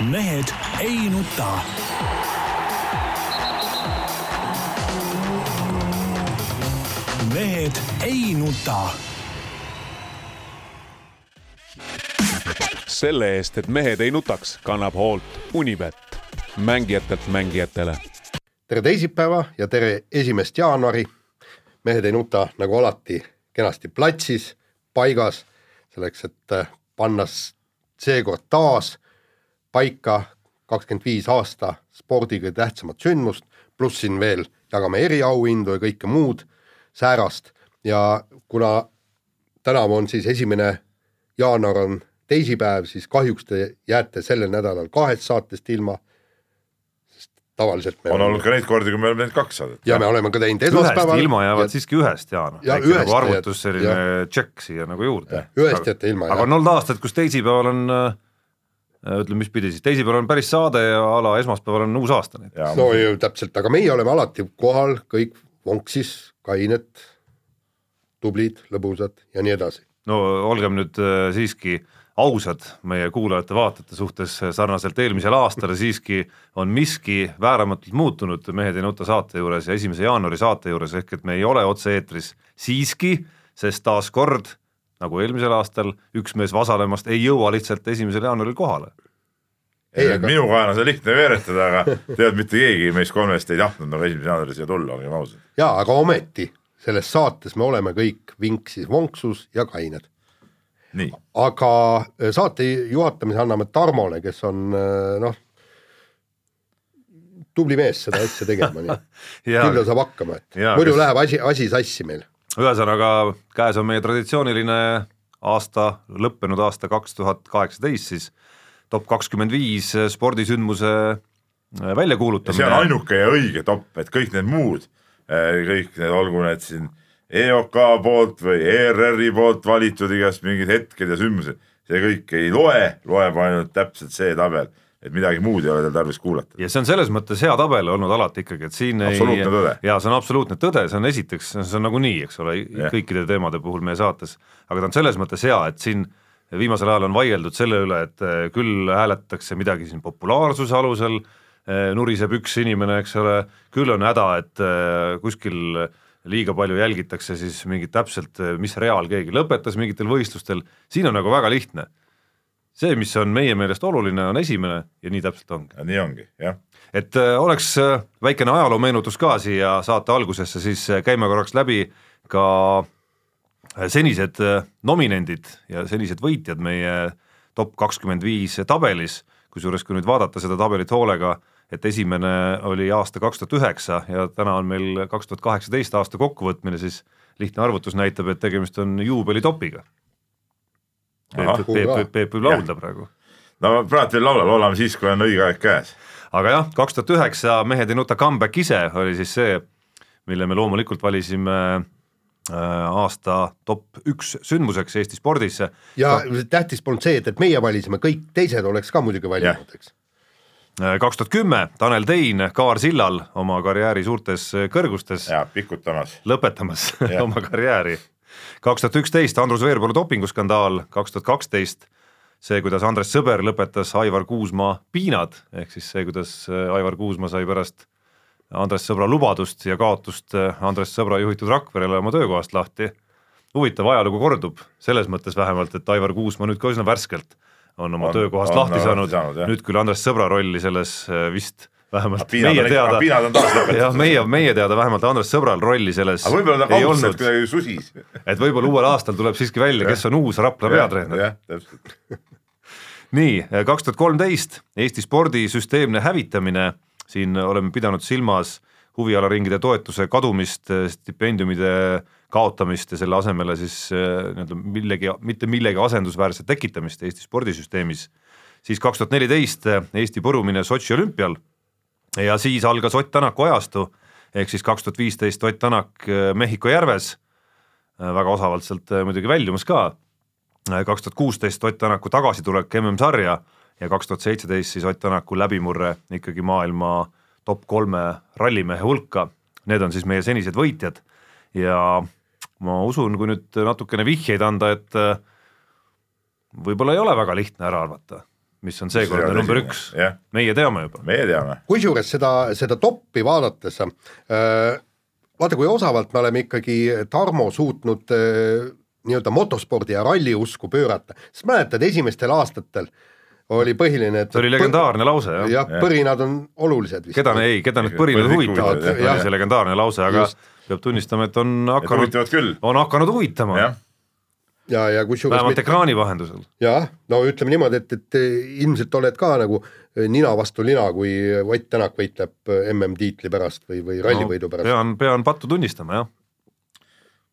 mehed ei nuta. mehed ei nuta. selle eest, et mehed ei nutaks, kannab hoolt Unibet, mängijatelt mängijatele. tere teisipäeva ja tere esimest jaanuari. mehed ei nuta nagu alati kenasti platsis, paigas, selleks et panna seekord taas paika kakskümmend viis aasta spordi kõige tähtsamat sündmust, pluss siin veel jagame eriauhindu ja kõike muud säärast ja kuna tänavu on siis esimene jaanuar on teisipäev, siis kahjuks te jääte sellel nädalal kahest saatest ilma. sest tavaliselt on olnud ka neid kordi, kui me oleme teinud kaks saadet. ja me oleme ka teinud esmaspäeval. ilma jäävad ja... siiski ühest, Jaan. Ja väike nagu arvutus, selline tšekk siia nagu juurde. ühest jääte ilma, aga on olnud aastaid, kus teisipäeval on äh, ütleme, mis pidi siis, teisipäeval on päris saade ja a la esmaspäeval on uus aasta no ju täpselt, aga meie oleme alati kohal, kõik vonksis, kained, tublid, lõbusad ja nii edasi. no olgem nüüd äh, siiski ausad meie kuulajate-vaatajate suhtes, sarnaselt eelmisele aastale siiski on miski vääramatult muutunud Mehed ei nuta saate juures ja esimese jaanuari saate juures, ehk et me ei ole otse-eetris siiski, sest taaskord, nagu eelmisel aastal, üks mees Vasalemast ei jõua lihtsalt esimesel jaanuaril kohale. Ei, aga- minu kaela on see lihtne veeretada, aga tead, mitte keegi meist kolmest ei tahtnud nagu esimese jaanuaril siia tulla, olgem ausad. jaa, aga ometi selles saates me oleme kõik vinksis, vonksus ja kained. nii, aga äh, saate juhatamise anname Tarmole, kes on äh, noh, tubli mees seda asja tegema, nii ja küll ta saab hakkama, et muidu kes- läheb asi, asi sassi meil. Ühesõnaga, käes on meie traditsiooniline aasta, lõppenud aasta kaks tuhat kaheksateist siis top kakskümmend viis spordisündmuse äh, ja see on väljakuulutamine. ainuke ja õige top, et kõik need muud, kõik need, olgu need siin EOK poolt või ERR-i poolt valitud igast mingid hetked ja sündmused, see kõik ei loe, loeb ainult täpselt see tabel, et midagi muud ei ole tal tarvis kuulata. ja see on selles mõttes hea tabel olnud alati ikkagi, et siin Absoluutne tõde. jaa, see on absoluutne tõde, see on esiteks, see on nagunii, eks ole, kõikide teemade puhul meie saates, aga ta on selles mõttes hea, et siin viimasel ajal on vaieldud selle üle, et eh, küll hääletatakse midagi siin populaarsuse alusel, nuriseb üks inimene, eks ole, küll on häda, et eh, kuskil liiga palju jälgitakse siis mingit täpselt, mis real keegi lõpetas mingitel võistlustel, siin on nagu väga lihtne. See, mis on meie meelest oluline, on esimene ja nii täpselt ongi ja nii ongi, jah. et äh, oleks äh, väikene ajaloomeenutus ka siia saate algusesse, siis äh, käime korraks läbi ka senised nominendid ja senised võitjad meie top kakskümmend viis tabelis, kusjuures kui nüüd vaadata seda tabelit hoolega, et esimene oli aasta kaks tuhat üheksa ja täna on meil kaks tuhat kaheksateist aasta kokkuvõtmine, siis lihtne arvutus näitab, et tegemist on juubelitopiga. Peep, Peep, Peep, võib laulda praegu no praegu veel laulab, laulame siis, kui on õige aeg käes. aga jah, kaks tuhat üheksa Mehed ei nuta comeback ise oli siis see, mille me loomulikult valisime äh, aasta top üks sündmuseks Eesti spordis. ja tähtis polnud see, et, et meie valisime, kõik teised oleks ka muidugi valinud, eks. Äh, kaks tuhat kümme Tanel Tein kaarsillal oma karjääri suurtes kõrgustes ja pikutamas. lõpetamas Jah. oma karjääri. Kaks tuhat üksteist Andrus Veerpalu dopinguskandaal, kaks tuhat kaksteist see, kuidas Andres Sõber lõpetas Aivar Kuusmaa piinad, ehk siis see, kuidas äh, Aivar Kuusmaa sai pärast Andres Sõbra lubadust ja kaotust äh, Andres Sõbra juhitud Rakverele oma töökohast lahti. huvitav ajalugu kordub, selles mõttes vähemalt, et Aivar Kuusmaa nüüd ka üsna värskelt on oma On- töökohast on lahti lahti saanud, nüüd küll Andres Sõbra rolli selles äh, vist vähemalt piinad meie on teada, piinad on taas lõpetatud. jah, meie, meie teada vähemalt Andres Sõbral rolli selles aga võib-olla ta kaudselt olnud, kuidagi susis. et võib-olla uuel aastal tuleb siiski välja, kes on uus Rapla peatreener. jah, täpselt. nii, kaks tuhat kolmteist Eesti spordi süsteemne hävitamine, siin oleme pidanud silmas huvialaringide toetuse kadumist, stipendiumide kaotamist ja selle asemele siis eh, nii-öelda millegi, mitte millegi asendusväärset tekitamist Eesti spordisüsteemis. siis kaks tuhat neliteist Eesti põrumine Sotši olümpial ja siis algas Ott Tänaku ajastu, ehk siis kaks tuhat viisteist Ott Tänak eh, Mehhiko järves, väga osavalt sealt eh, muidugi väljumas ka, kaks tuhat kuusteist Ott Tänaku tagasitulek MM-sarja ja kaks tuhat seitseteist siis Ott Tänaku läbimurre ikkagi maailma top kolme rallimehe hulka, need on siis meie senised võitjad. Ja ma usun, kui nüüd natukene vihjeid anda, et äh, võib-olla ei ole väga lihtne ära arvata, mis on seekordne Mis number esimene, üks jah., meie teame juba. meie teame, kusjuures seda, seda toppi vaadates äh, vaata, kui osavalt me oleme ikkagi Tarmo suutnud äh, nii-öelda motospordi ja ralli usku pöörata, sest mäletad, esimestel aastatel oli põhiline, et see oli legendaarne lause jah ja.. jah, põrinad on olulised vist. keda, ei, keda need põrinad huvitavad, oli see legendaarne lause, aga Just. peab tunnistama, et on hakanud, on hakanud huvitama, jah, ja, ja kusjuures vähemalt ekraani vahendusel. jah, no ütleme niimoodi, et, et ilmselt oled ka nagu nina vastu lina, kui Ott Tänak võitleb MM-tiitli pärast või, või rallivõidu pärast. pean, pean pattu tunnistama jah.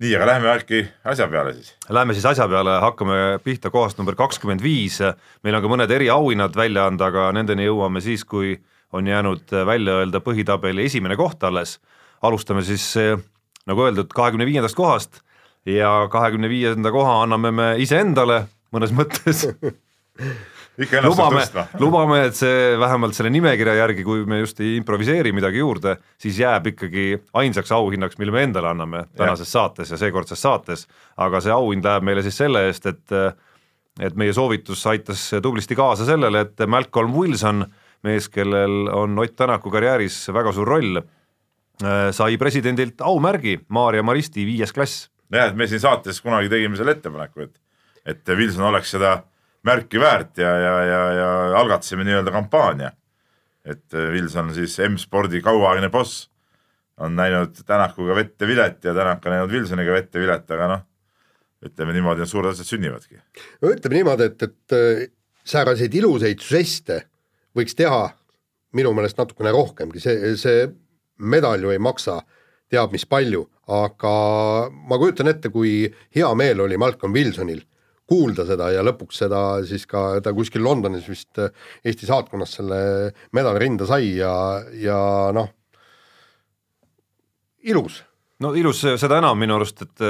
nii, aga lähme äkki asja peale siis. Läheme siis asja peale, hakkame pihta kohast number kakskümmend viis, meil on ka mõned eriauhinnad välja anda, aga nendeni jõuame siis, kui on jäänud välja öelda põhitabeli esimene koht alles. alustame siis eh, nagu öeldud, kahekümne viiendast kohast ja kahekümne viienda koha anname me iseendale mõnes mõttes ikka ennast lubame tõstma. lubame, et see vähemalt selle nimekirja järgi, kui me just ei improviseeri midagi juurde, siis jääb ikkagi ainsaks auhinnaks, mille me endale anname tänases saates ja seekordses saates. aga see auhind läheb meile siis selle eest, et et meie soovitus aitas tublisti kaasa sellele, et Malcolm Wilson, mees, kellel on Ott Tänaku karjääris väga suur roll, sai presidendilt aumärgi Maarja Maristi viies klass jah, et me siin saates kunagi tegime selle ettepaneku, et, et Wilson oleks seda märki väärt ja, ja, ja, ja algatasime nii-öelda kampaania. et Wilson siis M-spordi kauaaegne boss on näinud Tänakuga vette vilet ja Tänak on näinud Wilsoniga vette vilet, aga noh, ütleme niimoodi, need suured asjad sünnivadki. no ütleme niimoodi, et, et äh, sääraseid ilusaid žeste võiks teha minu meelest natukene rohkemgi, see, see medal ju ei maksa teab mis palju, aga ma kujutan ette, kui hea meel oli Malcolm Wilsonil kuulda seda ja lõpuks seda siis ka ta kuskil Londonis vist äh, Eesti saatkonnas selle medali rinda sai ja, ja noh, ilus. No ilus seda enam minu arust, et,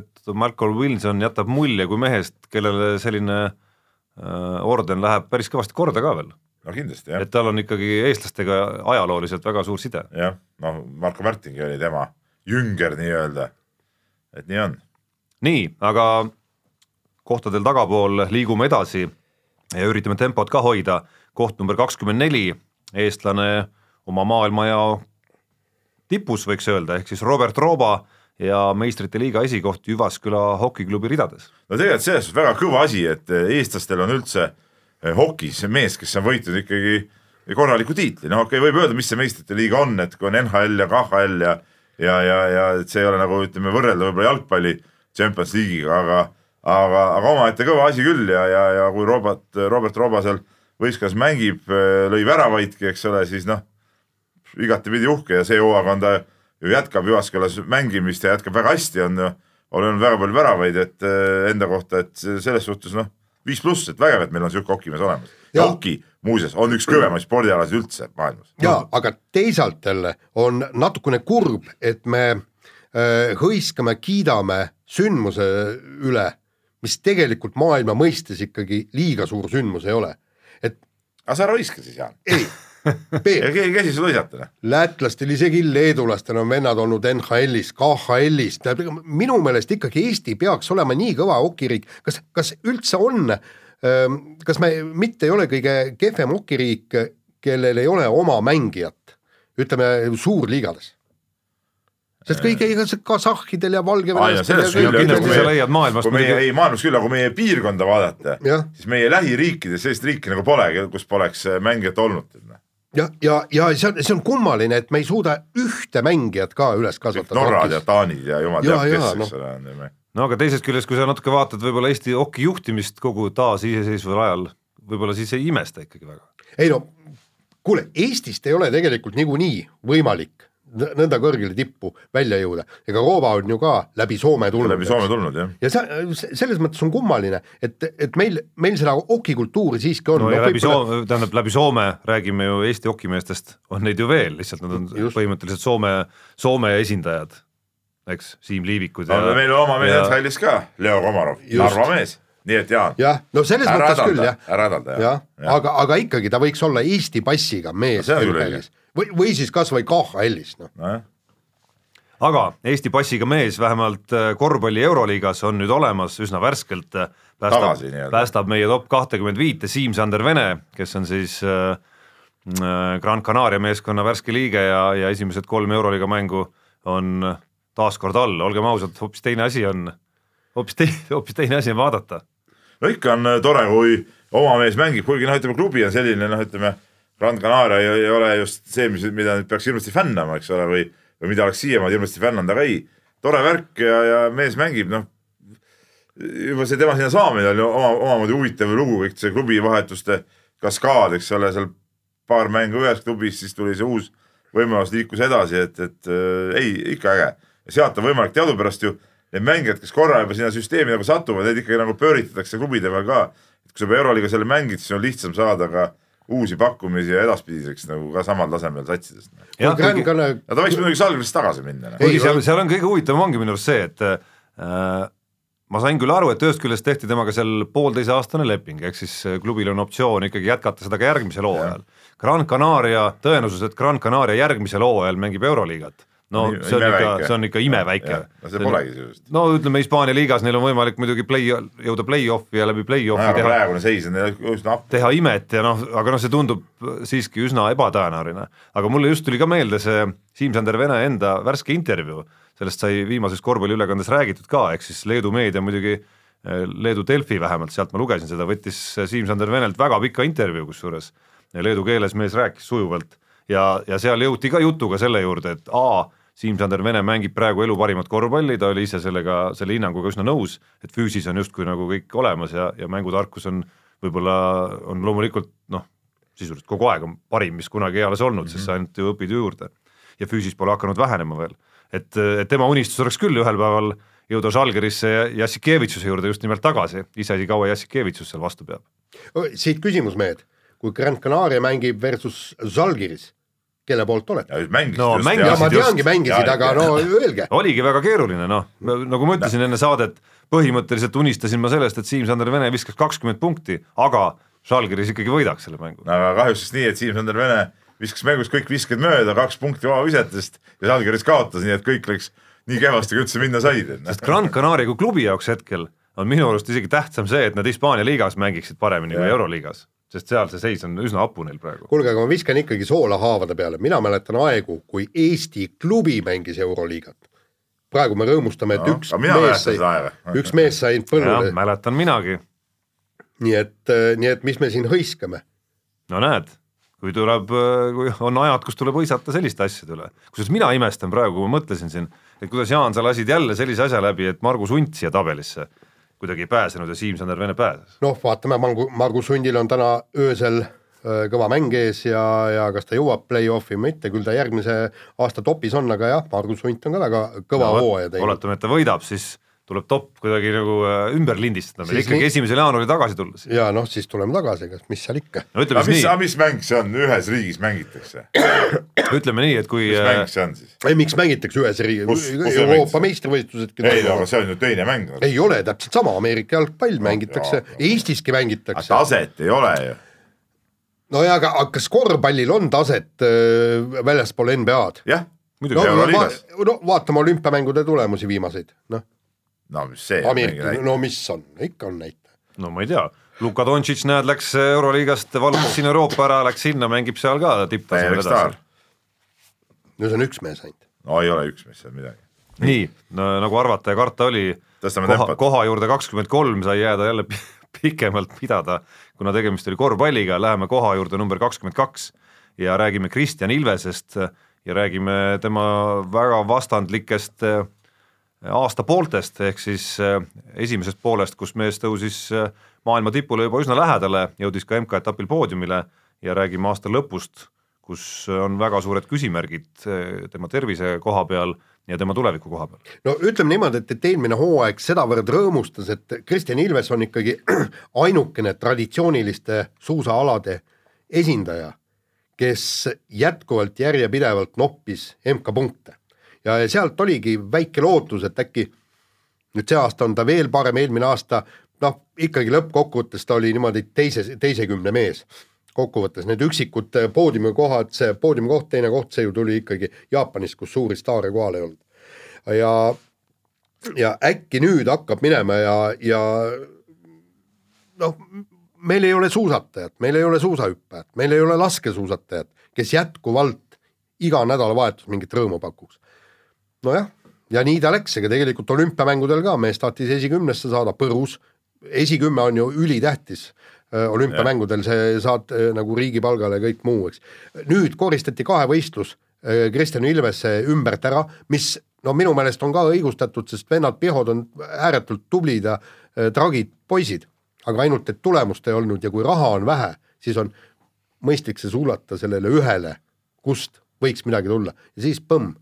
et Malcolm Wilson jätab mulje kui mehest, kellele selline äh, orden läheb päris kõvasti korda ka veel, no kindlasti jah, et tal on ikkagi eestlastega ajalooliselt väga suur side. jah, noh, Marko Märtingi oli tema jünger nii-öelda, et nii on. nii, aga kohtadel tagapool liigume edasi ja üritame tempot ka hoida, koht number kakskümmend neli, eestlane oma maailmajao tipus võiks öelda, ehk siis Robert Rooba ja meistrite liiga esikoht Jyvaskyla hokiklubi ridades. no tegelikult selles suhtes väga kõva asi, et eestlastel on üldse eh, hokis mees, kes on võitnud ikkagi korraliku tiitli, no okei okay,, võib öelda, mis see meistrite liiga on, et kui on NHL ja KHL ja ja, ja, ja et see ei ole nagu ütleme, võrrelda võib-olla jalgpalli Champions League'iga, aga aga, aga omaette kõva asi küll ja, ja, ja kui Robert, Robert Roba seal võistkonnas mängib, lõi väravaidki, eks ole, siis noh, igatepidi uhke ja see hooaeg on ta ju jätkab Jyvaskylas mängimist ja jätkab väga hästi, on on olnud väga palju väravaid, et eh, enda kohta, et selles suhtes noh, viis pluss, et vägev, et meil on sihuke hokimees olemas. ja Jaa. hoki muuseas on üks kõvemaid spordialasid üldse maailmas. ja aga teisalt jälle on natukene kurb, et me äh, hõiskame, kiidame sündmuse üle, mis tegelikult maailma mõistes ikkagi liiga suur sündmus ei ole. et aga sa ära hõiska siis, Jaan. ei, käsi sul hõisata, noh. lätlastel, isegi leedulastel on vennad olnud NHL-is, KHL-is, minu meelest ikkagi Eesti peaks olema nii kõva hokiriik, kas, kas üldse on, kas me mitte ei ole kõige kehvem hokiriik, kellel ei ole oma mängijat, ütleme suurliigades? sest kõige igasugused kasahhidel ja valgevenelastel kindlasti kui sa me- leiad maailmast meie, muidugi ei maailmas küll, aga kui meie piirkonda vaadata, siis meie lähiriikides sellist riiki nagu polegi, kus poleks äh, mängijat olnud. ja, ja, ja see on, see on kummaline, et me ei suuda ühte mängijat ka üles kasvatada. Norrad ja Taanid ja jumal teab, kes, noh. eks ole, on ju. no aga teisest küljest, kui sa natuke vaatad võib-olla Eesti hoki juhtimist kogu taasiseseisvuval ajal, võib-olla siis ei imesta ikkagi väga. ei no kuule, Eestist ei ole tegelikult niikuinii võimalik nõnda kõrgele tippu välja jõuda, ega Roova on ju ka läbi Soome tulnud. läbi Soome tulnud jah. ja see, selles mõttes on kummaline, et, et meil, meil seda hokikultuuri siiski on. No ja noh, läbi Soome, tähendab läbi Soome räägime ju Eesti hokimeestest, on neid ju veel, lihtsalt nad on Just. põhimõtteliselt Soome, Soome esindajad, eks, Siim Liivikud no meil on oma mees ja- NHL-is ka, Leo Komarov. Narva mees, nii et Jaan, jah, no selles ära mõttes küll hädalda jah,, ära hädalda jah, aga, aga ikkagi ta võiks olla Eesti passiga mees No või, või siis kasvõi KHL-is noh, nojah, aga Eesti passiga mees vähemalt äh, korvpalli Euroliigas on nüüd olemas üsna värskelt, päästab Tagasi nii-öelda., päästab meie top kahtekümmend viite Siim-Sander Vene, kes on siis äh, äh, Gran Canaria meeskonna värske liige ja, ja esimesed kolm Euroliiga mängu on taas kord all, olgem ausad, hoopis teine asi on, hoopis teine, hoopis teine asi on vaadata. no ikka on äh, tore, kui oma mees mängib, kuigi noh, ütleme klubi on selline noh, ütleme Gran Canaria ei, ei ole just see, mis, mida nüüd peaks hirmsasti fännama, eks ole, või, või mida oleks siiamaani hirmsasti fännanud, aga ei, tore värk ja, ja mees mängib, noh juba see tema sinna saamine oli oma, omamoodi huvitav lugu, kõik see klubivahetuste kaskaad, eks ole, seal paar mängu ühes klubis, siis tuli see uus võimalus liikus edasi, et, et äh, ei, ikka äge. sealt on võimalik teadupärast ju need mängijad, kes korra juba sinna süsteemi nagu satuvad, need ikkagi nagu pööritatakse klubide peal ka. et kui sa juba Euroliiga selle mängid, siis on lihtsam saada ka uusi pakkumisi ja edaspidiseks nagu ka samal tasemel satsidest. ta võiks muidugi Salgrist tagasi minna. noh. kuigi Ei, seal, seal on kõige huvitavam ongi minu arust see, et äh, ma sain küll aru, et ühest küljest tehti temaga seal pooleteiseaastane leping, ehk siis äh, klubil on optsioon ikkagi jätkata seda ka järgmisel hooajal. Gran Canaria, tõenäosus, et Gran Canaria järgmisel hooajal mängib Euroliigat, no Nii- see on ikka see on ikka imeväike. no see polegi sisuliselt. no ütleme, Hispaania liigas neil on võimalik muidugi play, jõuda play-off'i ja läbi play-off'i aga teha, praegune seis on üsna appi. teha imet ja noh, aga noh, see tundub siiski üsna ebatõenäoline. aga mulle just tuli ka meelde see Siim-Sander Vene enda värske intervjuu, sellest sai viimases korvpalliülekandes räägitud ka, ehk siis Leedu meedia muidugi, Leedu Delfi vähemalt, sealt ma lugesin seda, võttis Siim-Sander Venelt väga pika intervjuu kusjuures. Leedu keeles mees rääkis sujuvalt ja, ja seal jõuti ka jutuga selle juurde, et A Siim-Sander Vene mängib praegu elu parimat korvpalli, ta oli ise sellega, selle hinnanguga üsna nõus, et füüsis on justkui nagu kõik olemas ja, ja mängutarkus on võib-olla on loomulikult noh, sisuliselt kogu aeg on parim, mis kunagi eales olnud mm, -hmm. sest sa ainult ju õpid ju juurde. ja füüsis pole hakanud vähenema veel. et, et tema unistus oleks küll ühel päeval jõuda Žalgirisse ja Jassikevitšuse juurde just nimelt tagasi, iseasi kaua Jassikevitšus seal vastu peab. siit küsimus, mehed, kui Gran Canaria mängib versus Žalgiris, kelle poolt olete? ja No just, mängisid ja ma teangi, mängisid, Ja, aga ja. no öelge. oligi väga keeruline, noh, nagu ma ütlesin enne saadet, põhimõtteliselt unistasin ma sellest, et Siim-Sander Vene viskaks kakskümmend punkti, aga Žalgiris ikkagi võidaks selle mängu. aga kahjuks siis nii, et Siim-Sander Vene viskas mängus kõik visked mööda, kaks punkti vabavisetest ja Žalgiris kaotas, nii et kõik läks nii kehvasti, kui üldse minna said. sest Gran Canaria kui klubi jaoks hetkel on minu arust isegi tähtsam see, et nad Hispaania liigas mängiksid paremini kui Jah. Euroliigas, sest seal see seis on üsna hapu neil praegu. kuulge, aga ma viskan ikkagi soola haavade peale, mina mäletan aegu, kui Eesti klubi mängis Euroliigat. praegu me rõõmustame, et üks mees sai üks mees sai jah, põllule, mäletan minagi. nii et, nii et mis me siin hõiskame. no näed, kui tuleb, kui on ajad, kus tuleb hõisata selliste asjade üle. kusjuures mina imestan praegu, kui ma mõtlesin siin, et kuidas Jaan, sa lasid jälle sellise asja läbi, et Margus Unt siia tabelisse kuidagi ei pääsenud ja Siim-Sander Vene pääses. noh, vaatame, Margu, Margus Hundil on täna öösel öö, kõva mäng ees ja, ja kas ta jõuab play-off'i või mitte, küll ta järgmise aasta topis on, aga jah, Margus Hunt on ka väga kõva hooaja teinud. oletame, et ta võidab, siis tuleb top kuidagi nagu äh, ümber lindistada, ikkagi nii- esimesel jaanuaril tagasi tulla siis. ja noh, siis tuleme tagasi, kas, mis seal ikka. no ütleme aga siis mis, nii, mis mäng see on, ühes riigis mängitakse, ütleme nii, et kui mis äh, mäng see on siis? ei, miks mängitakse ühes riigis Euroopa mängiti? meistrivõistlusedki ei no aga see on ju teine mäng. ei ole täpselt sama, Ameerika jalgpall mängitakse jaa,, Eestiski mängitakse. taset ei ole ju. no ja aga aga kas korvpallil on taset äh, väljaspool NBA-d? jah, muidugi no, no, Euroliigas. no vaatame olümpiamängude tulemusi viimaseid, noh, no mis see. Ameerika, no mis on, ikka on näitaja. no ma ei tea, Luka Dontšitš näed, läks Euroliigast, vallutas siin Euroopa ära, läks sinna, mängib seal ka tipptasemel edasi.. no see on üks mees ainult. no ei ole üks mees seal midagi. nii no,, nagu arvata ja karta oli, koha, koha juurde kakskümmend kolm sai jääda jälle pi- pikemalt pidada, kuna tegemist oli korvpalliga, läheme koha juurde number kakskümmend kaks ja räägime Kristjan Ilvesest ja räägime tema väga vastandlikest äh, aastapooltest, ehk siis äh, esimesest poolest, kus mees tõusis äh, maailma tipule juba üsna lähedale, jõudis ka MK-etapil poodiumile ja räägime aasta lõpust, kus on väga suured küsimärgid äh, tema tervise koha peal ja tema tuleviku koha peal. no ütleme niimoodi, et, et eelmine hooaeg sedavõrd rõõmustas, et Kristjan Ilves on ikkagi ainukene traditsiooniliste suusaalade esindaja, kes jätkuvalt järjepidevalt noppis MK-punkte ja sealt oligi väike lootus, et äkki nüüd see aasta on ta veel parem, eelmine aasta noh, ikkagi lõppkokkuvõttes ta oli niimoodi teise, teise kümne mees kokkuvõttes need üksikud poodiumikohad, see poodiumikoht, teine koht, see ju tuli ikkagi Jaapanist, kus suuri staare kohal ei olnud. ja, ja äkki nüüd hakkab minema ja, ja noh, meil ei ole suusatajat, meil ei ole suusahüppajat, meil ei ole laskesuusatajat, kes jätkuvalt iga nädalavahetus mingit rõõmu pakuks. nojah, ja nii ta läks, ega tegelikult olümpiamängudel ka mees tahtis esikümnesse saada Põrus, esikümme on ju ülitähtis. Äh, olümpiamängudel, see saad äh, nagu riigipalgale ja kõik muu, eks. nüüd koristati kahevõistlus äh, Kristjan Ilvese ümbert ära, mis no minu meelest on ka õigustatud, sest vennad Pihod on ääretult tublid ja tragid poisid, aga ainult, et tulemust ei olnud ja kui raha on vähe, siis on mõistlik see suunata sellele ühele, kust võiks midagi tulla. Ja siis põmm.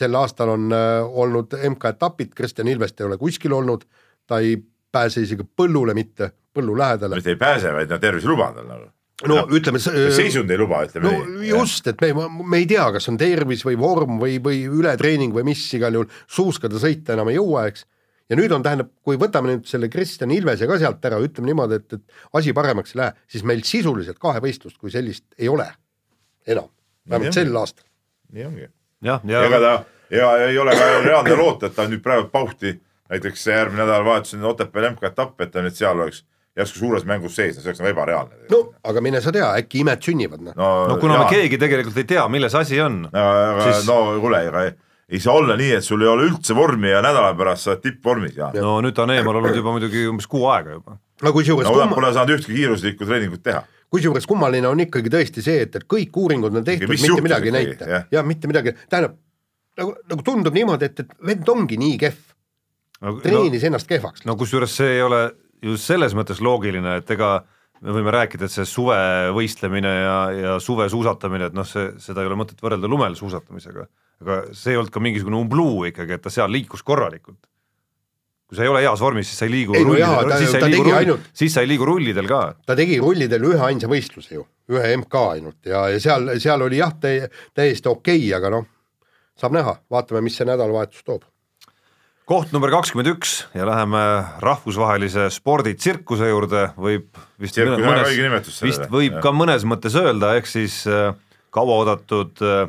Sel aastal on äh, olnud MK-etapid, Kristjan Ilvest ei ole kuskil olnud, ta ei pääse isegi põllule mitte, põllu lähedale. mitte ei pääse, vaid no tervis ei luba tal nagu. no ütleme. seisund ei luba, ütleme no just, et me, me ei tea, kas on tervis või vorm või, või ületreening või mis igal juhul, suuskada sõita enam ei jõua, eks. ja nüüd on, tähendab, kui võtame nüüd selle Kristjan Ilvese ka sealt ära, ütleme niimoodi, et, et asi paremaks ei lähe, siis meil sisuliselt kahevõistlust kui sellist ei ole enam, vähemalt Nii sel aastal. nii ongi. jah, ega ja ta, ega ei ole ka reaalne loota, et ta nüüd praegu pauhti, näiteks järgmine nädalavahetus on Otepääl MK-etapp, et ta nüüd seal oleks järsku suures mängus sees, see oleks nagu ebareaalne. no aga mine sa tea, äkki imed sünnivad, noh. no, no kuna jaa. me keegi tegelikult ei tea, milles asi on, aga siis- no kuule, ega ei, ei saa olla nii, et sul ei ole üldse vormi ja nädala pärast sa oled tippvormis ja no, no nüüd ta on eemal olnud juba muidugi umbes kuu aega juba. no kusjuures no, kumma, pole saanud ühtki kiiruslikku treeningut teha. Kusjuures kummaline on ikkagi tõesti see, et, et kõik uuringud on tehtud, mitte midagi ei näita jah. ja mitte midagi, tähendab nagu, nagu tundub niimoodi, et, et vend ongi nii kehv, no, no, treenis ennast kehvaks. no kusjuures see ei ole ju selles mõttes loogiline, et ega me võime rääkida, et see suvevõistlemine ja, ja suvesuusatamine, et noh, see, seda ei ole mõtet võrrelda lumel suusatamisega. aga see ei olnud ka mingisugune umbluu ikkagi, et ta seal liikus korralikult. Kui sa ei ole heas vormis, siis sa ei liigu Ei no jaa, ta- siis sa ta ei liigu tegi rull- ainult- siis sa ei liigu rullidel ka. ta tegi rullidel ühe ainsa võistluse ju, ühe MK ainult ja, ja seal, seal oli jah, täiesti okei okay,, aga noh, saab näha, vaatame, mis see nädalavahetus toob. koht number kakskümmend üks ja läheme rahvusvahelise sporditsirkuse juurde, võib vist Tsirkus mõnes- sellele. vist võib Jah. ka mõnes mõttes öelda, ehk siis äh, kauaoodatud äh,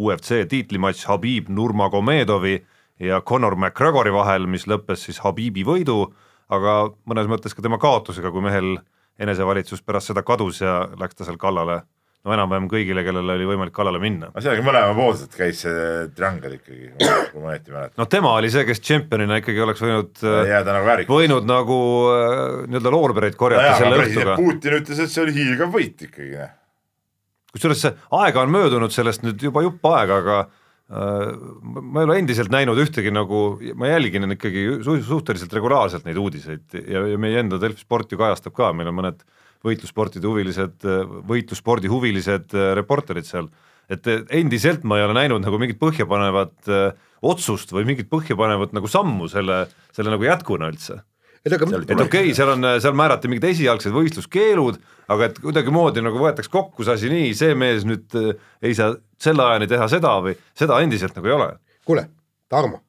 UFC tiitlimatš Habib Nurmagomedovi ja Conor McGregori vahel, mis lõppes siis Habibi võidu, aga mõnes mõttes ka tema kaotusega, kui mehel enesevalitsus pärast seda kadus ja läks ta seal kallale no enam-vähem kõigile, kellele oli võimalik kallale minna. aga sellega mõlemapoolselt käis see triangel ikkagi, kui ma õieti mäletan. no tema oli see, kes tšempionina ikkagi oleks võinud jääda nagu väärikas. võinud nagu äh, nii-öelda loorbereid korjata selle õhtuga. Putin ütles, et see oli hiilgav võit ikkagi. noh. kusjuures see aega on möödunud sellest nüüd juba jupp aega, aga ma ei ole endiselt näinud ühtegi nagu, ma jälgin ikkagi su suhteliselt regulaarselt neid uudiseid ja, ja meie enda Delfi sport ju kajastab ka, meil on mõned võitlussportide huvilised, võitlusspordi huvilised äh, reporterid seal, et äh, endiselt ma ei ole näinud nagu mingit põhjapanevat äh, otsust või mingit põhjapanevat nagu sammu selle, selle nagu jätkuna üldse et aga et okei okay,, seal on, seal määrati mingid esialgsed võistluskeelud, aga et kuidagimoodi nagu võetakse kokku see asi nii, see mees nüüd äh, ei saa selle ajani teha seda või seda endiselt nagu ei ole. kuule, Tarmo,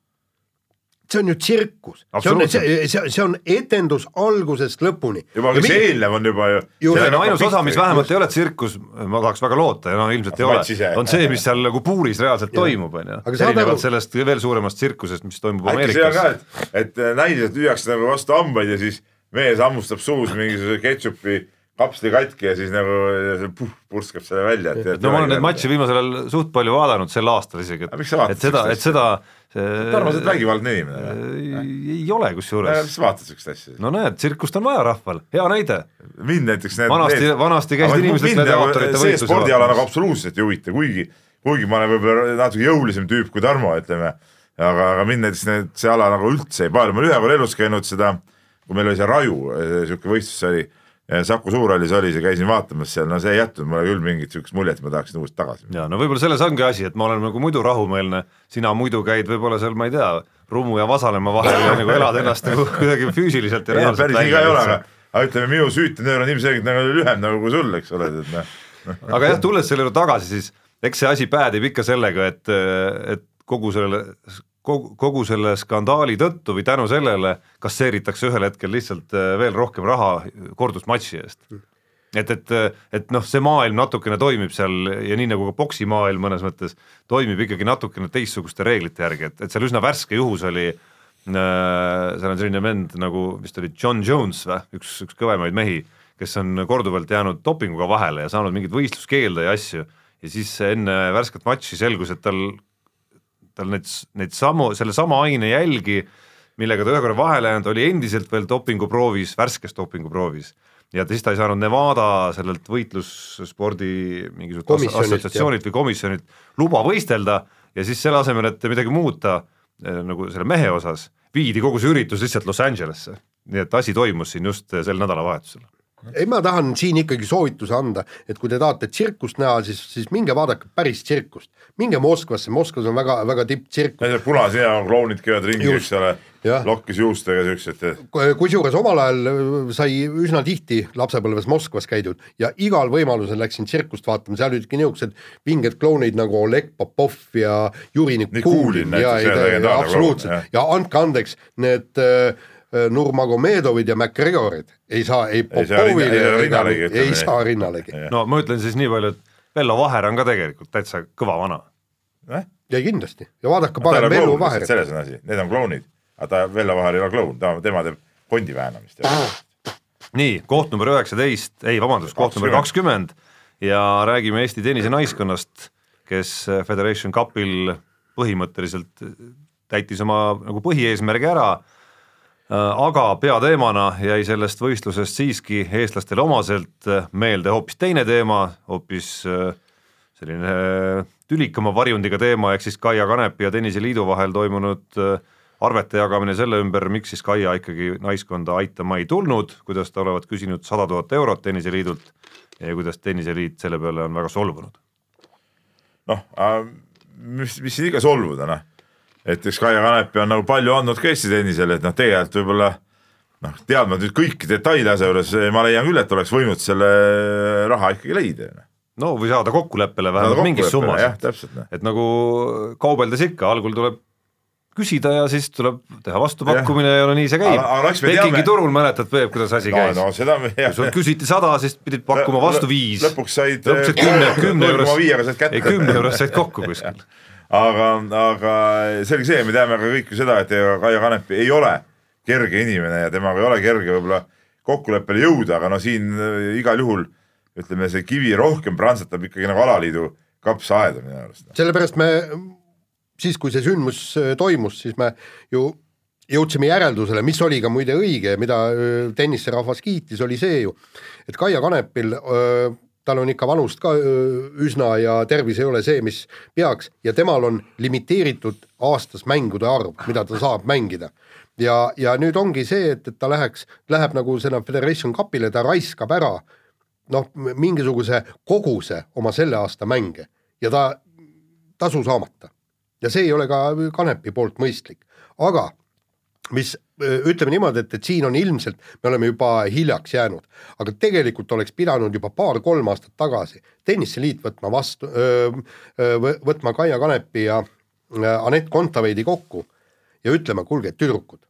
see on ju tsirkus, see on, see, see, see on etendus algusest lõpuni. juba, aga see eelnev on juba ju. See on ainus osa, mis vähemalt ei ole tsirkus, ma tahaks väga loota ja no ilmselt ei ole, on see, mis seal nagu puuris reaalselt toimub, on ju. Erinevalt aru- sellest veel suuremast tsirkusest, mis toimub äkki see on ka, Ameerikas. et, et näiliselt lüüakse nagu vastu hambaid ja siis mees hammustab suus mingisuguse ketšupi kapsli katki ja siis nagu see puh, purskab selle välja, et. no ma olen neid matše viimasel ajal suht palju vaadanud sel aastal isegi, vaatad et seda, et seda Tarmo, sa oled vägivaldne inimene. ei, ei ole kusjuures mis sa vaatad siukest asja? no näed, tsirkust on vaja rahval, hea näide. mind näiteks need. vanasti, vanasti käisid inimesed gladiaatorite see võitlusi spordiala nagu absoluutselt ei huvita, kuigi, kuigi ma olen võib-olla natuke jõulisem tüüp kui Tarmo, ütleme. aga, aga mind näiteks need, see ala nagu üldse ei paelu, ma olen ühe korra elus käinud seda, kui meil oli see Raju, sihuke võistlus oli. Saku Suurhallis oli see, käisin vaatamas seal, no see ei jätnud mulle küll mingit siukest muljet, et ma tahaksin uuesti tagasi minna. ja no võib-olla selles ongi asi, et ma olen nagu muidu rahumeelne, sina muidu käid võib-olla seal, ma ei tea, Rummu ja Vasalemma vahel ja nagu elad ennast nagu kuidagi füüsiliselt ja reaalselt päris nii ka ei ole, aga, aga ütleme, minu süütenöör on ilmselgelt nagu lühem nagu kui sul, eks ole, et noh. aga jah, tulles selle juurde tagasi, siis eks see asi päädib ikka sellega, et, et kogu sellele, kogu, kogu selle skandaali tõttu või tänu sellele kasseeritakse ühel hetkel lihtsalt äh, veel rohkem raha kordusmatši eest. et, et, et noh, see maailm natukene toimib seal ja nii nagu ka poksimaailm mõnes mõttes toimib ikkagi natukene teistsuguste reeglite järgi, et, et seal üsna värske juhus oli seal on selline vend nagu vist oli John Jones või, üks, üks kõvemaid mehi, kes on korduvalt jäänud dopinguga vahele ja saanud mingeid võistluskeelde ja asju. Ja siis enne värsket matši selgus, et tal, tal need, neid samu, selle sama aine jälgi, millega ta ühe korra vahele jäänud, oli endiselt veel dopinguproovis, värskes dopinguproovis. Ja siis ta ei saanud Nevada sellelt võitlusspordi mingisugust assotsiatsioonilt või komisjonilt luba võistelda ja siis selle asemel, et midagi muuta eh, nagu selle mehe osas, viidi kogu see üritus lihtsalt Los Angelesse. nii et asi toimus siin just sel nädalavahetusel ei, ma tahan siin ikkagi soovituse anda, et kui te tahate tsirkust näha, siis, siis minge vaadake päris tsirkust. minge Moskvasse, Moskvas on väga, väga tipptsirkus. Need punasina klounid käivad ringi, eks ole, lokkis juustega siuksed. kusjuures omal ajal sai üsna tihti lapsepõlves Moskvas käidud ja igal võimalusel läksin tsirkust vaatama, seal olidki niisugused vinged klounid nagu Oleg Popov ja Juri Nikulin ja, ja, ja, ja absoluutselt ja andke andeks, need äh, Äh, Nurmagomedovid ja McGregorid ei saa ei Popovile ei, rinnalegi, ei saa rinnalegi. no ma ütlen siis nii palju, et Vello Vaher on ka tegelikult täitsa kõva vana eh?. ja kindlasti ja vaadake parem Vello Vaherit. selles on asi, need on klounid, aga ta Vello Vaher ei ole kloun, ta, tema teeb fondi väänamist. nii, koht number üheksateist, ei vabandust, koht number kakskümmend ja räägime Eesti tennisenaiskonnast, kes Federation Cupil põhimõtteliselt täitis oma nagu põhieesmärgi ära Äh, aga peateemana jäi sellest võistlusest siiski eestlastele omaselt äh, meelde hoopis teine teema, hoopis äh, selline tülikama varjundiga teema, ehk siis Kaia Kanepi ja Tenniseliidu vahel toimunud arvete jagamine selle ümber, miks siis Kaia ikkagi naiskonda aitama ei tulnud, kuidas ta olevat küsinud sada tuhat eurot Tenniseliidult ja kuidas Tenniseliit selle peale on väga solvunud. noh, mis, mis siin ikka solvuda, noh et eks Kaia Kanepi on nagu palju andnud ka Eesti tennisele, et noh, tegelikult võib-olla noh, teadma nüüd kõiki detaile asja juures, ma leian küll, et oleks võinud selle raha ikkagi leida. Noh. no või saada kokkuleppele vähemalt mingis summas, et nagu kaubeldes ikka, algul tuleb küsida ja siis tuleb teha vastupakkumine ja no nii see käib. Teame... turul mäletad, Peep, kuidas asi no, käis no,? kui sul küsiti sada, siis pidid pakkuma vastu viis. lõpuks said lõpuks said kümne, kümne juures, ei kümne juures said kokku kuskil aga, aga selge see, me teame ka kõik ju seda, et Kaia Kanepi ei ole kerge inimene ja temaga ei ole kerge võib-olla kokkuleppele jõuda, aga no siin äh, igal juhul ütleme, see kivi rohkem prantsatab ikkagi nagu alaliidu kapsaaeda minu arust. sellepärast me siis, kui see sündmus äh, toimus, siis me ju jõudsime järeldusele, mis oli ka muide õige, mida äh, tenniserahvas kiitis, oli see ju, et Kaia Kanepil öö, tal on ikka vanust ka üsna ja tervis ei ole see, mis peaks ja temal on limiteeritud aastas mängude arv, mida ta saab mängida. ja, ja nüüd ongi see, et, et ta läheks, läheb nagu sinna Federation Cupile, ta raiskab ära noh, mingisuguse koguse oma selle aasta mänge ja ta tasu saamata. ja see ei ole ka Kanepi poolt mõistlik, aga mis ütleme niimoodi, et, et siin on ilmselt, me oleme juba hiljaks jäänud, aga tegelikult oleks pidanud juba paar-kolm aastat tagasi tenniseliit võtma vastu, võtma Kaia Kanepi ja Anett Kontaveidi kokku ja ütlema, kuulge, tüdrukud,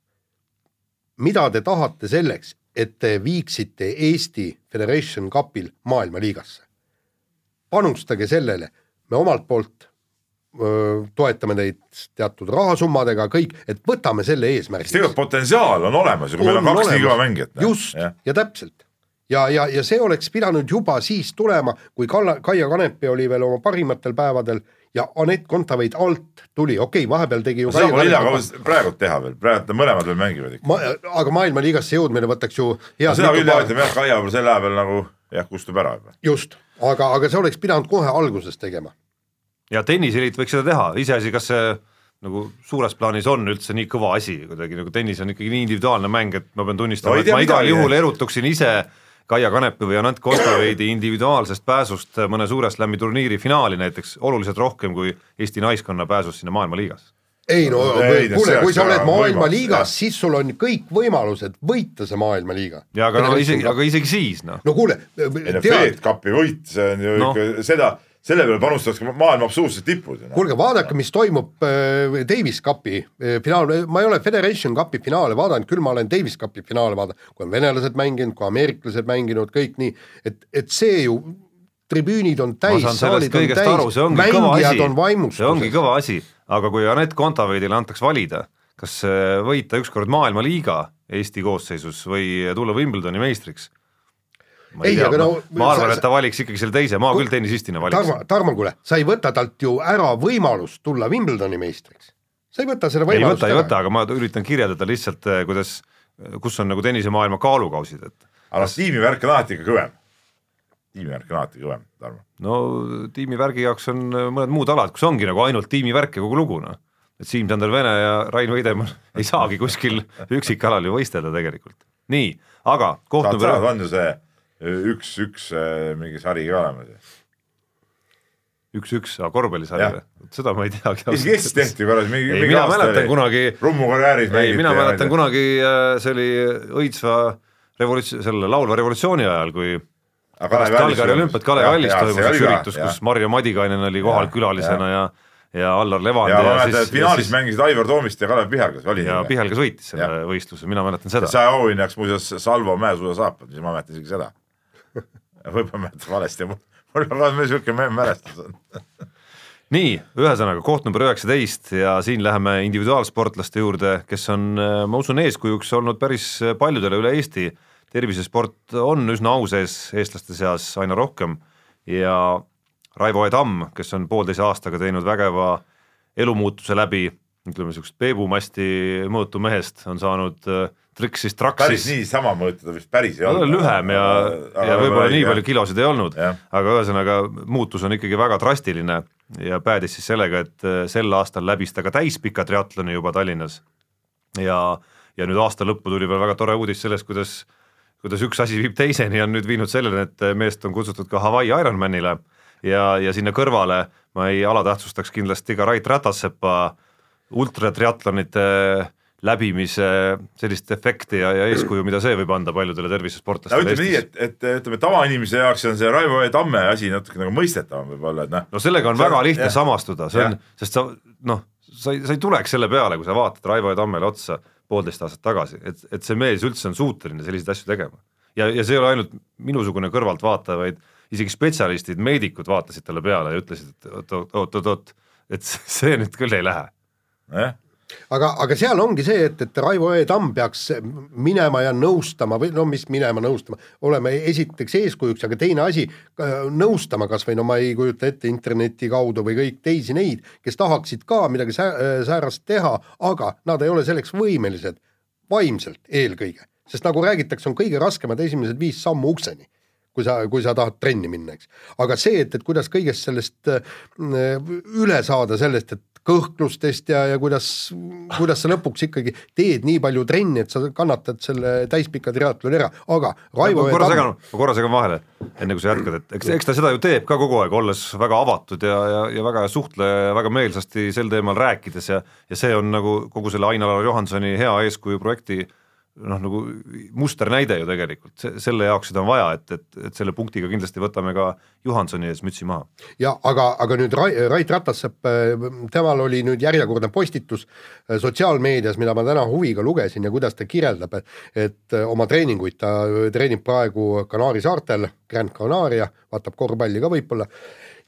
mida te tahate selleks, et te viiksite Eesti Federation Cupil maailmaliigasse? panustage sellele, me omalt poolt toetame teid teatud rahasummadega, kõik, et võtame selle eesmärgi. tegelikult potentsiaal on olemas ju, kui meil on kaks nii kõva mängijat. Just, ja täpselt. ja, ja, ja see oleks pidanud juba siis tulema, kui Kalla, Kaia Kanepi oli veel oma parimatel päevadel ja Anett Kontaveit alt tuli, okei okay,, vahepeal tegi ju seda pole hilja praegu teha veel, praegu mõlemad veel mängivad ikka Ma,. aga maailmaliigasse jõudmine võtaks ju no, seda küll jah, ütleme jah, Kaia võib-olla selle aja peal nagu jah, kustub ära juba. just, aga, aga see oleks pidanud kohe alguses tegema ja tenniseliit võiks seda teha, iseasi, kas see nagu suures plaanis on üldse nii kõva asi kuidagi nagu tennis on ikkagi nii individuaalne mäng, et ma pean tunnistama no,, et ma igal juhul erutuksin ise Kaia Kanepi või Anett Kostaveidi individuaalsest pääsust mõne suure slam'i turniiri finaali näiteks oluliselt rohkem kui Eesti naiskonna pääsust sinna maailmaliigasse ei no kuule, kui sa oled maailmaliigas, siis sul on kõik võimalused võita see maailmaliiga. ja aga no isegi, aga isegi siis noh. no kuule. ei no Fed Cupi võit, see on ju no. ikka seda selle peale panustaks ka maailma absoluutsed tipud. kuulge, vaadake, mis toimub äh, Davis Cupi äh, finaal, ma ei ole Federation Cupi finaale vaadanud, küll ma olen Davis Cupi finaale vaadanud, kui on venelased mänginud, kui ameeriklased mänginud, kõik nii, et, et see ju tribüünid on täis, saalid on täis, mängijad on vaimustuses. see ongi kõva asi, aga kui Anett Kontaveidile antaks valida, kas äh, võita ükskord maailmaliiga Eesti koosseisus või tulla Wimbledoni meistriks ma ei, Ei, tea, aga ma, no- ma arvan, et ta valiks ikkagi selle teise, ma küll tennisistina valiks Tarmo, Tarmo, kuule, sa ei võta talt ju ära võimalust tulla Wimbledoni meistriks. sa ei võta seda ei võimalust võta, ei võta, aga ma üritan kirjeldada lihtsalt, kuidas, kus on nagu tennisemaailma kaalukausid, et aga noh, tiimivärk on alati ikka kõvem. tiimivärk on alati kõvem, Tarmo. no tiimivärgi jaoks on mõned muud alad, kus ongi nagu ainult tiimivärk ja kogu lugu noh. et Siim-Sander Vene ja Rain Veidemann ei saagi kuskil üksikalal ju võistelda tegelikult. nii, aga koht saad number sa, ju see üks-üks mingi sari ka olemas üks-üks, korvpallisari Jah. või? seda ma ei teagi. Eestis tehti korra mingi, mingi mina mäletan kunagi, Rummu karjääris ei, mina mäletan. kunagi, see oli õitsva revolutsioon, selle laulva revolutsiooni ajal, kui pärast Kalgari olümpiat Kalev Allis toimus üks üritus, kus Marju Madikainen oli kohal Jah, külalisena ja, ja Allar Levand ja ja mäletan, et siis, finaalis siis mängisid Aivar Toomiste ja Kalev Pihalgas, oli ja nii? Pihelgas võitis selle Jah. võistluse, mina mäletan seda. saja auhinnaks muuseas Salvo Mäesuusa saapad, siis ma mäletan isegi seda. Võib-olla mäletan valesti, mul on niisugune mälestus on. nii, ühesõnaga koht number üheksateist ja siin läheme individuaalsportlaste juurde, kes on, ma usun, eeskujuks olnud päris paljudele üle Eesti. tervisesport on üsna au sees eestlaste seas aina rohkem ja Raivo E. Tamm, kes on poolteise aastaga teinud vägeva elumuutuse läbi, ütleme niisugust peebumasti mõõtu mehest, on saanud äh, triksist päris traksis niisama mõõta vist päris ei olnud. lühem ja, ja võib-olla nii palju kilosid ei olnud aga ühesõnaga muutus on ikkagi väga drastiline ja päädis siis sellega, et äh, sel aastal läbis ta ka täispika triatloni juba Tallinnas. ja, ja nüüd aasta lõppu tuli veel väga tore uudis sellest, kuidas, kuidas üks asi viib teiseni, on nüüd viinud selleni, et meest on kutsutud ka Hawaii Ironmanile ja, ja sinna kõrvale ma ei alatähtsustaks kindlasti ka Rait Ratassepa ultratriatlonite läbimise sellist efekti ja, ja eeskuju, mida see võib anda paljudele no tervisespordlastele ütleme nii, et, et ütleme tavainimese jaoks on see Raivo E. Tamme asi natuke nagu mõistetavam võib-olla, et noh, no sellega on See väga lihtne jah. samastuda, see on sest sa noh, sa ei, sa ei tuleks selle peale, kui sa vaatad Raivo Tammele otsa poolteist aastat tagasi, et, et see mees üldse on suuteline selliseid asju tegema. ja, ja see ei ole ainult minusugune kõrvaltvaataja, vaid isegi spetsialistid, meedikud vaatasid talle peale ja ütlesid, et oot-oot-oot, et see nüüd küll ei lähe. jah, aga, aga seal ongi see, et, et Raivo E. Tamm peaks minema ja nõustama või no mis minema nõustama, olema esiteks eeskujuks, aga teine asi, nõustama kas või no ma ei kujuta ette interneti kaudu või kõik teisi neid, kes tahaksid ka midagi sää- säärast teha, aga nad ei ole selleks võimelised vaimselt eelkõige, sest nagu räägitakse, on kõige raskemad esimesed viis sammu ukseni kui sa, kui sa tahad trenni minna, eks. aga see, et, et kuidas kõigest sellest äh, üle saada sellest, et kõhklustest ja, ja kuidas, kuidas sa lõpuks ikkagi teed nii palju trenni, et sa kannatad selle täispika triatloni ära, aga Raivo ma korra segan, ma korra segan vahele, enne kui sa jätkad, et eks, eks ta seda ju teeb ka kogu aeg, olles väga avatud ja, ja, ja väga suhtleja ja väga meelsasti sel teemal rääkides ja ja see on nagu kogu selle Ain-Alar Johansoni hea eeskuju projekti noh, nagu musternäide ju tegelikult, selle jaoks seda on vaja, et, et, et selle punktiga kindlasti võtame ka Johansoni ees mütsi maha. ja aga, aga nüüd Rai, Rait Ratassepp, temal oli nüüd järjekordne postitus äh, sotsiaalmeedias, mida ma täna huviga lugesin ja kuidas ta kirjeldab, et äh, oma treeninguid. Ta treenib praegu Kanaari saartel, Grand Canaria, vaatab korvpalli ka võib-olla.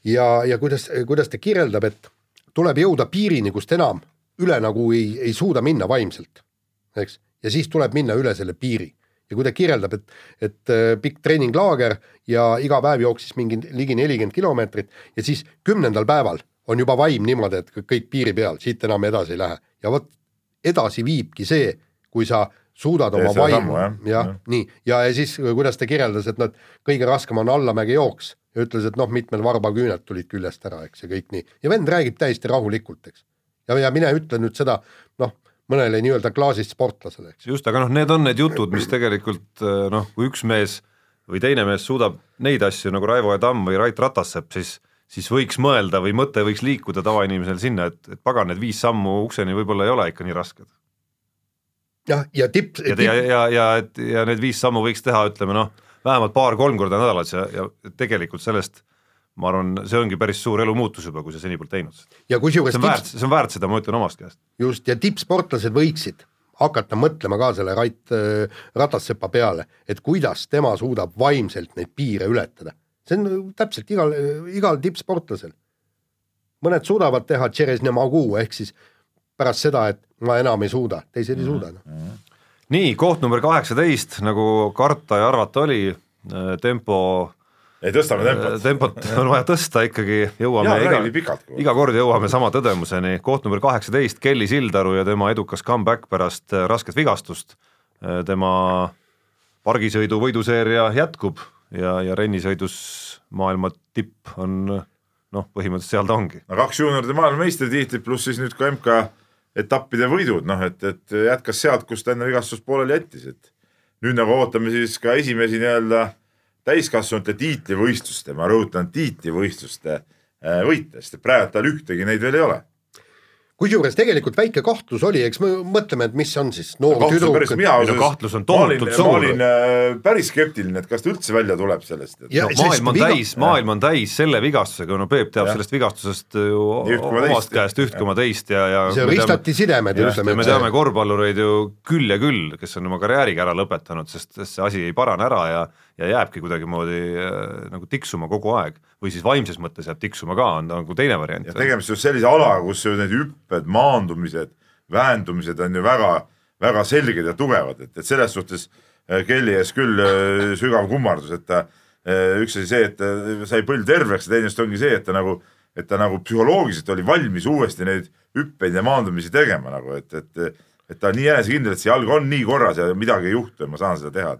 Ja, ja kuidas, kuidas ta kirjeldab, et tuleb jõuda piirini, kust enam üle nagu ei, ei suuda minna vaimselt, eks, ja siis tuleb minna üle selle piiri ja kui ta kirjeldab, et, et äh, pikk treeninglaager ja iga päev jooksis mingi ligi nelikümmend kilomeetrit ja siis kümnendal päeval on juba vaim niimoodi, et kõik piiri peal, siit enam edasi ei lähe ja vot edasi viibki see, kui sa suudad oma vaimu jah., jah Jah., nii, ja, ja siis kuidas ta kirjeldas, et noh, kõige raskem on allamäge jooks ja ütles, et noh, mitmed varbaküüned tulid küljest ära, eks ja kõik nii ja vend räägib täiesti rahulikult, eks. ja, ja mine ütle nüüd seda noh, mõnele nii-öelda klaasist sportlasele, eks. just, aga noh, need on need jutud, mis tegelikult eh, noh, kui üks mees või teine mees suudab neid asju nagu Raivo E. Tamm või Rait Ratassepp, siis siis võiks mõelda või mõte võiks liikuda tavainimesel sinna, et, et pagan, need viis sammu ukseni võib-olla ei ole ikka nii rasked. jah, ja tipp, ja, ja, ja, ja et ja need viis sammu võiks teha, ütleme noh, vähemalt paar-kolm korda nädalas ja, ja tegelikult sellest ma arvan, see ongi päris suur elumuutus juba, kui sa seni pole teinud. ja kusjuures see on väärt, see on väärt seda, ma ütlen omast käest. just, ja tippsportlased võiksid hakata mõtlema ka selle Rait äh, Ratassepa peale, et kuidas tema suudab vaimselt neid piire ületada. see on äh, täpselt igal, igal tippsportlasel. mõned suudavad teha ehk siis pärast seda, et ma enam ei suuda, teised ei suuda noh. nii koht number kaheksateist, nagu karta ja arvata oli, tempo, ei tõstame tempot. tempot on vaja tõsta ikkagi, jõuame Jaan iga iga kord jõuame sama tõdemuseni, koht number kaheksateist, Kelly Sildaru ja tema edukas comeback pärast äh, rasket vigastust. tema pargisõidu võiduseeria jätkub ja, ja rennisõidus maailma tipp on noh, põhimõtteliselt seal ta ongi. no kaks juunioride maailmameistritiitlit pluss siis nüüd ka MK etappide võidud, noh et, et jätkas sealt, kus ta enne vigastust pooleli jättis, et nüüd nagu ootame siis ka esimesi nii-öelda täiskasvanute tiitlivõistluste, ma rõhutan tiitlivõistluste äh, võite, sest et praegu tal ühtegi neid veel ei ole. kusjuures tegelikult väike kahtlus oli, eks me mõtleme, et mis on siis noor päris, tüdruk. no kahtlus on ma olin, tohutult ma suur. olin äh, päris skeptiline, et kas ta üldse välja tuleb sellest. Ja- no maailm on viga- täis, maailm on täis selle vigastusega, no Peep teab Jah. sellest vigastusest ju omast käest üht koma teist ja, ja see ristati sidemed, ütleme. me teame korvpallureid ju küll ja küll, kes on oma karjäärigi ära lõpetanud, sest sest see asi ei parane ära ja, ja jääbki kuidagimoodi äh, nagu tiksuma kogu aeg. Või siis vaimses mõttes jääb tiksuma ka, on nagu teine variant. Tegemist just sellise alaga, kus need hüpped, maandumised, väändumised on ju väga, väga selged ja tugevad, et, et selles suhtes äh, Kelly ees küll äh, sügav kummardus, et ta üks asi see, et ta sai põld terveks ja teine just ongi see, et ta nagu, et ta nagu psühholoogiliselt oli valmis uuesti neid hüppeid ja maandumisi tegema nagu, et, et et ta on nii enesekindel, et see jalg on nii korras ja midagi ei juhtu ja ma saan seda teha,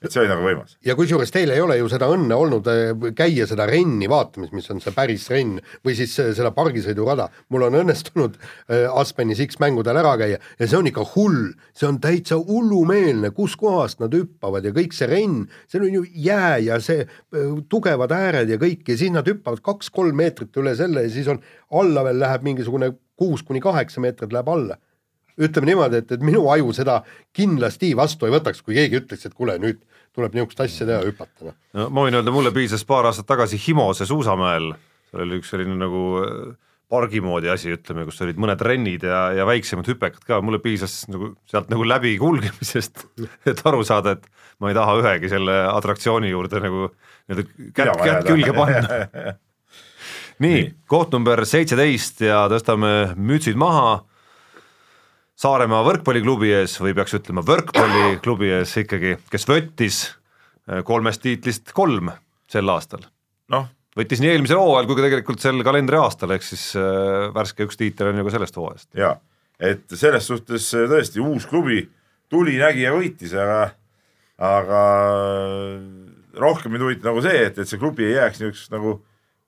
et see oli nagu võimas. ja kusjuures teil ei ole ju seda õnne olnud äh, käia seda renni vaatamas, mis on see päris renn või siis seda pargisõidurada. mul on õnnestunud äh, Aspenis X mängudel ära käia ja see on ikka hull, see on täitsa hullumeelne, kuskohast nad hüppavad ja kõik see renn, seal on ju jää ja see äh, tugevad ääred ja kõik ja siis nad hüppavad kaks-kolm meetrit üle selle ja siis on alla veel läheb mingisugune kuus kuni kaheksa meetrit läheb alla ütleme niimoodi, et, et minu aju seda kindlasti vastu ei võtaks, kui keegi ütleks, et kuule, nüüd tuleb niisugust asja teha, hüpata noh. no ma võin öelda, mulle piisas paar aastat tagasi Himose suusamäel, seal oli üks selline nagu äh, pargi moodi asi, ütleme, kus olid mõned rennid ja, ja väiksemad hüpekad ka, mulle piisas nagu sealt nagu läbi kulgemisest, et aru saada, et ma ei taha ühegi selle atraktsiooni juurde nagu nii-öelda kätt, kätt külge panna. nii, koht number seitseteist ja tõstame mütsid maha Saaremaa võrkpalliklubi ees või peaks ütlema võrkpalliklubi ees ikkagi, kes võttis äh, kolmest tiitlist kolm sel aastal. noh, võttis nii eelmisel hooajal kui ka tegelikult sel kalendriaastal, ehk siis äh, värske üks tiitel on ju ka sellest hooajast. ja et selles suhtes äh, tõesti uus klubi tuli, nägi ja võitis, aga, aga rohkem mind huvitab nagu see, et, et see klubi ei jääks niisuguseks nagu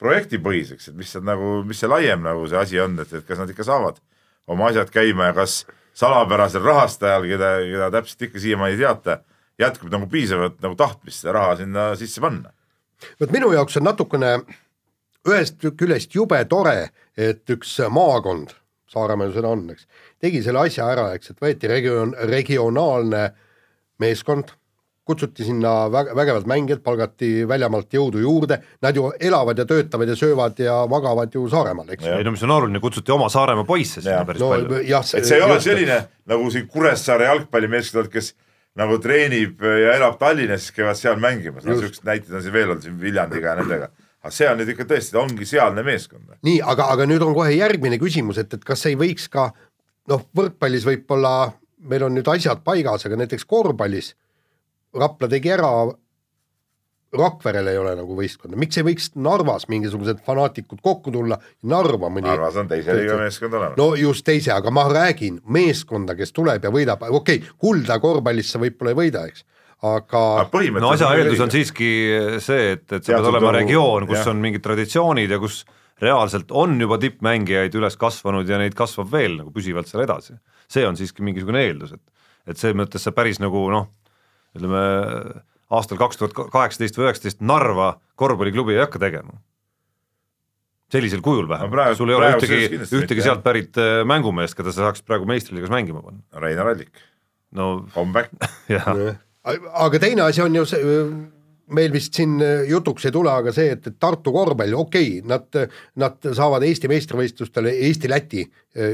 projektipõhiseks, et mis seal nagu, mis see laiem nagu see asi on, et, et kas nad ikka saavad oma asjad käima ja kas salapärasel rahastajal, keda, keda täpselt ikka siiamaani ei teata, jätkub nagu piisavalt nagu tahtmist seda raha sinna sisse panna. vot minu jaoks on natukene ühest küljest jube tore, et üks maakond, Saaremaal seda on, eks, tegi selle asja ära, eks, et võeti regioon, regionaalne meeskond, kutsuti sinna väge- vägevad mängijad, palgati väljamaalt jõudu juurde, nad ju elavad ja töötavad ja söövad ja magavad ju Saaremaal, eks Jah. ei no mis on oluline, kutsuti oma Saaremaa poisse sinna Jah. päris no palju. et see ei ole selline nagu siin Kuressaare jalgpallimeeskond, kes nagu treenib ja elab Tallinnas, siis käivad seal mängimas, no Just. siuksed näited on siin veel olnud siin Viljandiga ja nendega. aga see on nüüd ikka tõesti, ongi sealne meeskond. nii, aga, aga nüüd on kohe järgmine küsimus, et, et kas ei võiks ka noh, võrkpallis võib-olla meil on nüüd asjad paigas, aga näiteks korvpallis Rapla tegi ära, Rakverel ei ole nagu võistkonda, miks ei võiks Narvas mingisugused fanaatikud kokku tulla, Narva mõni Narvas on teise liiga meeskond olemas. no just teise, aga ma räägin meeskonda, kes tuleb ja võidab, okei okay,, kulda korvpallis sa võib-olla ei võida, eks, aga aga põhimõtteliselt. no asja eeldus on siiski see, et, et sa pead olema regioon, kus jah. on mingid traditsioonid ja kus reaalselt on juba tippmängijaid üles kasvanud ja neid kasvab veel nagu püsivalt seal edasi. see on siiski mingisugune eeldus, et, et selles mõttes sa päris nagu noh, ütleme aastal kaks tuhat kaheksateist või üheksateist Narva korvpalliklubi ei hakka tegema. sellisel kujul No vähemalt praegu- sul ei ole ühtegi ühtegi mitte, sealt pärit äh, mängumeest, keda sa saaks praegu meistriliigas mängima panna. Reinar Allik, no comeback. jah, aga teine asi on ju see, meil vist siin jutuks ei tule, aga see, et, et Tartu korvpall, okei okay,, nad, nad saavad Eesti meistrivõistlustel, Eesti-Läti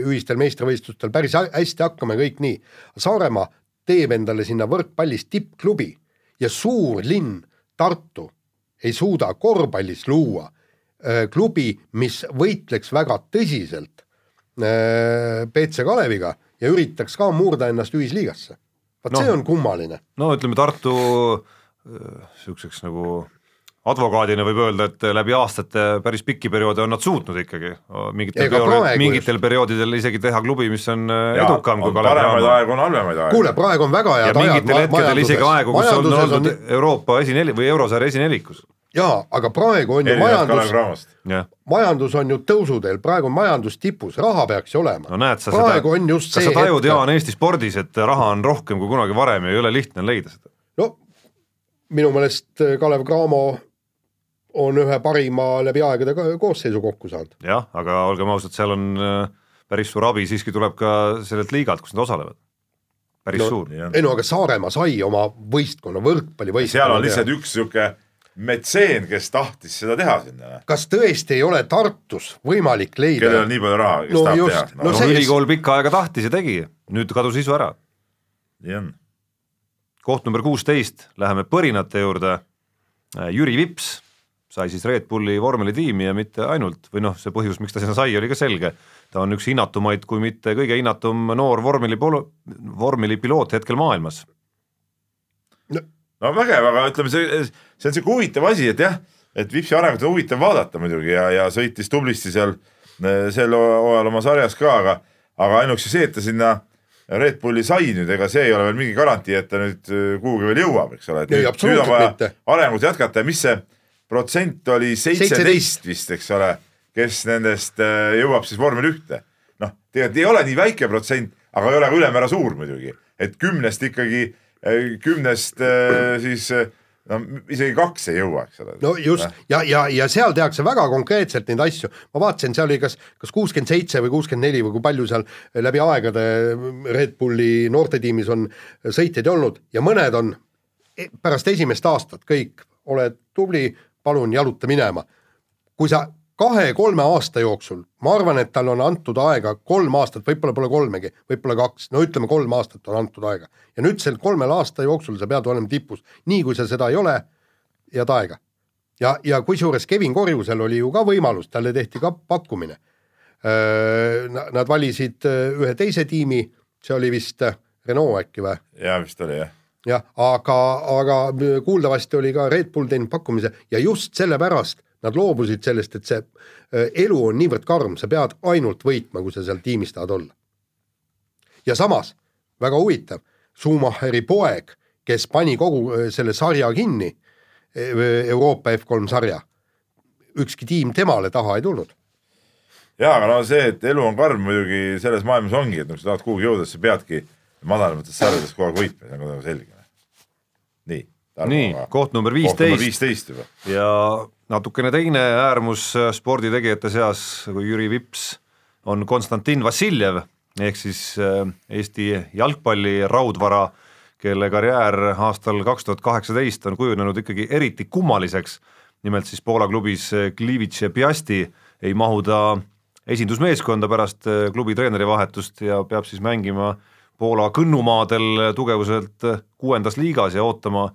ühistel meistrivõistlustel päris hä- hästi hakkama ja kõik nii. Saaremaa teeb endale sinna võrkpallis tippklubi ja suur linn Tartu ei suuda korvpallis luua äh, klubi, mis võitleks väga tõsiselt äh, BC Kaleviga ja üritaks ka murda ennast ühisliigasse. vot Noh. see on kummaline. no ütleme, Tartu niisuguseks nagu advokaadina võib öelda, et läbi aastate päris pikki perioode on nad suutnud ikkagi mingitel, praegu mingitel perioodidel isegi teha klubi, mis on äh, Jaa, edukam kui on Kalev paremaid Cramo. aegu, on halvemaid aegu. kuule, praegu on väga ja head ajad mingitel hetkedel isegi aegu, kus on oldud on, Euroopa esineli- või eurosarja esinelikus. jaa, aga praegu on ju majandus, majandus on ju tõusuteel, praegu on majandus tipus, raha peaks ju olema. no näed sa praegu seda, kas sa tajud, hetk- Jaan, Eesti spordis, et raha on rohkem kui kunagi varem ja ei ole lihtne leida seda? no minu meelest Kalev Cramo on ühe parima läbi aegade ko- koosseisu kokku saanud. jah, aga olgem ausad, seal on äh, päris suur abi siiski tuleb ka sellelt liigalt, kus nad osalevad. päris No, suur. ei no aga Saaremaa sai oma võistkonna, võrkpallivõistkonna seal on lihtsalt üks sihuke metseen, kes tahtis seda teha sinna, kas tõesti ei ole Tartus võimalik leida kellel on nii palju raha, kes No tahab just, teha no no see- ülikool pikka aega tahtis ja tegi, nüüd kadus isu ära. nii on. koht number kuusteist, läheme põrinate juurde. Jüri Vips sai siis Red Bulli vormelitiimi ja mitte ainult või noh, see põhjus, miks ta sinna sai, oli ka selge. ta on üks hinnatumaid, kui mitte kõige hinnatum noor vormelipolo-, vormelipiloot hetkel maailmas. no vägev, aga ütleme, see, see on sihuke huvitav asi, et jah, et Vipsi arengut on huvitav vaadata muidugi ja, ja sõitis tublisti seal eh, sel hooajal oma sarjas ka, aga, aga ainuüksi see, et ta sinna Red Bulli sai nüüd, ega see ei ole veel mingi garantii, et ta nüüd eh, kuhugi veel jõuab, eks ole, et Ei, nüüd, nüüd on vaja arengut jätkata ja mis see protsent oli, seitseteist vist, eks ole, kes nendest eh, jõuab siis vormel ühte. noh, tegelikult ei ole nii väike protsent, aga ei ole ka ülemäära suur muidugi, et kümnest ikkagi, kümnest eh, siis no isegi kaks ei jõua, eks ole. no just. Ja, ja, ja seal tehakse väga konkreetselt neid asju, ma vaatasin, seal oli kas, kas kuuskümmend seitse või kuuskümmend neli või kui palju seal läbi aegade Red Bulli noortetiimis on sõitjaid olnud. Ja mõned on e- pärast esimest aastat kõik, oled tubli, palun jaluta minema. kui sa kahe-kolme aasta jooksul, ma arvan, et tal on antud aega kolm aastat, võib-olla pole kolmegi, võib-olla kaks, no ütleme, kolm aastat on antud aega. ja nüüd sel kolmel aasta jooksul sa pead olema tipus, nii kui sa seda ei ole, head aega. ja, ja kusjuures Kevin Korjusel oli ju ka võimalus, talle tehti ka pakkumine. Nad valisid ühe teise tiimi, see oli vist äh, Renault äkki või? ja vist oli jah. Jah, aga, aga kuuldavasti oli ka Red Bull teinud pakkumise ja just sellepärast nad loobusid sellest, et see äh, elu on niivõrd karm, sa pead ainult võitma, kui sa seal tiimis tahad olla. ja samas, väga huvitav, Schumacheri poeg, kes pani kogu äh, selle sarja kinni, Euroopa F3 sarja, ükski tiim temale taha ei tulnud. ja aga no see, et elu on karm muidugi selles maailmas ongi, et kui sa tahad kuhugi jõuda, siis sa peadki madalamates sarjades kogu aeg võitma, see on ka selge. Nii. nii, koht number viisteist ja natukene teine äärmus sporditegijate seas kui Jüri Vips on Konstantin Vassiljev ehk siis äh, Eesti jalgpalli raudvara, kelle karjäär aastal kaks tuhat kaheksateist on kujunenud ikkagi eriti kummaliseks. nimelt siis Poola klubis Klivitše Piasti ei mahu ta esindusmeeskonda pärast äh, klubi treeneri vahetust ja peab siis mängima Poola kõnnumaadel tugevuselt kuuendas liigas ja ootama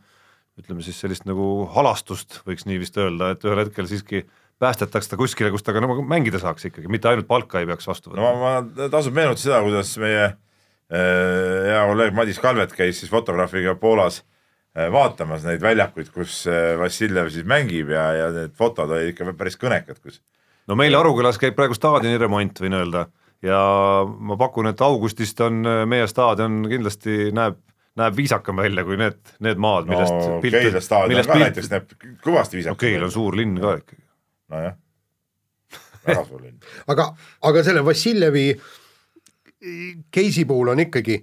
ütleme siis sellist nagu halastust, võiks nii vist öelda, et ühel hetkel siiski päästetakse ta kuskile, kus ta ka nagu mängida saaks ikkagi, mitte ainult palka ei peaks vastu no võtma ma, ma tasub meenutada seda, kuidas meie äh, hea kolleeg Madis Kalvet käis siis fotograafiga Poolas äh, vaatamas neid väljakuid, kus äh, Vassiljev siis mängib ja, ja need fotod olid ikka päris kõnekad, kus no meil Arukülas käib praegu staadioni remont, võin öelda, ja ma pakun, et augustist on äh, meie staadion kindlasti näeb, näeb viisakam välja kui need, need maad, millest no Keila staadion ka näiteks näeb kõvasti viisakam Keil on suur linn ka ikkagi. nojah, väga suur linn. aga, aga selle Vassiljevi case'i puhul on ikkagi,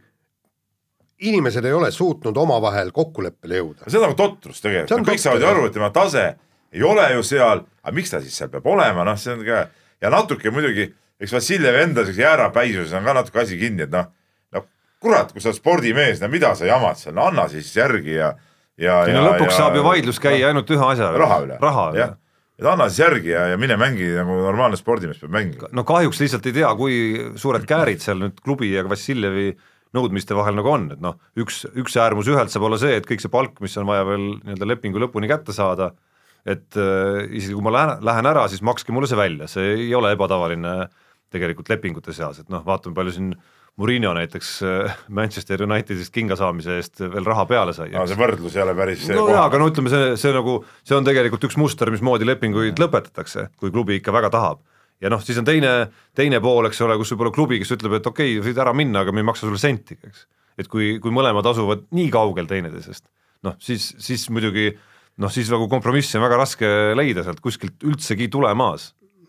inimesed ei ole suutnud omavahel kokkuleppele jõuda. see on nagu totrus tegelikult, kõik saavad ju aru, et tema tase ei ole ju seal, aga miks ta siis seal peab olema, noh, see on ka ja natuke muidugi, eks Vassiljevi enda siukse jäärapäisuses on ka natuke asi kinni, et noh, no kurat, kui sa oled spordimees, no mida sa jamad seal, no anna siis järgi ja, ja. ei no lõpuks ja, saab ju vaidlus käia ainult ühe asja üle. raha üle, raha üle jah, et anna siis järgi ja, ja mine mängi nagu normaalne spordimees peab mängima. no kahjuks lihtsalt ei tea, kui suured käärid seal nüüd klubi ja Vassiljevi nõudmiste vahel nagu on, et noh, üks, üks äärmus ühelt saab olla see, et kõik see palk, mis on vaja veel nii-öelda lepingu lõpuni kätte saada, et äh, isegi kui ma lähen, lähen ära, siis makske mulle see välja, see ei ole ebatavaline tegelikult lepingute seas, et noh, vaatame palju siin Murillo näiteks äh, Manchester Unitedist kinga saamise eest veel raha peale sai. no see võrdlus ei ole päris no jaa, aga no ütleme, see, see nagu, see on tegelikult üks muster, mismoodi lepinguid ja. lõpetatakse, kui klubi ikka väga tahab. ja noh, siis on teine, teine pool, eks ole, kus võib-olla klubi, kes ütleb, et okei okay,, võid ära minna, aga me ei maksa sulle sentigi, eks. et kui, kui mõlemad asuvad nii kaugel teineteisest, noh siis, siis muidugi noh, siis nagu kompromissi on väga raske leida sealt kuskilt üldsegi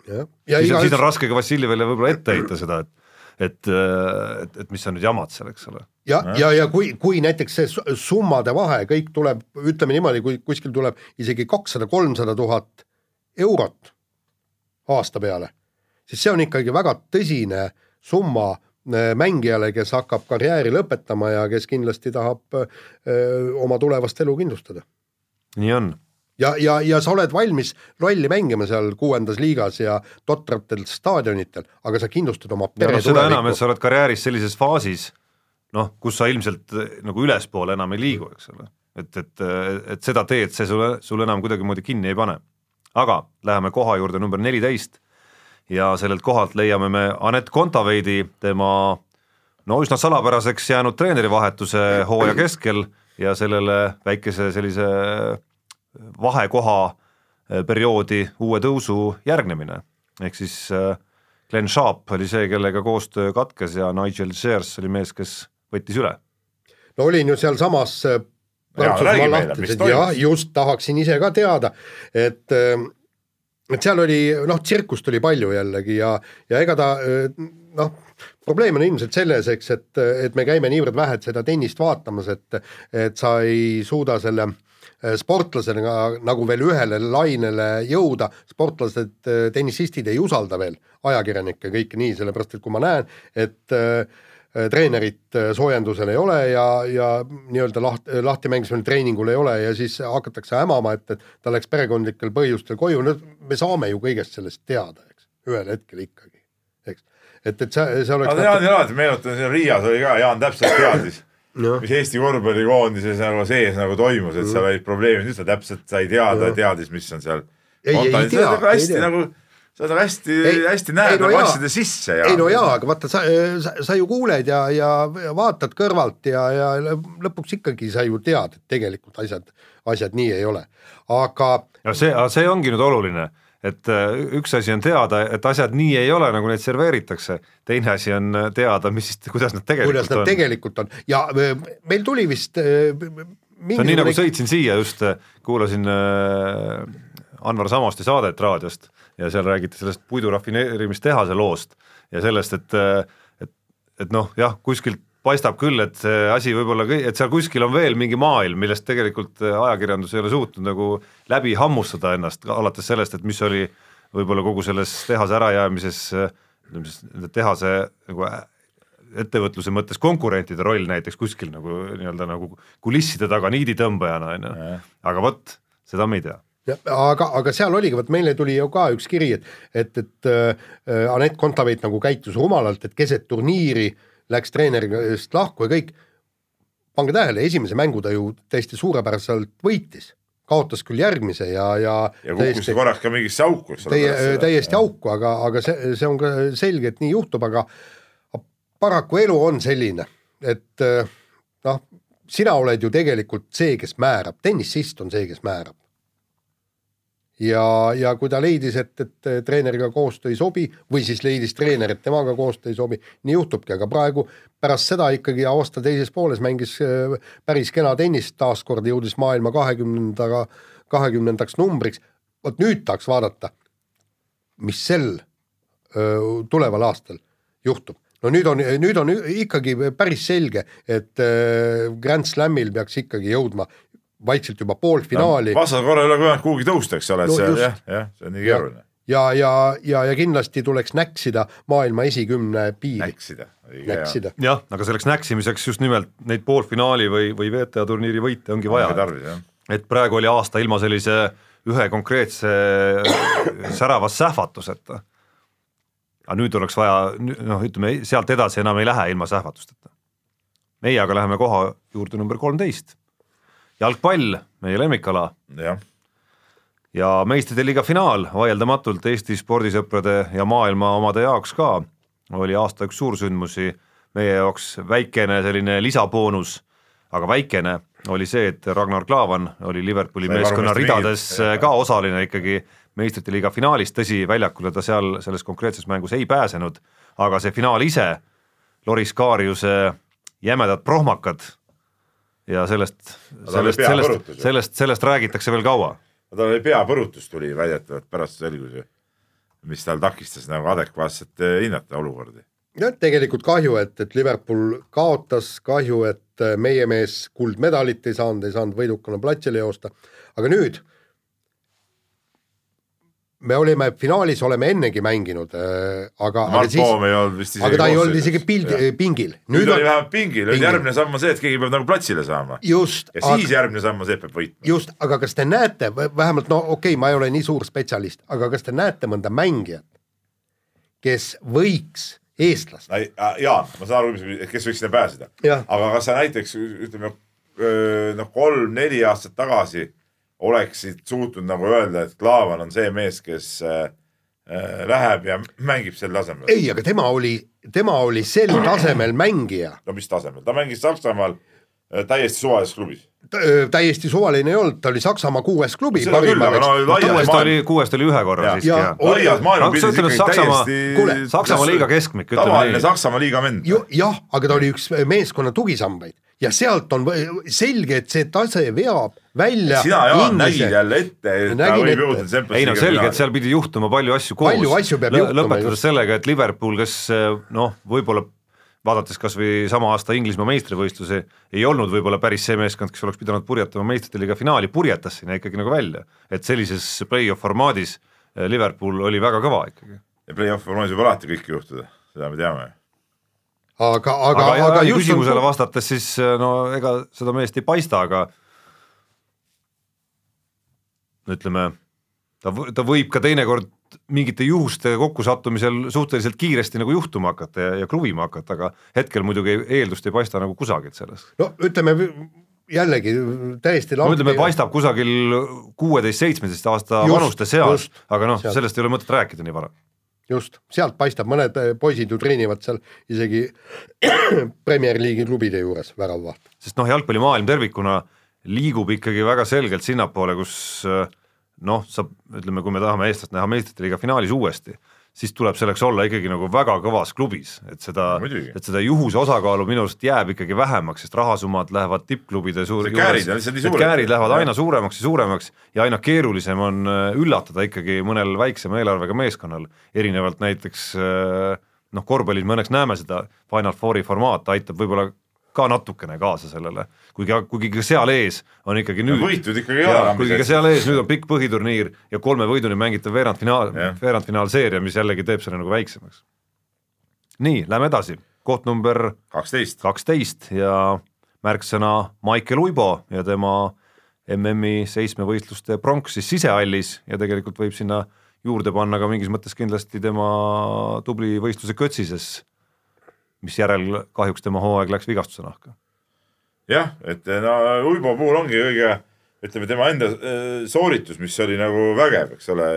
tulemaas. siis, on, siis on raske ka Vassiljevile võib-olla ette heita seda, et et, et, et mis on nüüd jamad seal, eks ole. ja, ja, ja kui, kui näiteks see summade vahe kõik tuleb, ütleme niimoodi, kui kuskil tuleb isegi kakssada, kolmsada tuhat eurot aasta peale, siis see on ikkagi väga tõsine summa äh, mängijale, kes hakkab karjääri lõpetama ja kes kindlasti tahab öö, äh, oma tulevast elu kindlustada. nii on ja, ja, ja sa oled valmis rolli mängima seal kuuendas liigas ja totratel staadionitel, aga sa kindlustad oma pere no, seda enam, et sa oled karjääris sellises faasis, noh, kus sa ilmselt eh, nagu ülespoole enam ei liigu, eks ole. et, et, et seda teed see sulle, sulle enam kuidagimoodi kinni ei pane. aga läheme koha juurde number neliteist ja sellelt kohalt leiame me Anett Kontaveidi, tema no üsna salapäraseks jäänud treenerivahetuse hooaja keskel ja sellele väikese sellise vahekoha äh, perioodi uue tõusu järgnemine, ehk siis äh, Glen Sharp oli see, kellega koostöö katkes ja Nigel Shears oli mees, kes võttis üle. no olin ju sealsamas äh, Prantsusmaa lahtides ja just tahaksin ise ka teada, et et seal oli noh, tsirkust oli palju jällegi ja, ja ega ta noh, probleem on ilmselt selles, eks, et, et me käime niivõrd vähe seda tennist vaatamas, et et sa ei suuda selle Äh, sportlasena nagu veel ühele lainele jõuda, sportlased, äh, tennisistid ei usalda veel ajakirjanikke kõike nii, sellepärast et kui ma näen, et äh, treenerit soojendusel ei ole ja, ja nii-öelda laht-, lahti mängimisel treeningul ei ole ja siis hakatakse hämama, et, et ta läks perekondlikel põhjustel koju, no me saame ju kõigest sellest teada, eks, ühel hetkel ikkagi, eks. et, et see, see oleks aga Jaan, meenutan, siin Riias oli ka, Jaan täpselt teadis no. mis Eesti korvpallikoondises nagu sees nagu toimus, et seal olid probleemid, nüüd sa täpselt sai teada, teadis, mis on seal. tea, nagu hästi ei nagu sa nagu hästi, hästi näed no nagu asjade sisse ja. ei no jaa, aga vaata, sa, sa, sa ju kuuled ja, ja vaatad kõrvalt ja, ja lõpuks ikkagi sa ju tead, et tegelikult asjad, asjad nii ei ole, aga. no see, see ongi nüüd oluline et äh, üks asi on teada, et asjad nii ei ole, nagu neid serveeritakse, teine asi on äh, teada, mis, kuidas nad tegelikult kuidas nad on. tegelikult on ja äh, meil tuli vist see on nii, nagu sõitsin siia just, kuulasin Anvar Samosti saadet raadiost ja seal räägiti sellest puidu rafineerimistehase loost ja sellest, et et, et noh, jah, kuskilt paistab küll, et see asi võib-olla, et seal kuskil on veel mingi maailm, millest tegelikult äh, ajakirjandus ei ole suutnud nagu läbi hammustada ennast, alates sellest, et mis oli võib-olla kogu selles tehase ärajäämises, ütleme siis nende tehase nagu äh, ettevõtluse mõttes konkurentide roll näiteks kuskil nagu nii-öelda nagu kulisside taga niiditõmbajana, on ju, aga vot, seda me ei tea. Ja, aga, aga seal oligi, vot meile tuli ju ka üks kiri, et, et, et äh, Anett Kontaveit nagu käitus rumalalt, et keset turniiri äh, läks treenerist lahku ja kõik. pange tähele, esimese mängu ta ju täiesti suurepäraselt võitis, kaotas küll järgmise ja, ja. ja kukkus korraks ka mingisse auku, eks ole. Täiesti auku, aga, aga see, see on ka selge, et nii juhtub, aga paraku elu on selline, et noh, sina oled ju tegelikult see, kes määrab, tennisist on see, kes määrab ja, ja kui ta leidis, et, et treeneriga koostöö ei sobi või siis leidis treener, et temaga koostöö ei sobi, nii juhtubki, aga praegu pärast seda ikkagi aasta teises pooles mängis äh, päris kena tennist, taaskord jõudis maailma kahekümnendaga, kahekümnendaks numbriks. vot nüüd tahaks vaadata, mis sel öö, tuleval aastal juhtub no nüüd on, nüüd on ikkagi päris selge, et Grand Slamil peaks ikkagi jõudma vaikselt juba poolfinaali no,. vastasel korral ei ole võimalik kuhugi tõusta, eks ole, et no, see jah, jah, see on nii keeruline. ja, ja, ja, ja kindlasti tuleks näksida maailma esikümne piiri. näksida. näksida. jah, aga selleks näksimiseks just nimelt neid poolfinaali või, või WTA turniiri võite ongi vaja. et praegu oli aasta ilma sellise ühe konkreetse särava sähvatuseta. aga nüüd oleks vaja, noh, ütleme sealt edasi enam ei lähe ilma sähvatusteta. meie aga läheme koha juurde number kolmteist jalgpall, meie lemmikala. ja meistrite liiga finaal vaieldamatult Eesti spordisõprade ja maailma omade jaoks ka oli aasta üks suursündmusi, meie jaoks väikene selline lisaboonus, aga väikene oli see, et Ragnar Klavan oli Liverpooli Sai meeskonna ridades mingit- ka osaline ikkagi meistrite liiga finaalis, tõsi, väljakule ta seal selles konkreetses mängus ei pääsenud, aga see finaal ise, Loris Kaariuse jämedad prohmakad ja sellest, sellest, sellest, sellest, sellest räägitakse veel kaua. tal oli peapõrutus tuli väidetavalt pärast selgus ju, mis tal takistas nagu adekvaatselt eh, hinnata olukordi. jah, tegelikult kahju, et, et Liverpool kaotas, kahju, et äh, meie mees kuldmedalit ei saanud, ei saanud võidukana platsile joosta, aga nüüd me olime finaalis, oleme ennegi mänginud, aga, aga Mart siis, Poom ei olnud vist isegi aga ta ei olnud isegi pildi Jah., pingil. nüüd oli vähemalt pingil, nüüd järgmine samm on see, et keegi peab nagu platsile saama just, ja siis järgmine samm on see, et peab võitma. just, aga kas te näete, vähemalt no okei okay,, ma ei ole nii suur spetsialist, aga kas te näete mõnda mängijat, kes võiks eestlast, Jaan, ma saan aru, kes võiks sinna pääseda, aga kas sa näiteks ütleme noh, kolm-neli aastat tagasi oleksid suutnud nagu öelda, et Klaavan on see mees, kes äh, äh, läheb ja mängib sel tasemel? ei, aga tema oli, tema oli sel tasemel mängija, no mis tasemel, ta mängis Saksamaal äh, täiesti suvalises klubis. täiesti suvaline ei olnud, ta oli Saksamaa kuues klubi. Seda küll, aga no laias kuuest maailm- oli, kuuest oli ühe korra Jaa. siiski Jaa, jah. laias No maailmapildis on ikkagi Saksamaa- täiesti kuule, Saksamaa liiga keskmik, ütleme tavaline nii. Saksamaa liiga vend. jah, aga ta oli üks meeskonna tugisambaid ja sealt on selge, et see tase veab välja. sina, Jaan, nägid jälle ette, et ta võib jõuda Champions ei no selge, et seal pidi juhtuma palju asju koos. Palju asju peab juhtuma, lõpetades sellega, et Liverpool, kes noh, võib-olla vaadates kas või sama aasta Inglismaa meistrivõistlusi, ei olnud võib-olla päris see meeskond, kes oleks pidanud purjetama meistrite liiga finaali, purjetas sinna ikkagi nagu välja. et sellises play-off formaadis eh, Liverpool oli väga kõva ikkagi. ja play-off formaadis võib alati kõike juhtuda, seda me teame. aga, aga, aga, aga, just küsimusele on, vastates siis no ega seda meest ei paista, aga ütleme, ta, ta võib ka teinekord mingite juhuste kokkusattumisel suhteliselt kiiresti nagu juhtuma hakata ja, ja kruvima hakata, aga hetkel muidugi eeldust ei paista nagu kusagilt selles. no ütleme jällegi täiesti no ütleme, paistab kusagil kuueteist, seitsmeteist aasta Just, vanuste seas aga noh, sellest ei ole mõtet rääkida nii vara. just, sealt paistab, mõned äh, poisid ju treenivad seal isegi Premier League'i klubide juures väravvaht. sest noh, jalgpallimaailm tervikuna liigub ikkagi väga selgelt sinnapoole, kus äh, noh, sa ütleme, kui me tahame eestlast näha meistrite liiga finaalis uuesti, siis tuleb selleks olla ikkagi nagu väga kõvas klubis, et seda et seda juhuse osakaalu minu arust jääb ikkagi vähemaks, sest rahasummad lähevad tippklubide suur- käärid on lihtsalt nii suured. käärid lähevad aina suuremaks ja suuremaks ja aina keerulisem on äh, üllatada ikkagi mõnel väiksema eelarvega meeskonnal, erinevalt näiteks äh, noh, korvpallis me õnneks näeme seda Final Fouri formaat aitab võib-olla ka natukene kaasa sellele, kuigi, kuigi ka seal ees on ikkagi nüüd võitud ikkagi enam kuigi ka seal ees nüüd on pikk põhiturniir ja kolme võiduni mängitav veerandfinaal veerandfinaalseeria, mis jällegi teeb selle nagu väiksemaks. nii, lähme edasi, koht number kaksteist, kaksteist ja märksõna Maicel Uibo ja tema MM-i seitsmevõistluste pronks siis sisehallis ja tegelikult võib sinna juurde panna ka mingis mõttes kindlasti tema tubli võistluse Kötsises, mis järel kahjuks tema hooaeg läks vigastuse nahka. jah, et no Uibo puhul ongi kõige, ütleme tema enda äh, sooritus, mis oli nagu vägev, eks ole,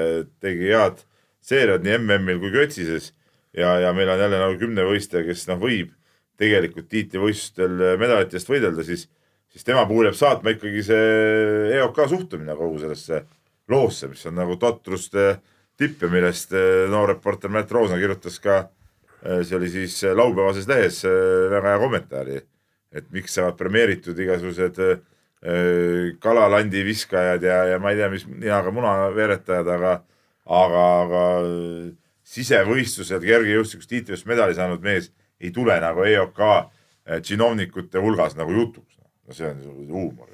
tegi head seeriad nii MM-il kui Kötsises ja, ja meil on jälle nagu kümnevõistleja, kes noh, võib tegelikult tiitlivõistlustel medalite eest võidelda, siis, siis tema puhul jääb saatma ikkagi see EOK suhtumine kogu sellesse loosse, mis on nagu totruste tipp ja millest eh, noor reporter Märt Roosna kirjutas ka, see oli siis eh, laupäevases lehes eh, väga hea kommentaari, et miks saavad premeeritud igasugused kalalandi viskajad ja, ja ma ei tea, mis ninaga muna veeretajad, aga, aga, aga sisevõistlusel kergejõustikus tiitlivõistluse medali saanud mees ei tule nagu EOK činovnikute hulgas nagu jutuks. no see on huumor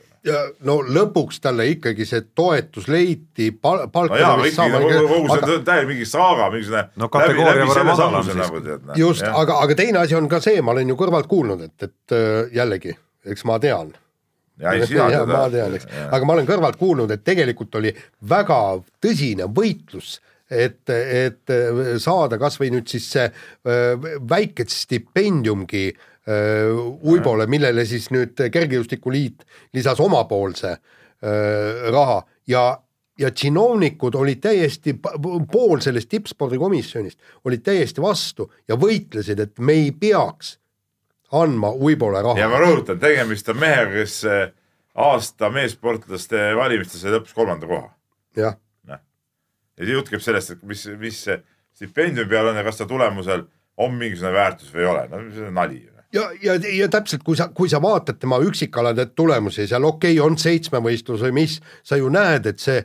no lõpuks talle ikkagi see toetus leiti pal, palka no jaa, aga ikkagi saama kogu, kogu aga, see on täielikult mingi saaga, mingisugune No kategooria võrra madalam siiski. nagu just, aga, aga teine asi on ka see, ma olen ju kõrvalt kuulnud, et, et äh, jällegi, eks ma tean. ja ei sina ja, ma tean, eks, aga ma olen kõrvalt kuulnud, et tegelikult oli väga tõsine võitlus, et, et saada kasvõi nüüd siis see äh, väike stipendiumgi äh, Uibole, millele siis nüüd Kergejõustikuliit lisas omapoolse äh, raha ja, ja tsinovnikud olid täiesti, pool sellest tippspordikomisjonist olid täiesti vastu ja võitlesid, et me ei peaks andma Uibole ja ma raha. rõhutan, tegemist on mehega, kes eh, aasta meessportlaste valimistel sai lõpuks kolmanda koha. jah, ja see jutt käib sellest, et mis, mis stipendiumi peal on ja kas ta tulemusel on mingisugune väärtus või ei ole, no see on nali ju. ja, ja, ja täpselt, kui sa, kui sa vaatad tema üksikalade tulemusi seal, okei okay,, on seitsmevõistlus või mis, sa ju näed, et see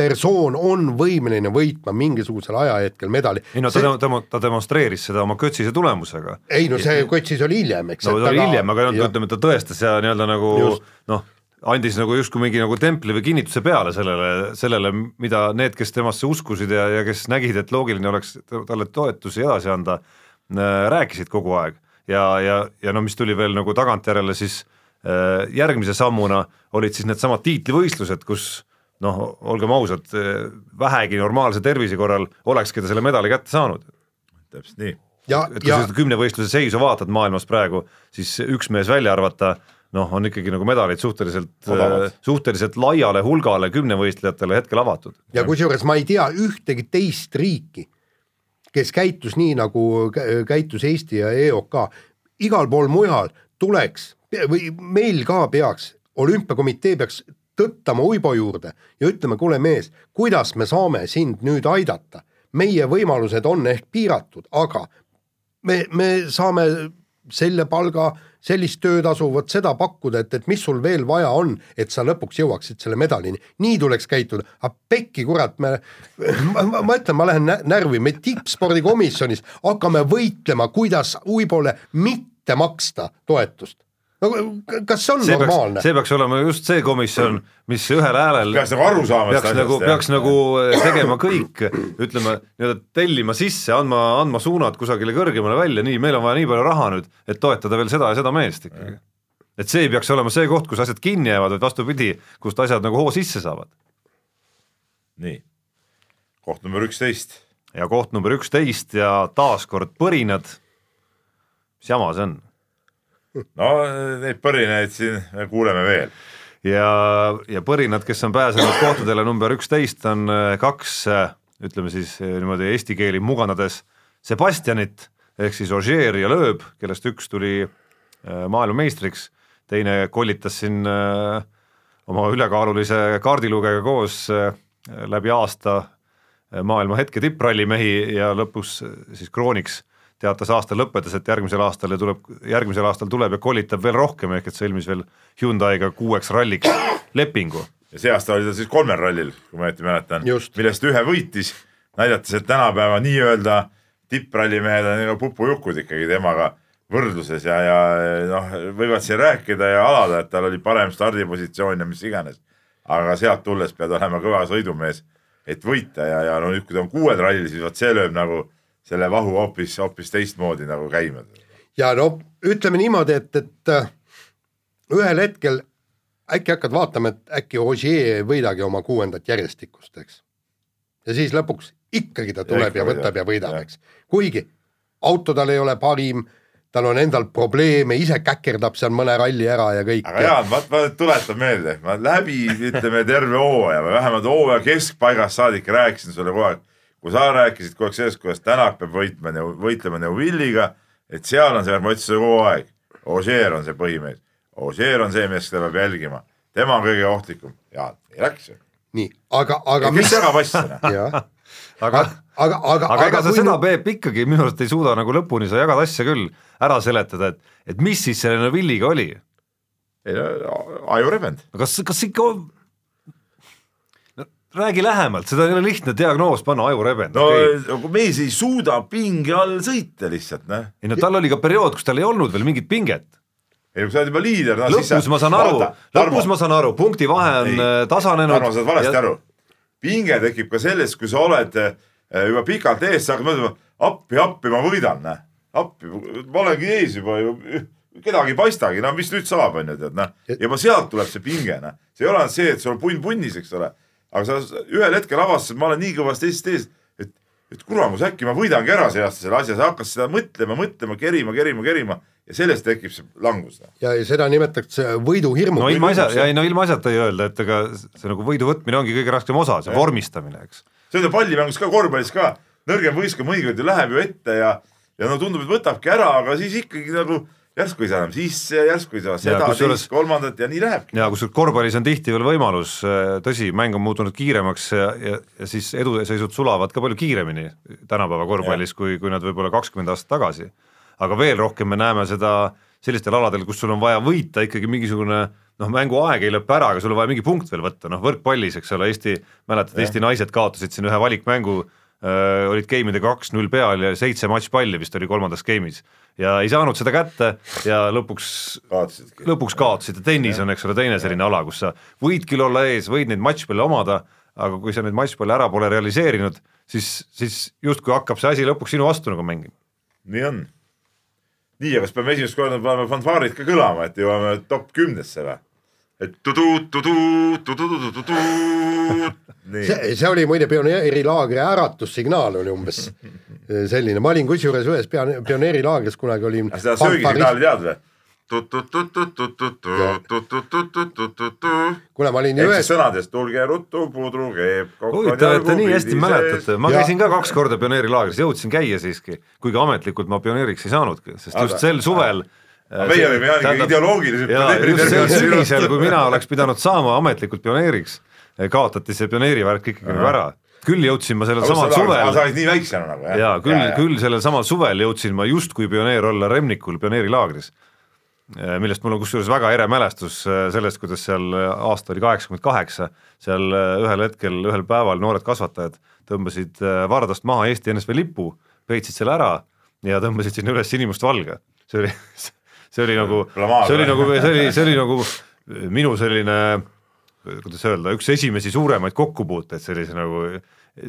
persoon on võimeline võitma mingisugusel ajahetkel medali. ei no ta see..., ta, ta demonstreeris seda oma kötsise tulemusega. ei no see kotsis oli hiljem, eks. no ta oli hiljem, aga noh, ütleme, ta tõestas ja nii-öelda nagu noh, andis nagu justkui mingi nagu templi või kinnituse peale sellele, sellele, mida need, kes temasse uskusid ja, ja kes nägid, et loogiline oleks talle toetusi edasi anda, rääkisid kogu aeg ja, ja, ja no mis tuli veel nagu tagantjärele siis äh, järgmise sammuna olid siis needsamad tiitlivõistlused, kus noh, olgem ausad, vähegi normaalse tervise korral olekski ta selle medali kätte saanud täpselt nii. ja, et kui ja sa seda kümnevõistluse seisu vaatad maailmas praegu, siis üks mees välja arvata, noh, on ikkagi nagu medaleid suhteliselt Odavad., suhteliselt laiale hulgale kümnevõistlejatele hetkel avatud. ja kusjuures ma ei tea ühtegi teist riiki, kes käitus nii nagu kä- käitus Eesti ja EOK, igal pool mujal tuleks või meil ka peaks, olümpiakomitee peaks tõttama Uibo juurde ja ütlema, kuule mees, kuidas me saame sind nüüd aidata, meie võimalused on ehk piiratud, aga me, me saame selle palga, sellist töötasu, vot seda pakkuda, et, et mis sul veel vaja on, et sa lõpuks jõuaksid selle medalini. nii tuleks käituda, aga pekki kurat, me, ma, ma, ma ütlen, ma lähen nä- närvi, me tippspordikomisjonis hakkame võitlema, kuidas Uibole mitte maksta toetust. No kas see on see peaks normaalne,? see peaks olema just see komisjon, mis ühel häälel peaks nagu aru saama peaks nagu, peaks nagu tegema kõik, ütleme nii-öelda tellima sisse, andma, andma suunad kusagile kõrgemale välja, nii, meil on vaja nii palju raha nüüd, et toetada veel seda ja seda meest ikkagi. et see ei peaks olema see koht, kus asjad kinni jäävad, vaid vastupidi, kust asjad nagu hoo sisse saavad. nii, koht number üksteist. ja koht number üksteist ja taaskord põrinad. mis jama see on? No neid põrinaid siin me kuuleme veel. ja, ja põrinad, kes on pääsenud kohtadele number üksteist, on äh, kaks, ütleme siis äh, niimoodi eesti keeli mugandades Sebastianit ehk siis Ogier ja Loeb, kellest üks tuli maailmameistriks, teine kollitas siin oma ülekaalulise kaardilugega koos läbi aasta maailma hetke tipprallimehi ja lõpus siis krooniks teatas aasta lõppedes, et järgmisel aastal ja tuleb, järgmisel aastal tuleb ja kollitab veel rohkem, ehk et sõlmis veel Hyundai'ga kuueks ralliks lepingu. Ja see aasta oli ta siis kolmel rallil, kui ma õieti mäletan millest ühe võitis, näidates, et tänapäeva nii-öelda tipprallimehed on nagu pupujukud ikkagi temaga võrdluses ja, ja noh, võivad siin rääkida ja alada, et tal oli parem stardipositsioon ja mis iganes. aga sealt tulles pead olema kõva sõidumees, et võita ja, ja no nüüd, kui ta on kuuel rallil, siis vot see lööb nagu selle vahu hoopis, hoopis teistmoodi nagu käima. ja no ütleme niimoodi, et, et äh, ühel hetkel äkki hakkad vaatama, et äkki Ogier ei võidagi oma kuuendat järjestikust, eks. ja siis lõpuks ikkagi ta tuleb ja, ja võtab ja võidab, eks. kuigi auto tal ei ole parim, tal on endal probleeme, ise käkerdab seal mõne ralli ära ja kõik. aga Jaan, ma, ma tuletan meelde, ma läbi ütleme terve hooaja või vähemalt hooaja keskpaigast saadik rääkisin sulle kogu aeg, kui sa rääkisid kogu aeg sellest, kuidas Tänak peab võitma, võitlema Neuvilliga, et seal on see, ma ütlesin sulle kogu aeg, Ožeer on see põhimees, Ožeer on see mees, keda peab jälgima, tema on kõige ohtlikum, Jaan, ei läks ju. nii, aga, aga kes jagab asja? jah, aga aga, aga, aga ega sa kui seda, Peep ikkagi minu arust ei suuda nagu lõpuni, sa jagad asja küll ära seletada, et, et mis siis selle Neville'iga oli? ajurebend, kas, kas ikka no, räägi lähemalt, seda ei ole lihtne diagnoos panna ajurebend no okay.. mees ei suuda pinge all sõita lihtsalt, noh. ei no tal oli ka periood, kus tal ei olnud veel mingit pinget. ei no kui sa oled juba liider no,, lõpus ma saan aru, lõpus ma saan aru, punktivahe on Ei, ei, tasanenud. Tarmo, sa saad valesti ja... aru. pinge tekib ka sellest, kui sa oled äh, juba pikalt ees, sa hakkad mõtlema, appi, appi, ma võidan, noh. appi, ma olengi ees juba ju, kedagi ei paistagi, no mis nüüd saab, on ju, tead, noh. juba sealt tuleb see pinge, noh. see ei ole ainult see, et sul on punn punnis, eks ole. Aga sa ühel hetkel avastasid, ma olen nii kõvasti eest ees, et, et kuramus, äkki ma võidangi ära see aasta selle asja, sa hakkad seda mõtlema, mõtlema, kerima, kerima, kerima ja sellest tekib see langus. ja ja seda nimetatakse võiduhirmu no ilma asja, ja ei no ilma asjata ei öelda, et ega see nagu võidu võtmine ongi kõige raskem osa, see vormistamine, eks. see on ju pallimängus ka, korvpallis ka, nõrgem võistkond mõnikord ju läheb ju ette ja, ja no tundub, et võtabki ära, aga siis ikkagi nagu järsku ei saa enam sisse, järsku ei saa seda, teist, kolmandat ja nii lähebki. ja kusjuures korvpallis on tihti veel võimalus, tõsi, mäng on muutunud kiiremaks ja, ja, ja siis eduseisud sulavad ka palju kiiremini tänapäeva korvpallis, kui, kui nad võib-olla kakskümmend aastat tagasi. aga veel rohkem me näeme seda sellistel aladel, kus sul on vaja võita ikkagi mingisugune noh, mänguaeg ei lõpe ära, aga sul on vaja mingi punkt veel võtta, noh võrkpallis, eks ole, Eesti, mäletad, Eesti naised kaotasid siin ühe valikmängu äh, olid game'idega kaks-null peal ja seitse matšpalli vist oli kolmandas game'is ja ei saanud seda kätte ja lõpuks lõpuks kaotasid ja tennis on, eks ole, teine selline ala, kus sa võid küll olla ees, võid neid matšpalle omada, aga kui sa neid matšpalle ära pole realiseerinud, siis, siis justkui hakkab see asi lõpuks sinu vastu nagu mängima. nii on. nii, aga kas peame esimest korda panema fanfaarid ka kõlama, et jõuame top kümnesse või? Et see, see oli muide pioneerilaagri äratussignaal oli umbes selline, ma olin kusjuures ühes pea- pioneerilaagris kunagi olin seda söögisignaali tead või? kuule, ma olin ehk ühes sõnadest tulge ruttu, pudru keeb. huvitav, et te nii hästi mäletate, ma Ja- käisin ka kaks korda pioneerilaagris, jõudsin käia siiski, kuigi ametlikult ma pioneeriks ei saanudki, sest Aga- just sel suvel äh, meie olime jah ja sel pioneerid. sügisel, kui mina oleks pidanud saama ametlikult pioneeriks, kaotati see pioneerivärk ikkagi nagu ära. küll jõudsin ma sellel samal sa suvel olid nii väiksena nagu jah? ja küll, küll sellel samal suvel jõudsin ma justkui pioneer olla Remnikul pioneerilaagris, millest mul on kusjuures väga ere mälestus äh, sellest, kuidas seal äh, aasta oli kaheksakümmend kaheksa, seal äh, ühel hetkel, ühel päeval noored kasvatajad tõmbasid äh, Vardast maha Eesti NSV lipu, peitsid selle ära ja tõmbasid sinna üles sinimustvalge. see oli, see oli nagu, see oli nagu, see oli, see oli nagu minu selline kuidas öelda, üks esimesi suuremaid kokkupuuteid sellise nagu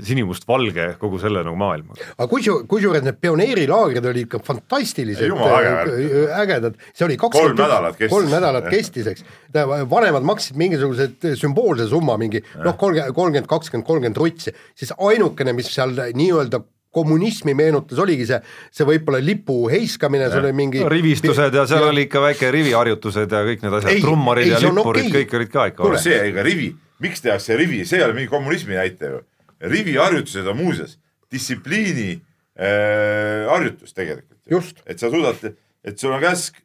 sinimustvalge kogu selle nagu maailmaga. aga kusju-, kusjuures need pioneerilaagrid olid ikka fantastiliselt äge värk. äh, ägedad, see oli Kolm kakskümmend nädalat kestis. kolm nädalat kestis, eks. vanemad maksid mingisugused sümboolse summa, mingi noh, kolmkümmend, kolmkümmend, kakskümmend, kolmkümmend rutsi, siis ainukene, mis seal nii-öelda kommunismi meenutas, oligi see, see võib-olla lipu heiskamine, see oli mingi rivistused ja seal oli ikka väike riviharjutused ja kõik need asjad trummarid ei, ja lippurid okei. kõik olid ka ikka Kuule, see, ega rivi, miks tehakse rivi, see ei ole mingi kommunismi näite ju. riviharjutused on muuseas distsipliini äh, harjutus tegelikult. Just. et sa suudad, et sul on käsk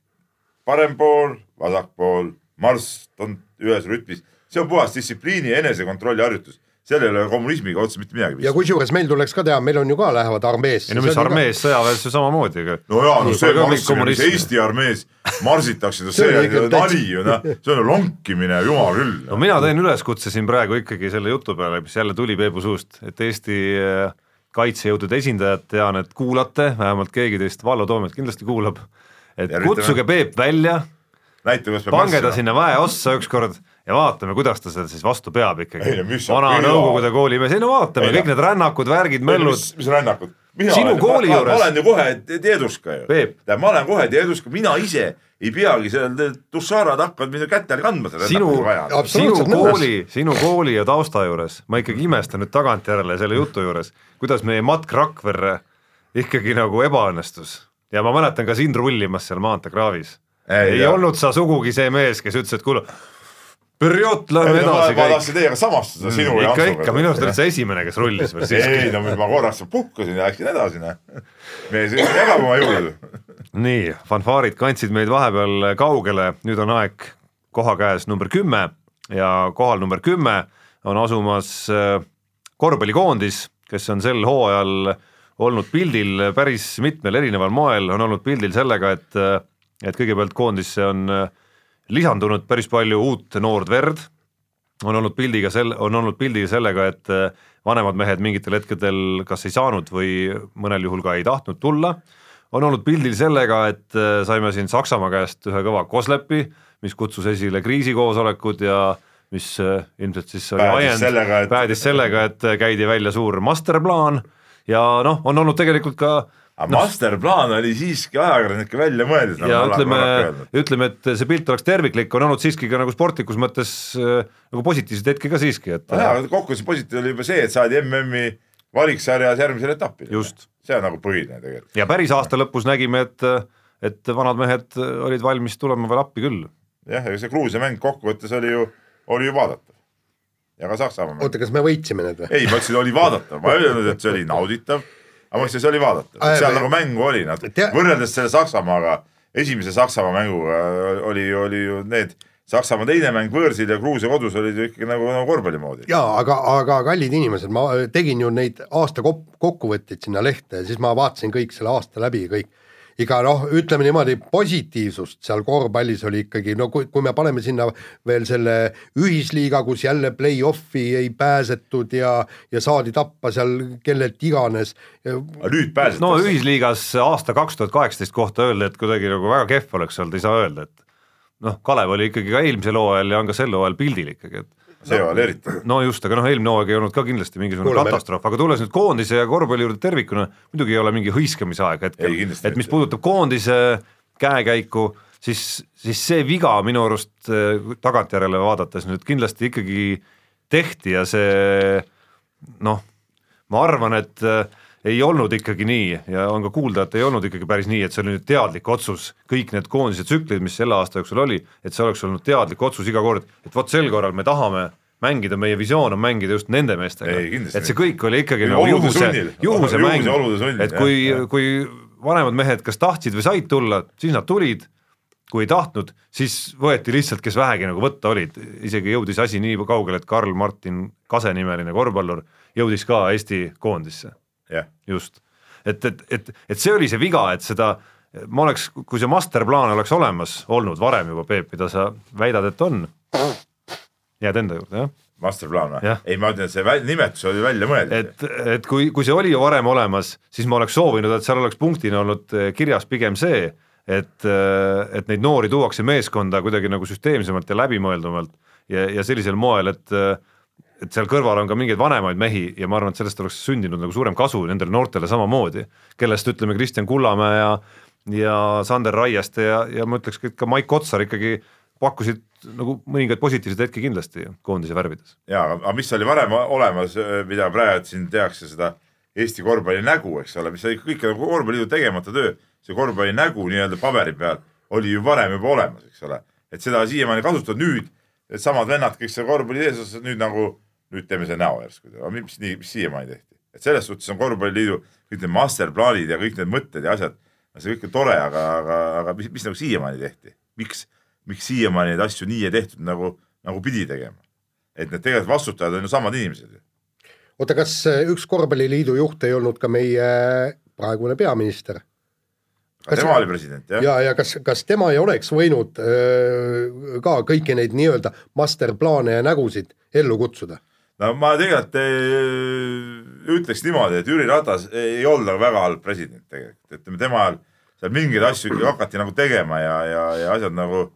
parem pool, vasak pool, marss on ühes rütmis, see on puhas distsipliini ja enesekontrolli harjutus. Seal ei ole kommunismiga otseselt mitte midagi ja pistmist. kusjuures meil tuleks ka teha, meil on ju ka lähevad armeesse. ei no mis armees, sõjaväes ju samamoodi, aga no jaa, no see kui ka marss, mis. Eesti armees marsitakse, See see on nali ju noh, see on ju lonkimine, jumal küll. no mina teen üleskutse siin praegu ikkagi selle jutu peale, mis jälle tuli Peebu suust, et Eesti äh, kaitsejõudude esindajad, tean, et kuulate, vähemalt keegi teist, Vallo Toomets kindlasti kuulab, et Ja üritame- kutsuge Peep välja, näita, kuidas peab pange ta sinna väeossa ükskord ja vaatame, kuidas ta seda siis vastu peab ikkagi vana? Nõukogude koolimees, ei no vaatame kõik need rännakud, värgid, möllud mis, rännakud? Sinu kooli ma, juures. ma olen ju kohe Teeduska ju. Tähendab, ma olen kohe Teeduska, mina ise ei peagi seal tussarad hakkavad mind kätel kandma seda sinu sinu kooli, sinu kooli ja tausta juures, ma ikkagi imestan nüüd tagantjärele selle jutu juures, kuidas meie Matk Rakverre ikkagi nagu ebaõnnestus ja ma mäletan ka sind rullimas seal maanteekraavis. Ei, ei jah. olnud sa sugugi see mees, kes ütles, et kuule, ma, lähme edasi ma kõik. tahtsin teiega samastuda sinu ja ikka, Antsuga. ikka, minu arust olid sa esimene, kes rullis veel ei, siiski. no ma korraks puhkasin ja läksin edasi, noh. mees jagab oma jõudu. nii, fanfaarid kandsid meid vahepeal kaugele, nüüd on aeg koha käes number kümme ja kohal number kümme on asumas äh, korvpallikoondis, kes on sel hooajal olnud pildil päris mitmel erineval moel, on olnud pildil sellega, et, et kõigepealt koondisse on äh, lisandunud päris palju uut noort verd, on olnud pildiga sel-, on olnud pildiga sellega, et äh, vanemad mehed mingitel hetkedel kas ei saanud või mõnel juhul ka ei tahtnud tulla. On olnud pildil sellega, et äh, saime siin Saksamaa käest ühe kõva koslepi, mis kutsus esile kriisikoosolekud ja mis äh, ilmselt siis oli ajend. päädis sellega, et käidi välja suur masterplaan. Ja noh, on olnud tegelikult ka aga masterplaan oli siiski ajakirjanike välja mõeldud. ja ütleme, ütleme, et see pilt oleks terviklik, on olnud siiski ka nagu sportlikus mõttes äh, nagu positiivseid hetki ka siiski, et nojah, aga kokkuvõttes positiivne oli juba see, et saadi MM-i valiksarjas järgmisele etapile. Just. see on nagu põhiline tegelikult. ja päris aasta lõpus nägime, et et vanad mehed olid valmis tulema veel appi küll. jah, ega see Gruusia mäng kokkuvõttes oli ju, oli ju vaadatav. ja ka Saksamaa mäng. oota, kas me võitsime need või? ei, ma ütlesin, oli vaadatav, ma ei öelnud, et see oli nauditav, aga ma ütlesin, see oli vaadatav, seal nagu mängu oli, nad. Võrreldes selle Saksamaaga, esimese Saksamaa mänguga oli, oli ju need Saksamaa teine mäng võõrsil ja Gruusia kodus olid ju ikkagi nagu, nagu korvpalli moodi. jaa, aga, aga kallid inimesed, ma tegin ju neid aasta kokkuvõtteid sinna lehte ja siis ma vaatasin kõik selle aasta läbi kõik iga noh, ütleme niimoodi, positiivsust seal korvpallis oli ikkagi, no kui, kui me paneme sinna veel selle ühisliiga, kus jälle play-off'i ei pääsetud ja, ja saadi tappa seal kellelt iganes. nüüd pääsetakse. no ühisliigas aasta kaks tuhat kaheksateist kohta öelda, et kuidagi nagu väga kehv oleks olnud, ei saa öelda, et noh, Kalev oli ikkagi ka eelmisel hooajal ja on ka sel hooajal pildil ikkagi, et see hooajal eriti. no just, aga noh, eelmine hooaeg ei olnud ka kindlasti mingisugune Kuule, katastroof, aga tulles nüüd koondise ja korvpalli juurde tervikuna, muidugi ei ole mingi hõiskamise aeg hetkel, et mis puudutab koondise käekäiku, siis, siis see viga minu arust eh, tagantjärele vaadates nüüd kindlasti ikkagi tehti ja see noh, ma arvan, et äh, ei olnud ikkagi nii ja on ka kuulda, et ei olnud ikkagi päris nii, et see oli nüüd teadlik otsus, kõik need koondise tsüklid, mis selle aasta jooksul oli, et see oleks olnud teadlik otsus iga kord, et vot sel korral me tahame mängida, meie visioon on mängida just nende meestega, et see kõik oli ikkagi nagu juhuse, juhuse mäng, et kui, kui vanemad mehed kas tahtsid või said tulla, siis nad tulid, kui ei tahtnud, siis võeti lihtsalt, kes vähegi nagu võtta olid, isegi jõudis asi nii kaugele, et Karl-Martin Kase nimeline korvpallur jõudis ka Eesti koondisse yeah.. just, et, et, et, et see oli see viga, et seda ma oleks, kui see masterplaan oleks olemas olnud varem juba, Peep, mida sa väidad, et on, jääd enda juurde, jah? masterplaan või? ei, ma ütlen, see nimetus oli välja mõeldud. et, et kui, kui see oli ju varem olemas, siis ma oleks soovinud, et seal oleks punktina olnud eh, kirjas pigem see, et, eh, et neid noori tuuakse meeskonda kuidagi nagu süsteemsemalt ja läbimõeldumalt ja, ja sellisel moel, et äh, et seal kõrval on ka mingeid vanemaid mehi ja ma arvan, et sellest oleks sündinud nagu suurem kasu nendele noortele samamoodi, kellest ütleme, Kristjan Kullamäe ja ja Sander Raieste ja, ja ma ütleks, et ka Maik Otsar ikkagi pakkusid nagu mõningaid positiivseid hetki kindlasti koondise värvides. jaa, aga mis oli varem olemas, mida praegu siin tehakse seda Eesti korvpalli nägu, eks ole, mis oli kõik nagu korvpalliliidu tegemata töö, see korvpalli nägu nii-öelda paberi peal oli ju varem juba olemas, eks ole, et seda siiamaani kasutatud, nüüd needsamad vennad, kes seal korvpalli eesotsas nüüd nagu nüüd teeme selle näo järsku, aga mis nii, mis siiamaani tehti, et selles suhtes on korvpalliliidu kõik need masterplaanid ja kõik need mõtted ja asjad, see kõik on tore, aga, aga, aga mis, mis nagu siiamaani tehti, miks, miks siiamaani neid asju nii ei tehtud nagu, nagu pidi tegema? et need tegelikult vastutajad on ju samad inimesed. oota, kas üks korvpalliliidu juht ei olnud ka meie praegune peaminister? kas tema oli president, jah? ja, ja kas, kas tema ei oleks võinud öö, ka kõiki neid nii-öelda masterplaane ja nägusid ellu kutsuda? No ma tegelikult ei, ütleks niimoodi, et Jüri Ratas ei olnud nagu väga halb president tegelikult, ütleme tema ajal seal mingeid asju ikkagi hakati nagu tegema ja, ja, ja asjad nagu,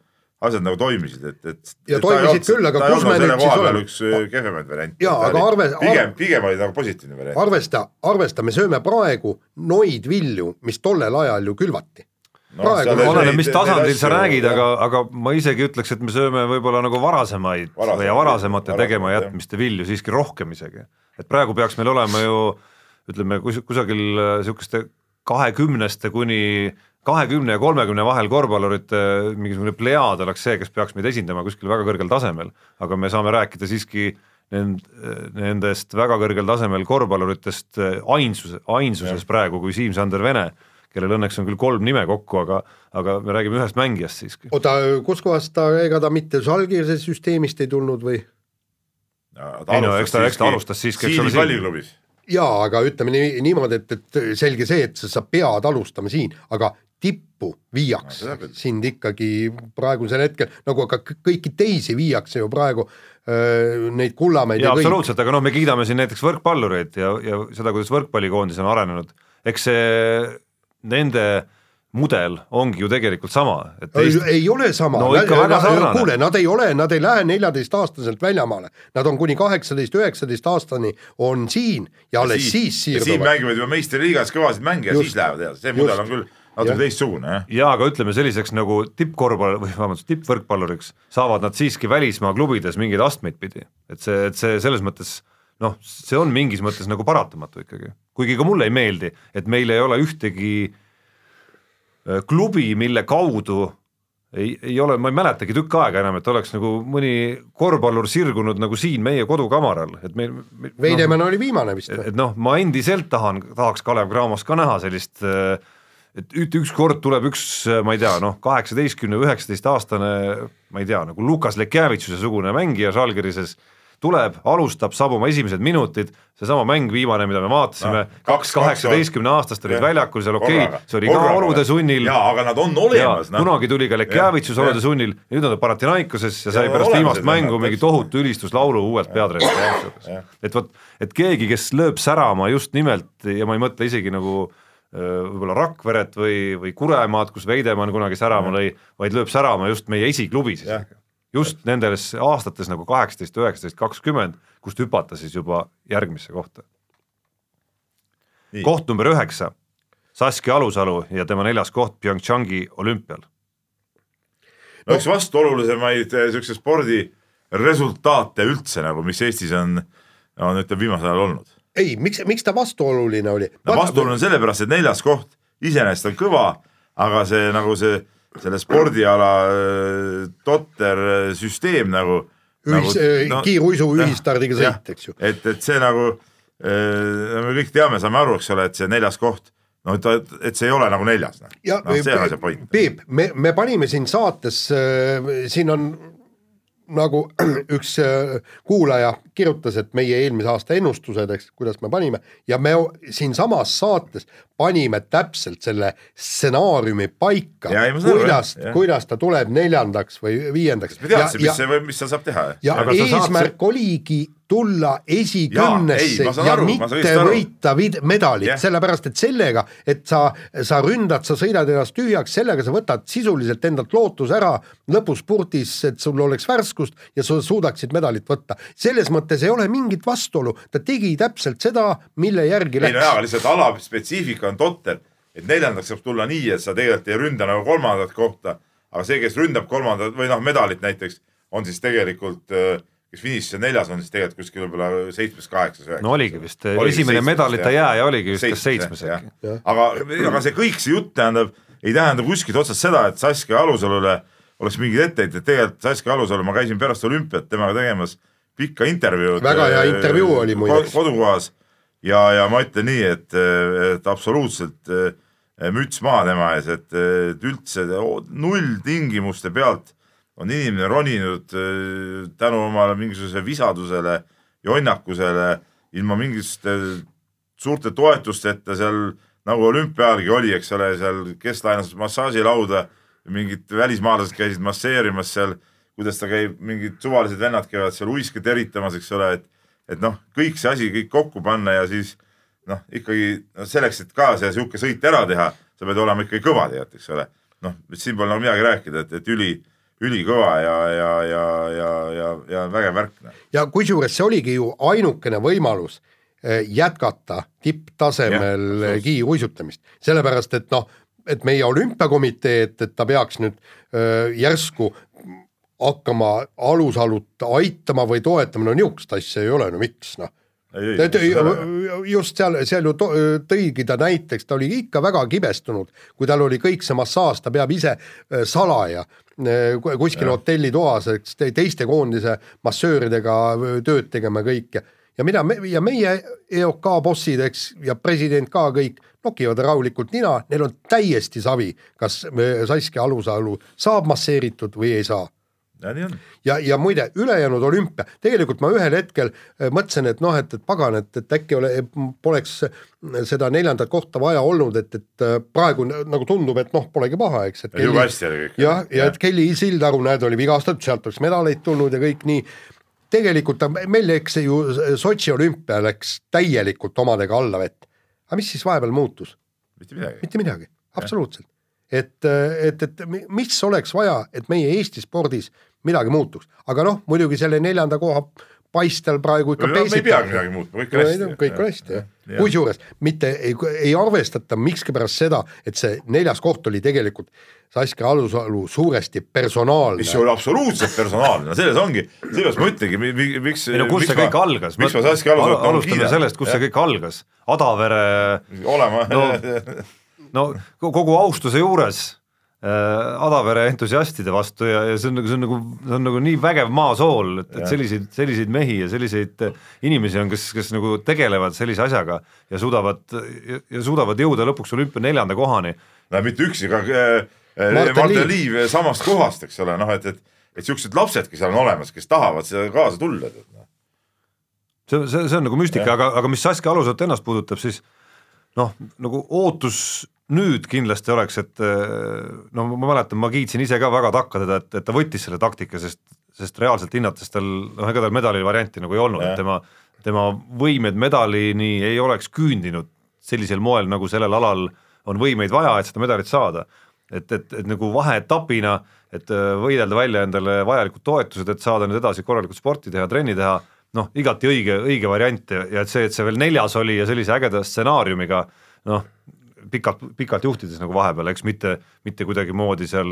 asjad nagu toimisid, et, et. ja et toimisid küll, aga kus me nüüd siis oleme? üks kehvemaid variante. jaa, aga arve-. pigem, pigem oli nagu positiivne variant. arvesta, arvesta, me sööme praegu noid vilju, mis tollel ajal ju külvati no, oleneb, mis tasandil sa räägid, aga, aga ma isegi ütleks, et me sööme võib-olla nagu varasemaid Varasem, või varasemate tegemajätmiste vilju siiski rohkem isegi. et praegu peaks meil olema ju ütleme kus, kusagil niisuguste kahekümneste kuni kahekümne ja kolmekümne vahel korvpallurite mingisugune plejaad oleks see, kes peaks meid esindama kuskil väga kõrgel tasemel, aga me saame rääkida siiski nend-, nendest väga kõrgel tasemel korvpalluritest ainsuse, ainsuses ja. praegu kui Siim-Sander Vene kellel õnneks on küll kolm nime kokku, aga, aga me räägime ühest mängijast siiski. oota, kuskohast ta, ega ta mitte Žalgirise süsteemist ei tulnud või? ei no eks ta, eks ta alustas siiski, eks ole siin. jaa, aga ütleme nii, niimoodi, et, et selge see, et sa, sa pead alustama siin, aga tippu viiakse no, sind ikkagi praegusel hetkel, nagu ka kõiki teisi viiakse ju praegu neid Kullamäid ja, ja absoluutselt, aga noh, me kiidame siin näiteks võrkpallureid ja, ja seda, kuidas võrkpallikoondis on arenenud, eks see nende mudel ongi ju tegelikult sama. Teist... ei ole sama. No,, kuule, nad ei ole, nad ei lähe neljateistaastaselt väljamaale, nad on kuni kaheksateist, üheksateist aastani on siin ja alles ja siis, siis siirduvad. siin mängivad juba meistriliigas kõvasid mänge ja siis lähevad edasi, see mudel on küll natuke teistsugune, jah. jaa, aga ütleme selliseks nagu tippkorvpall või vabandust, tippvõrkpalluriks saavad nad siiski välismaa klubides mingeid astmeid pidi, et see, et see selles mõttes noh, see on mingis mõttes nagu paratamatu ikkagi, kuigi ka mulle ei meeldi, et meil ei ole ühtegi äh, klubi, mille kaudu ei, ei ole, ma ei mäletagi tükk aega enam, et oleks nagu mõni korvpallur sirgunud nagu siin meie kodukamaral, et meil me, Veidemann no, oli viimane vist et, et noh, ma endiselt tahan, tahaks Kalev Cramos ka näha sellist et üt-, ükskord tuleb üks, ma ei tea, noh, kaheksateistkümne, üheksateistaastane, ma ei tea, nagu Lukas Lekjavitsuse sugune mängija Žalgirises tuleb, alustab, saab oma esimesed minutid, seesama mäng viimane, mida me vaatasime no,, kaks kaheksateistkümne aastast olid väljakul seal, okei okay,, see oli ka olude sunnil. jaa, aga nad on olemas. No. kunagi tuli ka Lekjavitsus olude sunnil, nüüd on ta Paratinaikoses ja sai pärast viimast mängu mingi tohutu ülistuslaulu uuelt peatreenerilt. et vot, et keegi, kes lööb särama just nimelt ja ma ei mõtle isegi nagu võib-olla Rakveret või, või Kuremaad, kus Veidemann kunagi särama lõi, vaid lööb särama just meie esiklubis isegi just nendes aastates nagu kaheksateist, üheksateist, kakskümmend, kust hüpata siis juba järgmisse kohta. koht number üheksa, Saskia Alusalu ja tema neljas koht PyeongChangi olümpial. no üks vastuolulisemaid eh, siukseid spordiresultaate üldse nagu, mis Eestis on, on ütleme viimasel ajal olnud. ei, miks, miks ta vastuoluline oli? no vastuoluline sellepärast, et neljas koht iseenesest on kõva, aga see nagu see selle spordiala äh, totter äh, süsteem nagu. ühis nagu,, no, kiiruisu ühistardiga sõit, eks ju. et, et see nagu, äh, me kõik teame, saame aru, eks ole, et see neljas koht no et, et see ei ole nagu neljas. noh, see on asja point. Peep, me, me panime siin saates, siin on nagu üks äh, kuulaja kirjutas, et meie eelmise aasta ennustused, eks, kuidas me panime ja me siinsamas saates panime täpselt selle stsenaariumi paika, kuidas, kuidas ta tuleb neljandaks või viiendaks. me teadsime, mis see, mis seal saab teha. ja eesmärk saad... oligi tulla esikümnesse ja, ja aru, mitte võita vid-, medalit yeah., sellepärast et sellega, et sa, sa ründad, sa sõidad ennast tühjaks, sellega sa võtad sisuliselt endalt lootuse ära lõpuspurtis, et sul oleks värskust ja sa suudaksid medalit võtta. selles mõttes ei ole mingit vastuolu, ta tegi täpselt seda, mille järgi läks. ei no jaa, lihtsalt ala spetsiifika on totter, et neljandaks saab tulla nii, et sa tegelikult ei ründa nagu kolmandat kohta, aga see, kes ründab kolmandat või noh, medalit näiteks, on siis tegelikult äh, kes finišis on neljas, on siis tegelikult kuskil võib-olla seitsmes, kaheksas, üheksas. no oligi vist, esimene medalita jääja oligi vist kas seitsmes äkki. aga, aga see kõik, see jutt tähendab, ei tähenda kuskilt otsast seda, et Saskia Alusalule oleks mingeid etteheited, tegelikult Saskia Alusalu, ma käisin pärast olümpiat temaga tegemas pikka intervjuud. väga hea äh, intervjuu oli muideks. kodukohas ja, ja ma ütlen nii, et, et absoluutselt äh, müts maha tema ees, et, et üldse null tingimuste pealt on inimene roninud äh, tänu omale mingisugusele visadusele, jonnakusele, ilma mingisuguste suurte toetusteta seal nagu olümpiaalgi oli, eks ole, seal kes laenas massaažilauda, mingid välismaalased käisid masseerimas seal, kuidas ta käib, mingid suvalised vennad käivad seal uiske teritamas, eks ole, et et noh, kõik see asi kõik kokku panna ja siis noh, ikkagi no selleks, et ka see sihuke sõit ära teha, sa pead olema ikkagi kõva tead, eks ole. noh, siin pole nagu midagi rääkida, et, et üli ülikõva ja, ja, ja, ja, ja, ja vägev värk. Noh. ja kusjuures see oligi ju ainukene võimalus eh, jätkata tipptasemel kiiruisutamist, sellepärast et noh, et meie olümpiakomitee, et, et ta peaks nüüd öö, eh, järsku hakkama alusalut aitama või toetama, no niisugust asja ei ole, no miks noh just seal, seal ju tõigi ta näiteks, ta oli ikka väga kibestunud, kui tal oli kõik see massaaž, ta peab ise salaja äh, kuskil hotellitoas, eks teiste koondise massööridega äh, tööd tegema kõike. ja mida me ja meie EOK bossid, eks, ja president ka kõik nokivad rahulikult nina, neil on täiesti savi, kas Saskia Alusalu saab masseeritud või ei saa ja nii on. ja, ja muide, ülejäänud olümpia, tegelikult ma ühel hetkel äh, mõtlesin, et noh, et, et pagan, et, et äkki ole, poleks seda neljandat kohta vaja olnud, et, et praegu nagu tundub, et noh, polegi paha, eks. jube hästi oli kõik. jah, ja, et Kelly Sildaru, näed, oli vigastatud, sealt oleks medaleid tulnud ja kõik nii. tegelikult meil läks ju Sotši olümpia läks täielikult omadega alla vett. aga mis siis vahepeal muutus? mitte midagi. mitte midagi, absoluutselt et, et, et mis oleks vaja, et meie Eesti spordis midagi muutuks, aga noh, muidugi selle neljanda koha paistel praegu ikka no, me ei peagi midagi muutma, kõik on hästi. kõik on hästi jah ja. ja., kusjuures mitte ei, ei arvestata miskipärast seda, et see neljas koht oli tegelikult Saskia Alusalu suuresti personaalne. mis oli absoluutselt personaalne, no selles ongi, seepärast ma ütlengi, miks. ei no kus see kõik algas? miks ma Saskia Alusalu alustame sellest, kus ja. see kõik algas, Adavere. olema no, no ko- kogu austuse juures Adavere entusiastide vastu ja, ja see on nagu, see on nagu, see on nagu nii vägev maasool, et, et selliseid, selliseid mehi ja selliseid äh, inimesi on, kes, kes nagu tegelevad sellise asjaga ja suudavad ja, ja suudavad jõuda lõpuks olümpia neljanda kohani. no mitte üksi, ka äh, äh, Martin Martin Liiv. Liiv samast kohast, eks ole, noh, et, et et siuksed lapsedki seal on olemas, kes tahavad seda kaasa tulla, noh. see, see, see on nagu müstika, aga, aga mis Saskia Alusat ennast puudutab, siis noh, nagu ootus nüüd kindlasti oleks, et no ma mäletan, ma kiitsin ise ka väga takka teda, et, et ta võttis selle taktika, sest, sest reaalselt hinnates tal, noh, ega tal medali varianti nagu ei olnud, et tema, tema võimed medalini ei oleks küündinud sellisel moel, nagu sellel alal on võimeid vaja, et seda medalit saada. et, et, et nagu vaheetapina, et äh, võidelda välja endale vajalikud toetused, et saada nüüd edasi korralikult sporti teha, trenni teha, noh, igati õige, õige variant ja, ja et see, et see veel neljas oli ja sellise ägeda stsenaariumiga, noh, pikalt, pikalt juhtides nagu vahepeal, eks mitte, mitte kuidagimoodi seal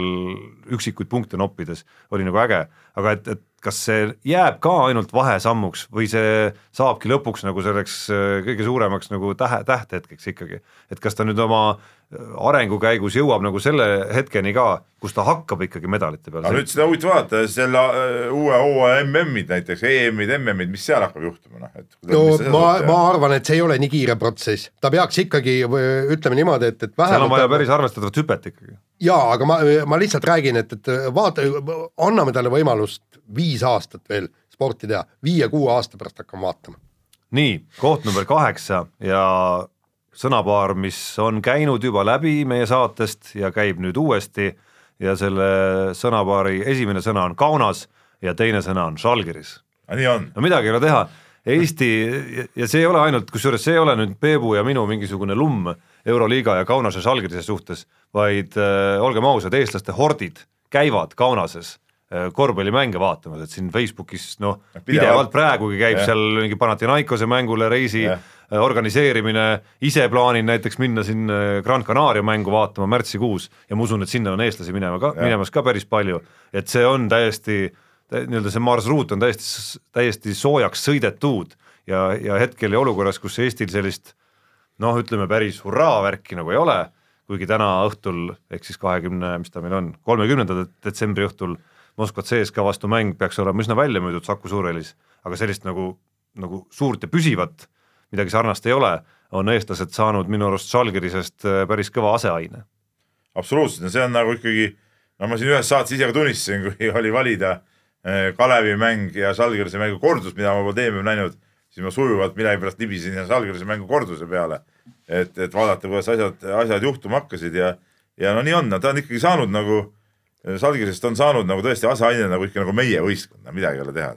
üksikuid punkte noppides, oli nagu äge, aga et, et kas see jääb ka ainult vahesammuks või see saabki lõpuks nagu selleks äh, kõige suuremaks nagu tähe, tähtehetkeks ikkagi, et kas ta nüüd oma äh, arengu käigus jõuab nagu selle hetkeni ka, kus ta hakkab ikkagi medalite peale. aga nüüd seda huvitav vaadata, selle äh, uue hooaja MM-id näiteks, EM-id, MM-id, mis seal hakkab juhtuma, noh, et. no ma, ma arvan, et see ei ole nii kiire protsess, ta peaks ikkagi ütleme niimoodi, et, et seal on vaja vähemalt päris arvestatavat hüpet ikkagi. jaa, aga ma, ma lihtsalt räägin, et, et vaata, anname talle võimalust viis aastat veel sporti teha, viie-kuue aasta pärast hakkame vaatama. nii, koht number kaheksa ja sõnapaar, mis on käinud juba läbi meie saatest ja käib nüüd uuesti ja selle sõnapaari esimene sõna on Kaunas ja teine sõna on Žalgiris. nii on, no midagi ei ole teha, Eesti ja see ei ole ainult, kusjuures see ei ole nüüd Peebu ja minu mingisugune lumm Euroliiga ja Kaunase Žalgirise suhtes, vaid äh, olgem ausad, eestlaste hordid käivad Kaunases äh, korvpallimänge vaatamas, et siin Facebookis noh, Pidevalt. praegugi käib Jah. seal mingi Panathinaikose mängule reisi Jah. Äh, organiseerimine, ise plaanin näiteks minna siin äh, Gran Canaria mängu vaatama märtsikuus ja ma usun, et sinna on eestlasi minema ka, minemas ka päris palju, et see on täiesti tä- nii-öelda see marsruut on täiesti, täiesti soojaks sõidetud ja, ja hetkel ja olukorras, kus Eestil sellist noh, ütleme päris hurraa värki nagu ei ole, kuigi täna õhtul ehk siis kahekümne, mis ta meil on, kolmekümnenda detsembri õhtul Moskva CSKA vastu mäng peaks olema üsna välja müüdud Saku Suurhallis, aga sellist nagu, nagu suurt ja püsivat midagi sarnast ei ole, on eestlased saanud minu arust Žalgirisest äh, päris kõva aseaine. absoluutselt ja see on nagu ikkagi, no ma siin ühes saates ise ka tunnistasin, kui oli valida eh, Kalevi mäng ja Žalgirise mängu kordus, mida ma pole eemne näinud, siis ma sujuvalt millegipärast libisin Žalgirise mängu korduse peale. et, et vaadata, kuidas asjad, asjad juhtuma hakkasid ja, ja no nii on, ta on ikkagi saanud nagu, Žalgirisest on saanud nagu tõesti aseaine nagu ikka nagu meie võistkond, no midagi ei ole teha.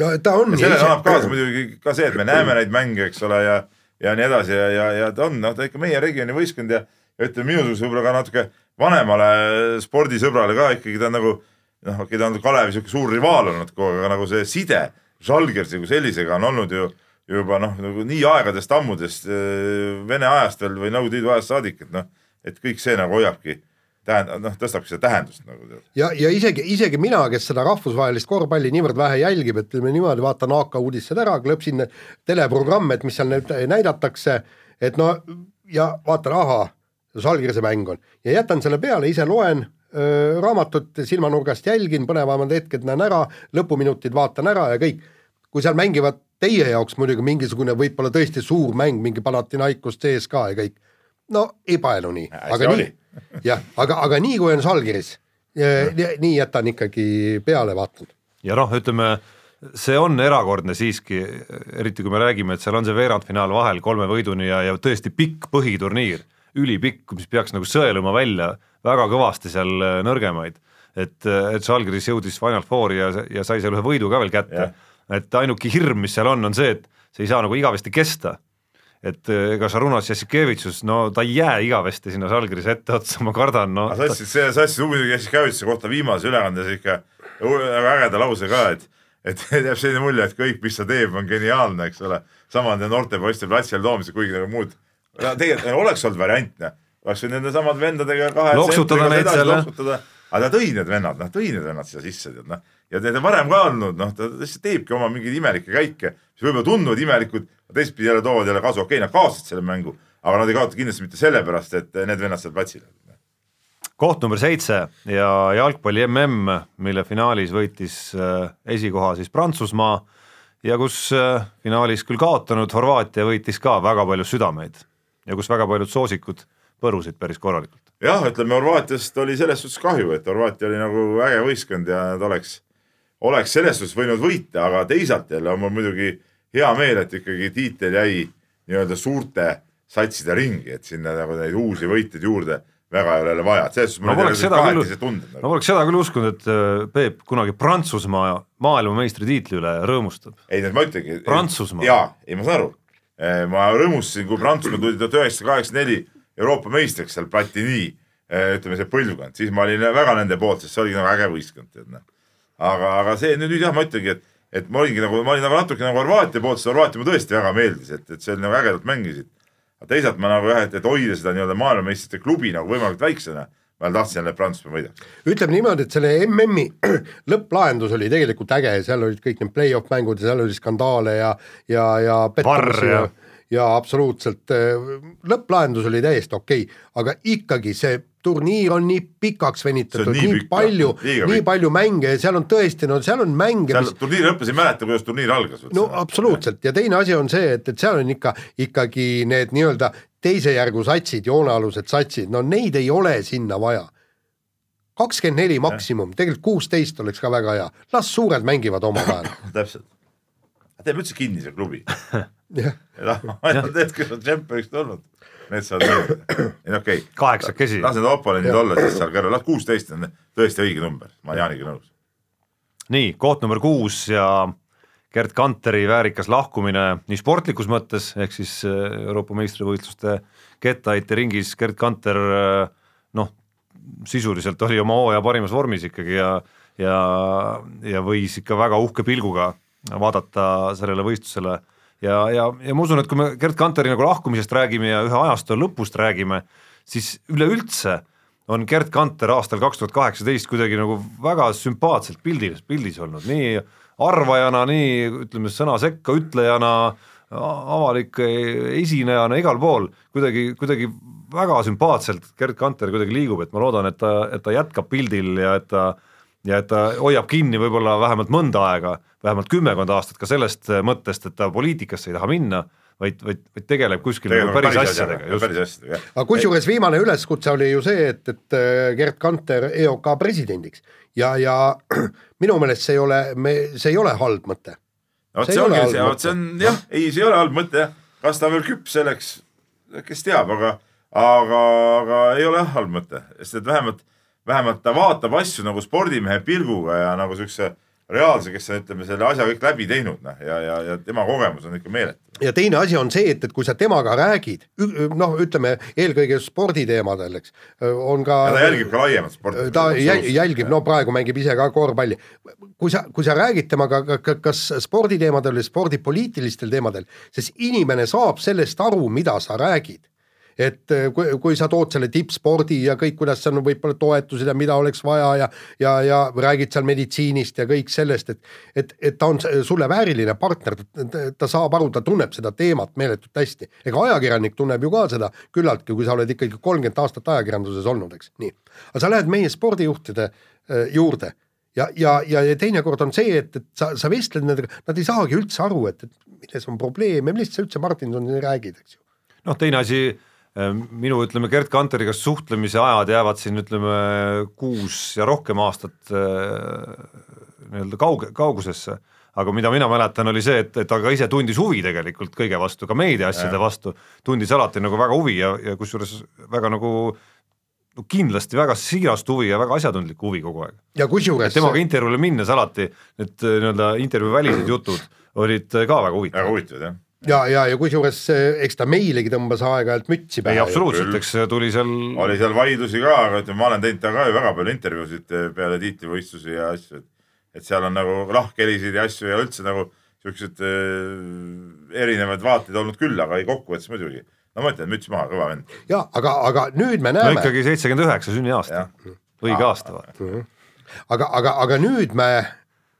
No ta on sellele annab kaasa muidugi ka see, et me näeme neid mänge, eks ole, ja, ja nii edasi ja, ja, ja ta on noh, ta ikka meie regiooni võistkond ja, ja ütleme minusuguse võib-olla ka natuke vanemale spordisõbrale ka ikkagi ta on nagu noh, okei, ta on Kalevi sihuke suur rivaal olnud kogu aeg, aga nagu see side Žalgirsi kui sellisega on olnud ju juba noh, nagu nii aegadest ammudest äh, Vene ajast veel või Nõukogude Liidu ajast saadik, et noh, et kõik see nagu hoiabki tähendab, noh, tõstabki seda tähendust nagu tead. ja, ja isegi, isegi mina, kes seda rahvusvahelist korvpalli niivõrd vähe jälgib, et ütleme niimoodi, vaatan AK uudised ära, klõpsin teleprogramme, et mis seal näidatakse, et no ja vaatan, ahaa, Žalgirise mäng on ja jätan selle peale, ise loen öö, raamatut silmanurgast jälgin, põnevamad hetked näen ära, lõpuminutid vaatan ära ja kõik. kui seal mängivad teie jaoks muidugi mingisugune võib-olla tõesti suur mäng, mingi Panathinaikos, CSKA ja kõik, no ei paelu nii, aga nii, jah, aga, aga nii kui on Žalgiris, nii jätan ikkagi peale, vaatan. ja noh, ütleme see on erakordne siiski, eriti kui me räägime, et seal on see veerandfinaal vahel kolme võiduni ja, ja tõesti pikk põhiturniir, ülipikk, mis peaks nagu sõeluma välja väga kõvasti seal äh, nõrgemaid. et, et Žalgiris jõudis Final Fouri ja, ja sai seal ühe võidu ka veel kätte et ainuke hirm, mis seal on, on see, et see ei saa nagu igavesti kesta. Et äh, ega Šarunas Jassikevitšus, no ta ei jää igavesti sinna Žalgirise etteotsa, ma kardan, no sa ütlesid, see, sa ütlesid muidugi Jassikevitši kohta viimases ülekandes ikka väga ägeda lause ka, et et jääb selline mulje, et kõik, mis ta teeb, on geniaalne, eks ole. sama nende noorte poiste platsile toomisel, kuigi nagu muud, tegelikult nagu oleks olnud variantne, oleks võinud nende samade vendadega kahe Loksutada neid seal, aga ta tõi need vennad, noh tõi need vennad siia sisse, tead noh. Ja on varem ka olnud, noh ta lihtsalt teebki oma mingeid imelikke käike, mis võib-olla tunduvad imelikud, teistpidi jälle toovad jälle kasu, okei okay, nad kaotasid selle mängu, aga nad ei kaota kindlasti mitte sellepärast, et need vennad seal platsil on. koht number seitse ja jalgpalli mm, mille finaalis võitis äh, esikoha siis Prantsusmaa ja kus äh, finaalis küll kaotanud Horvaatia võitis ka väga palju südameid ja kus väga paljud soosikud põrusid päris korralikult. jah, ütleme Horvaatiast oli selles suhtes kahju, et Horvaatia oli nagu äge võistkond ja nad oleks, oleks selles suhtes võinud võita, aga teisalt jälle on mul muidugi hea meel, et ikkagi tiitel jäi nii-öelda suurte satside ringi, et sinna nagu neid uusi võitjaid juurde väga ei ole jälle vaja, et selles suhtes no mul poleks on seda küll tunded no nagu.. poleks seda küll uskunud, et äh, Peep kunagi Prantsusmaa maailmameistritiitli üle rõõmustab. ei, ma ütlengi. Prantsusmaa. jaa, ei ma saan aru. ma rõõmustasin, kui Prantsusmaa tuli tuhat üheksasada kaheksakümmend neli Euroopa meistriks seal Platini, ütleme see põlvkond, siis ma olin väga nende poolt, sest see oligi nagu äge võistkond, tead noh. aga, aga see nüüd, nüüd jah, ma ütlengi, et, et ma olingi nagu, ma olin nagu natuke nagu Horvaatia poolt, sest Horvaatia mulle tõesti väga meeldis, et, et see oli nagu ägedalt mängisid. aga teisalt ma nagu jah, et, et hoida seda nii-öelda maailmameistrite klubi nagu võimalikult väiksena, ma tahtsin jälle, et Prantsusmaa võidaks. ütleme niimoodi, et selle MM-i lõpplahendus oli tegelikult äge, seal olid kõik need play-off mängud ja seal oli skandaale ja, ja, ja Varr ja- ja, ja absoluutselt äh, lõpplahendus oli täiesti okei okay., aga ikkagi see turniir on nii pikaks venitatud, nii nii, pikk, palju nii palju mänge ja seal on tõesti, no seal on mänge, seal mis turniiri lõppes ei mäleta, kuidas turniir algas. no absoluutselt ja teine asi on see, et, et seal on ikka ikkagi need nii-öelda teise järgu satsid, joonealused satsid, no neid ei ole sinna vaja. kakskümmend neli maksimum, tegelikult kuusteist oleks ka väga hea, las suured mängivad omavahel. täpselt. teeme üldse kinni see klubi. jah, ainult need, kes on tšempioniks tulnud, need saavad mängida. ei no okei okay., kaheksakesi. las need oponendid olla siis seal kõrval, las kuusteist on tõesti õige number, ma olen Jaaniga nõus. nii, koht number kuus ja Gerd Kanteri väärikas lahkumine nii sportlikus mõttes, ehk siis äh, Euroopa meistrivõistluste kettaheite ringis Gerd Kanter äh, noh, sisuliselt oli oma hooaja parimas vormis ikkagi ja ja, ja võis ikka väga uhke pilguga vaadata sellele võistlusele ja, ja, ja ma usun, et kui me Gerd Kanteri nagu lahkumisest räägime ja ühe ajastu lõpust räägime, siis üleüldse on Gerd Kanter aastal kaks tuhat kaheksateist kuidagi nagu väga sümpaatselt pildis, pildis olnud, nii arvajana, nii ütleme sõna sekka ütlejana, avalike esinejana igal pool kuidagi, kuidagi väga sümpaatselt Gerd Kanter kuidagi liigub, et ma loodan, et ta, et ta jätkab pildil ja et ta ja et ta hoiab kinni võib-olla vähemalt mõnda aega, vähemalt kümmekond aastat ka sellest mõttest, et ta poliitikasse ei taha minna, vaid, vaid, vaid tegeleb kuskil nagu päris, päris asjadega, just. päris asjadega, jah. aga kusjuures viimane üleskutse oli ju see, et, et äh, Gerd Kanter EOK presidendiks ja, ja minu meelest see ei ole, me, see ei ole halb mõte. vot See ongi see, vot see on jah, ei, see ei ole halb mõte jah, kas ta on veel küps selleks, kes teab, aga, aga, aga ei ole jah halb mõte, sest et vähemalt, vähemalt ta vaatab asju nagu spordimehe pilguga ja nagu siukse reaalse, kes on, ütleme selle asja kõik läbi teinud, noh ja, ja, ja tema kogemus on ikka meeletu. ja teine asi on see, et, et kui sa temaga räägid, noh, ütleme eelkõige sporditeemadel, eks, on ka ja ta jälgib ka laiemat sporti. ta jäl- jälgib, no praegu mängib ise ka korvpalli. kui sa, kui sa räägid temaga ka- kas sporditeemadel või spordipoliitilistel teemadel, siis inimene saab sellest aru, mida sa räägid et eh, kui, kui sa tood selle tippspordi ja kõik, kuidas seal on võib-olla toetused ja mida oleks vaja ja ja, ja räägid seal meditsiinist ja kõik sellest, et et, et ta on sulle vääriline partner, ta saab aru, ta tunneb seda teemat meeletult hästi. ega ajakirjanik tunneb ju ka seda küllaltki, kui sa oled ikkagi kolmkümmend aastat ajakirjanduses olnud, eks, nii. aga sa lähed meie spordijuhtide eh, juurde ja, ja, ja, ja teinekord on see, et, et sa, sa vestled nendega, nad ei saagi üldse aru, et, et milles on probleem ja millest sa üldse Martinsonile räägid, eks ju. noh, teine asi, minu ütleme Gerd Kanteriga suhtlemise ajad jäävad siin ütleme kuus ja rohkem aastat äh, nii-öelda kauge, kaugusesse, aga mida mina mäletan, oli see, et, et ta ka ise tundis huvi tegelikult kõige vastu, ka meediaasjade vastu, tundis alati nagu väga huvi ja, ja kusjuures väga nagu no kindlasti väga siirast huvi ja väga asjatundlikku huvi kogu aeg. ja kusjuures temaga intervjuule minnes alati need nii-öelda intervjuu välised jutud olid ka väga väga huvitavad. huvitavad jah. ja, ja, ja kusjuures eh, eks ta meilegi tõmbas aeg-ajalt mütsi ei pähe. absoluutselt, küll. eks tuli seal oli seal vaidlusi ka, aga ütleme, ma olen teinud temaga ka ju väga palju intervjuusid eh, peale tiitlivõistlusi ja asju, et et seal on nagu lahkhelisid ja asju ja üldse nagu siuksed äh, erinevaid vaateid olnud küll, aga ei kokkuvõttes muidugi. no ma ütlen, müts maha, kõva vend. ja aga, aga nüüd me no näeme, ikkagi seitsekümmend üheksa sünniaasta õige aasta vaata. aga, aga, aga nüüd me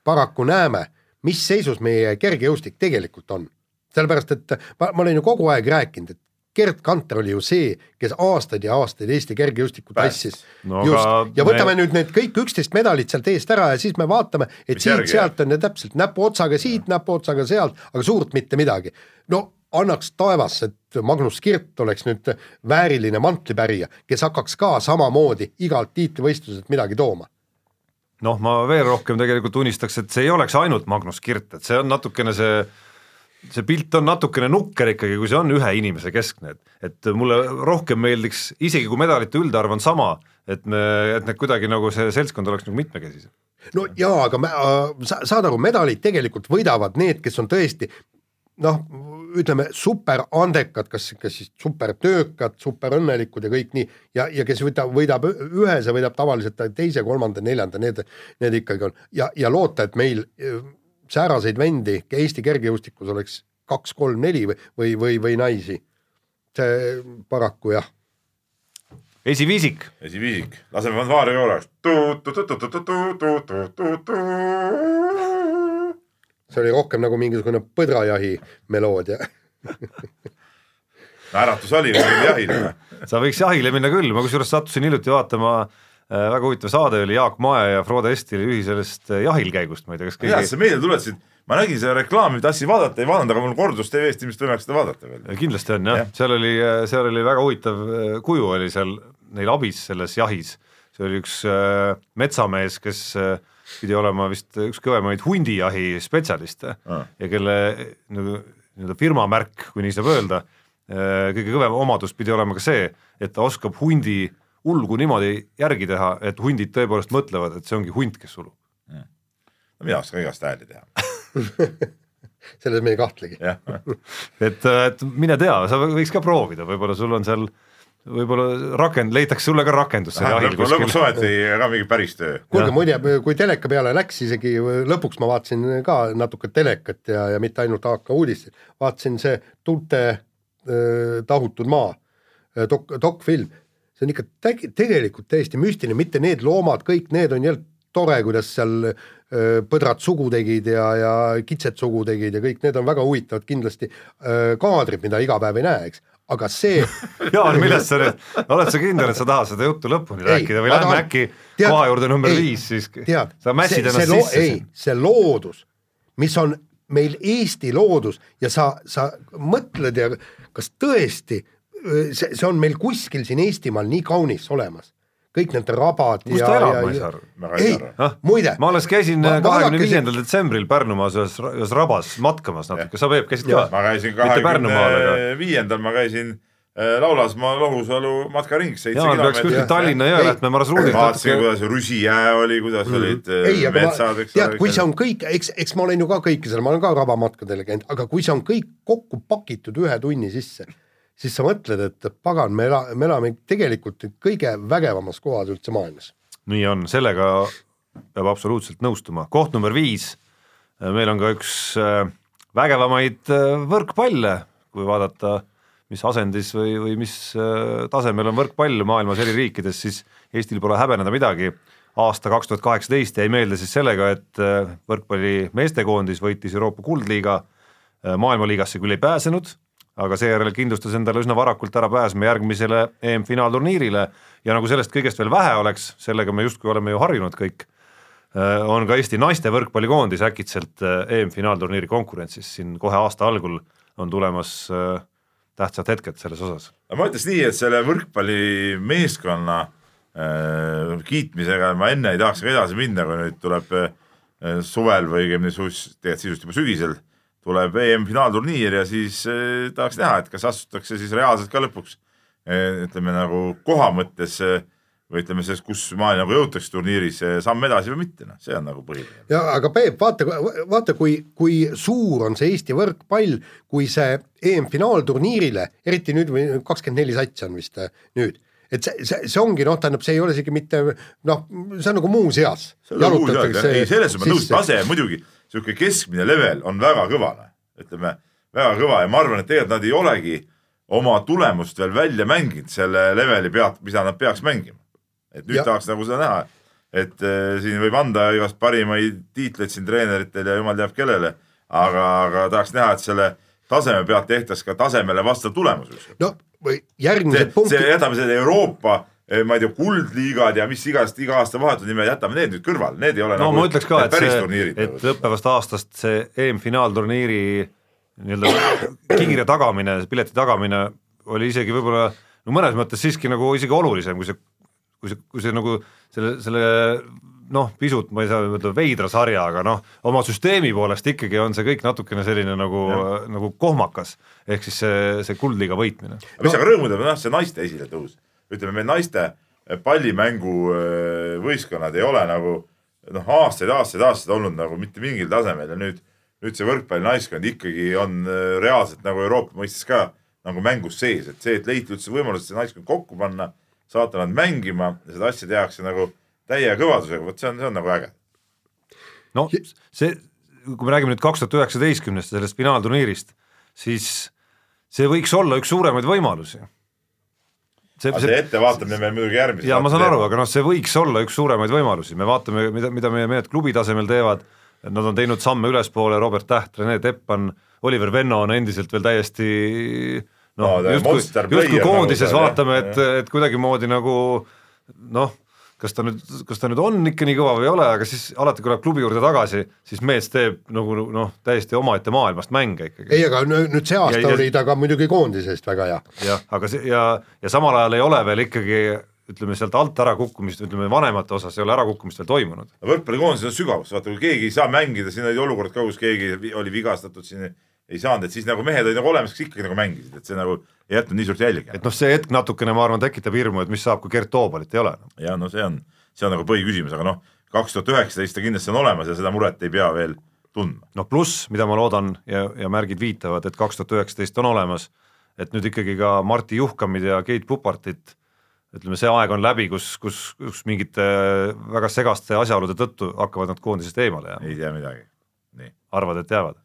paraku näeme, mis seisus meie kergejõustik tegelikult on. sellepärast, et ma, ma olen ju kogu aeg rääkinud, et Gerd Kanter oli ju see, kes aastaid ja aastaid Eesti kergejõustikku tassis. No just. ja võtame me- nüüd need kõik üksteist medalit sealt eest ära ja siis me vaatame, et siit-sealt on ja täpselt näpuotsaga siit, näpuotsaga sealt, aga suurt mitte midagi. no annaks taevas, et Magnus Kirt oleks nüüd vääriline mantlipärija, kes hakkaks ka samamoodi igalt tiitlivõistluselt midagi tooma. noh, ma veel rohkem tegelikult unistaks, et see ei oleks ainult Magnus Kirt, et see on natukene see see pilt on natukene nukker ikkagi, kui see on ühe inimese keskne, et, et mulle rohkem meeldiks, isegi kui medalite üldarv on sama, et me, et need kuidagi nagu see seltskond oleks nagu mitmekesisem. no jaa, aga me, sa, saad aru, medalid tegelikult võidavad need, kes on tõesti noh, ütleme super andekad, kas, kas siis super töökad, super õnnelikud ja kõik nii ja, ja kes võtab, võidab ühe, see võidab tavaliselt teise, kolmanda, neljanda, need, need ikkagi on ja, ja loota, et meil sääraseid vendi Eesti kergejõustikus oleks kaks, kolm, neli või, või, või, või naisi. see paraku jah esiviisik, esiviisik, laseme fanfaari korraks. see oli rohkem nagu mingisugune põdrajahi meloodia äratus oli veel jahile. sa võiks jahile minna küll, ma kusjuures sattusin hiljuti vaatama äh, väga huvitav saade oli Jaak Mae ja Frode Estili ühisest äh, jahilkäigust, ma ei tea, kas keegi sa meelde tuletasid, ma nägin seda reklaami, tahtsin vaadata, ei vaadanud, aga mul kordus TV-st ilmselt võimalik seda vaadata veel. kindlasti on jah Jah. ja., seal oli, seal oli väga huvitav äh, kuju oli seal neil abis selles jahis. see oli üks äh, metsamees, kes äh, pidi olema vist üks kõvemaid hundijahi spetsialiste Ah. ja kelle nagu nii-öelda firma märk, kui nii saab öelda, kõige kõvem omadus pidi olema ka see, et ta oskab hundi ulgu niimoodi järgi teha, et hundid tõepoolest mõtlevad, et see ongi hunt, kes ulub. no mina oskan igast hääli teha, selles me ei kahtlegi. et, et mine tea, sa võiks ka proovida, võib-olla sul on seal, võib-olla rakend-, leitakse sulle ka rakendus seal jahil lõpuks kuskil. ometi ka mingi päris töö. kuulge muide, kui teleka peale läks isegi lõpuks ma vaatasin ka natuke telekat ja, ja mitte ainult AK uudiseid, vaatasin see Tunte äh, tahutud maa äh, dok-, dokfilm, see on ikka täg- tegelikult täiesti müstiline, mitte need loomad, kõik need on jälle tore, kuidas seal põdrad sugu tegid ja, ja kitsed sugu tegid ja kõik need on väga huvitavad kindlasti kaadrid, mida iga päev ei näe, eks, aga see Jaan, millest sa nüüd, oled sa kindel, et sa tahad seda juttu lõpuni Ei, rääkida või lähme äkki tead- koha juurde number ei, viis siis? tead, sa mässid see, ennast see sisse ei see loodus, mis on meil Eesti loodus ja sa, sa mõtled ja kas tõesti see, see on meil kuskil siin Eestimaal nii kaunis olemas, kõik need rabad kus ja, ta elab, ma ei saa aru. ei muide, ma alles käisin Va- kahekümne viiendal detsembril Pärnumaas ühes, ühes rabas matkamas natuke, sa Peep käisid ka? ma käisin kahekümne viiendal, ma käisin äh, Laulasmaa Lohusalu matkaring, seitse kilomeetrit. Tallinna. Jõelähtme marsruudilt vaatasin, kuidas Rusijää oli, kuidas olid äh, ei, metsad, eks tead, kui see on kõik, eks, eks ma olen ju ka kõike seal, ma olen ka rabamatkadel käinud, aga kui see on kõik kokku pakitud ühe tunni sisse, siis sa mõtled, et pagan, me ela-, me elame tegelikult kõige vägevamas kohas üldse maailmas. nii on, sellega peab absoluutselt nõustuma, koht number viis, meil on ka üks äh, vägevamaid äh, võrkpalle, kui vaadata, mis asendis või, või mis äh, tasemel on võrkpall maailmas eri riikides, siis Eestil pole häbeneda midagi. aasta kaks tuhat kaheksateist jäi meelde siis sellega, et võrkpalli meestekoondis võitis Euroopa kuldliiga, maailmaliigasse küll ei pääsenud aga seejärel kindlustas endale üsna varakult ära pääsme järgmisele EM-finaalturniirile ja nagu sellest kõigest veel vähe oleks, sellega me justkui oleme ju harjunud kõik, on ka Eesti naiste võrkpallikoondis äkitselt äh, EM-finaalturniiri konkurentsis, siin kohe aasta algul on tulemas äh, tähtsad hetked selles osas. ma ütleks nii, et selle võrkpallimeeskonna äh, kiitmisega ma enne ei tahaks ka edasi minna, kui nüüd tuleb äh, suvel või õigemini tegelikult sisust juba sügisel tuleb EM-finaalturniir ja siis äh, tahaks näha, et kas astutakse siis reaalselt ka lõpuks äh, ütleme nagu koha mõttes äh, või ütleme selles, kus maani nagu jõutakse turniiris äh, samm edasi või mitte, noh, see on nagu põhiline. ja aga Peep, vaata, vaata, kui, kui suur on see Eesti võrkpall, kui see EM-finaalturniirile, eriti nüüd või kakskümmend neli satsi on vist äh, nüüd, et see, see, see ongi noh, tähendab, see ei ole isegi mitte noh, see on nagu muuseas. ei, selles mõttes nõus, tase muidugi, sihuke keskmine level on väga kõva, ütleme väga kõva ja ma arvan, et tegelikult nad ei olegi oma tulemust veel välja mänginud selle leveli pealt, mida nad peaks mängima. et nüüd Ja- tahaks nagu seda näha, et äh, siin võib anda igast parimaid tiitleid siin treeneritel ja jumal teab kellele, aga, aga tahaks näha, et selle taseme pealt tehtaks ka tasemele vastav tulemus. no või järgmised punktid, jätame selle Euroopa, ma ei tea, kuldliigad ja mis igast iga aasta vahetud nimed, jätame need nüüd kõrvale, need ei ole no nagu ma ütleks ka, et see, et nagu. õppevast aastast see EM-finaalturniiri nii-öelda kiire tagamine, pileti tagamine oli isegi võib-olla no mõnes mõttes siiski nagu isegi olulisem, kui see, kui see, kui see nagu selle, selle noh, pisut ma ei saa öelda veidra sarja, aga noh, oma süsteemi poolest ikkagi on see kõik natukene selline nagu, nagu kohmakas, ehk siis see, see kuldliiga võitmine. mis aga rõõmu teeb, on jah see naiste esiletõus. ütleme, meil naiste pallimängu äh, ei ole nagu noh, aastaid, aastaid, aastaid olnud nagu mitte mingil tasemel ja nüüd, nüüd see võrkpallinaiskond ikkagi on äh, reaalselt nagu Euroopa mõistes ka nagu mängus sees, et see, et leiti üldse võimalus see naiskond kokku panna, saata nad mängima ja seda asja tehakse nagu täie kõvadusega, vot see on, see on nagu äge. no see, kui me räägime nüüd kaks tuhat üheksateistkümnest, sellest finaalturniirist, siis see võiks olla üks suuremaid võimalusi. See, aga see ettevaatamine meil muidugi järgmise ja ma saan aru, aga noh, see võiks olla üks suuremaid võimalusi, me vaatame, mida, mida meie mehed klubi tasemel teevad, nad on teinud samme ülespoole, Robert Täht, Rene Teppan, Oliver Venno on endiselt veel täiesti noh No, ta justkui, justkui player koondises nagu ta, vaatame, et, et kuidagimoodi nagu noh, kas ta nüüd, kas ta nüüd on ikka nii kõva või ei ole, aga siis alati, kui läheb klubi juurde tagasi, siis mees teeb nagu noh, täiesti omaette maailmast mänge ikkagi. ei, aga nü- nüüd see aasta Ja- oli ta ka muidugi koondisest väga hea. jah, aga see ja, ja samal ajal ei ole veel ikkagi ütleme sealt alt ärakukkumist, ütleme vanemate osas ei ole ärakukkumist veel toimunud. võrkpallikoondises on sügavus, vaata kui keegi ei saa mängida, siin oli olukord ka, kus keegi oli vigastatud, siin ei saanud, et siis nagu mehed olid nagu olemas, kes ikkagi nagu mängisid, et see nagu ei jätnud nii suurt jälge et. noh, see hetk natukene, ma arvan, tekitab hirmu, et mis saab, kui Gert Toobalit ei ole. ja no see on, see on nagu põhiküsimus, aga noh, kaks tuhat üheksateist ta kindlasti on olemas ja seda muret ei pea veel tundma. noh, pluss, mida ma loodan ja, ja märgid viitavad, et kaks tuhat üheksateist on olemas, et nüüd ikkagi ka Marti Juhkamid ja Keit Pupartit ütleme, see aeg on läbi, kus, kus, kus mingite väga segaste asjaolude tõttu hakkavad nad koondisest eemale jääma, ei tea midagi. arvad, et jäävad?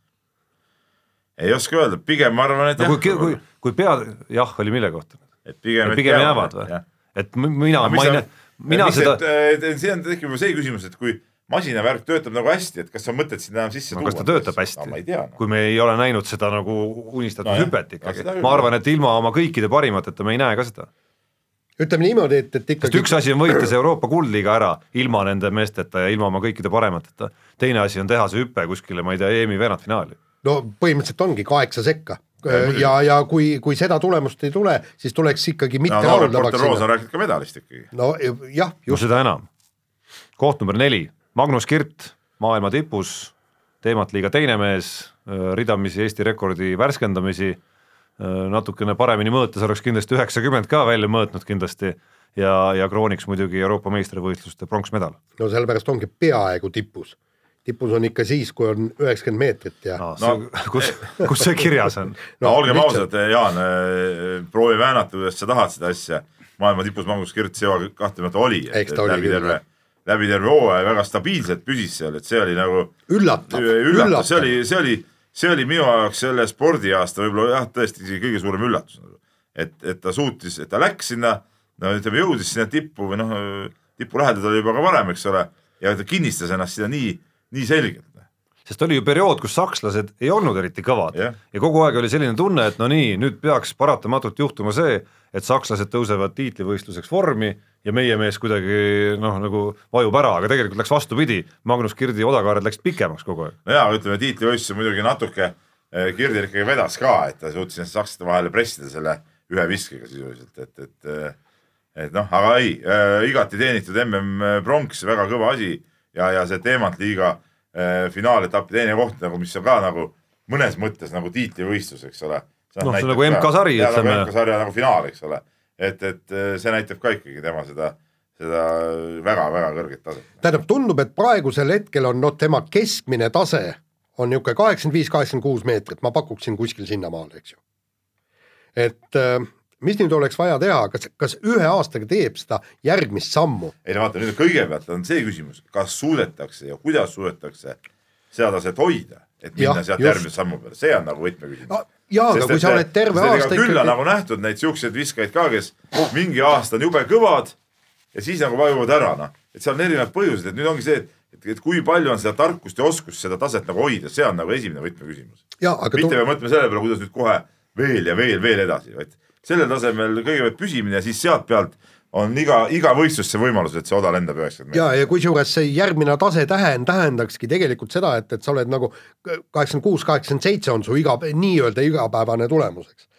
Ei oska öelda, pigem ma arvan, et no jah kui, kui, kui pea, jah, oli mille kohta? et pigem, et pigem jäävad või? et mina, ma ei näe, mina seda, siin on tekib juba see küsimus, et kui masinavärk töötab nagu hästi, et kas on mõtet sinna enam sisse no kas ta töötab hästi no,? ma ei tea no.. kui me ei ole näinud seda nagu unistatud Nojah, hüpet no ikkagi ma arvan, et ilma oma kõikide parimateta me ei näe ka seda. ütleme niimoodi, et, et sest ikkagi üks asi on võita see Euroopa kuldliiga ära ilma nende meesteta ja ilma oma kõikide paremateta, teine asi on teha see hüpe kuskile, ma ei tea, EM-i veerandfinaali. No põhimõtteliselt ongi kaheksa sekka ja, ja kui, kui seda tulemust ei tule, siis tuleks ikkagi mitte no rahuldavaks sinna. rääkinud ka medalist ikkagi. no jah, no just, seda enam. koht number neli, Magnus Kirt, maailma tipus, teemat liiga teine mees, ridamisi Eesti rekordi värskendamisi, natukene paremini mõõtes oleks kindlasti üheksakümmend ka välja mõõtnud kindlasti ja, ja krooniks muidugi Euroopa meistrivõistluste pronksmedal. no sellepärast ongi peaaegu tipus. Tipus on ikka siis, kui on üheksakümmend meetrit ja no, No- no. kus, kus see kirjas on? no olgem lihtsalt- ausad, Jaan, proovi väänata, kuidas sa tahad seda asja. maailma tipus Magnus Kirt CO kahtlemata oli. Oli läbi terve läbi terve hooaja väga stabiilselt püsis seal, et see oli nagu üllatav, üllatav, see üllatav oli, see oli, see oli minu jaoks selle spordiaasta võib-olla jah, tõesti isegi kõige suurem üllatus. et, et ta suutis, et ta läks sinna, no ütleme, jõudis sinna tippu või noh, tipu lähedal ta oli juba ka varem, eks ole, ja ta kinnistas ennast sinna nii, nii selgelt. sest oli ju periood, kus sakslased ei olnud eriti kõvad Jah. ja kogu aeg oli selline tunne, et no nii, nüüd peaks paratamatult juhtuma see, et sakslased tõusevad tiitlivõistluseks vormi ja meie mees kuidagi noh, nagu vajub ära, aga tegelikult läks vastupidi, Magnus Kirdi odakaared läksid pikemaks kogu aeg. no jaa, ütleme tiitlivõistlus muidugi natuke eh, Kirdil ikkagi vedas ka, et ta suutis ennast sakslaste vahele pressida selle ühe viskega sisuliselt, et, et eh, et noh, aga ei äh,, igati teenitud MM pronks, väga kõva asi ja, ja see teemant liiga äh, finaaletapi teine koht nagu, mis on ka nagu mõnes mõttes nagu tiitlivõistlus, eks ole. Noh, see on nagu MK-sari, ütleme. nagu MK-sarja nagu finaal, eks ole. et, et eh, see näitab ka ikkagi tema seda, seda väga-väga kõrget taset. tähendab, tundub, et praegusel hetkel on noh, tema keskmine tase on niisugune kaheksakümmend viis, kaheksakümmend kuus meetrit, ma pakuksin kuskil sinnamaale, eks ju. et äh, mis nüüd oleks vaja teha, kas, kas ühe aastaga teeb seda järgmist sammu? ei no vaata, nüüd kõigepealt on see küsimus, kas suudetakse ja kuidas suudetakse seda taset hoida, et minna Jah, sealt järgmise sammu peale, see on nagu võtmeküsimus. jaa, aga kui sa oled terve aasta küll on nagu nähtud neid siukseid viskajaid ka, kes mingi aasta on jube kõvad ja siis nagu vajuvad ära, noh. et seal on erinevad põhjused, et nüüd ongi see, et, et kui palju on seda tarkust ja oskust seda taset nagu hoida, see on nagu esimene võtmeküsimus. mitte tu- me mõtleme selle peale, kuidas nüüd kohe veel ja veel, veel edasi, vaid sellel tasemel kõigepealt püsimine ja siis sealtpealt on iga, iga võistlus see võimalus, et see oda lendab üheksakümmend meetrit. ja, ja kusjuures see järgmine tase tähend-, tähendakski tegelikult seda, et, et sa oled nagu kaheksakümmend kuus, kaheksakümmend seitse on su iga, nii-öelda igapäevane tulemus, eks.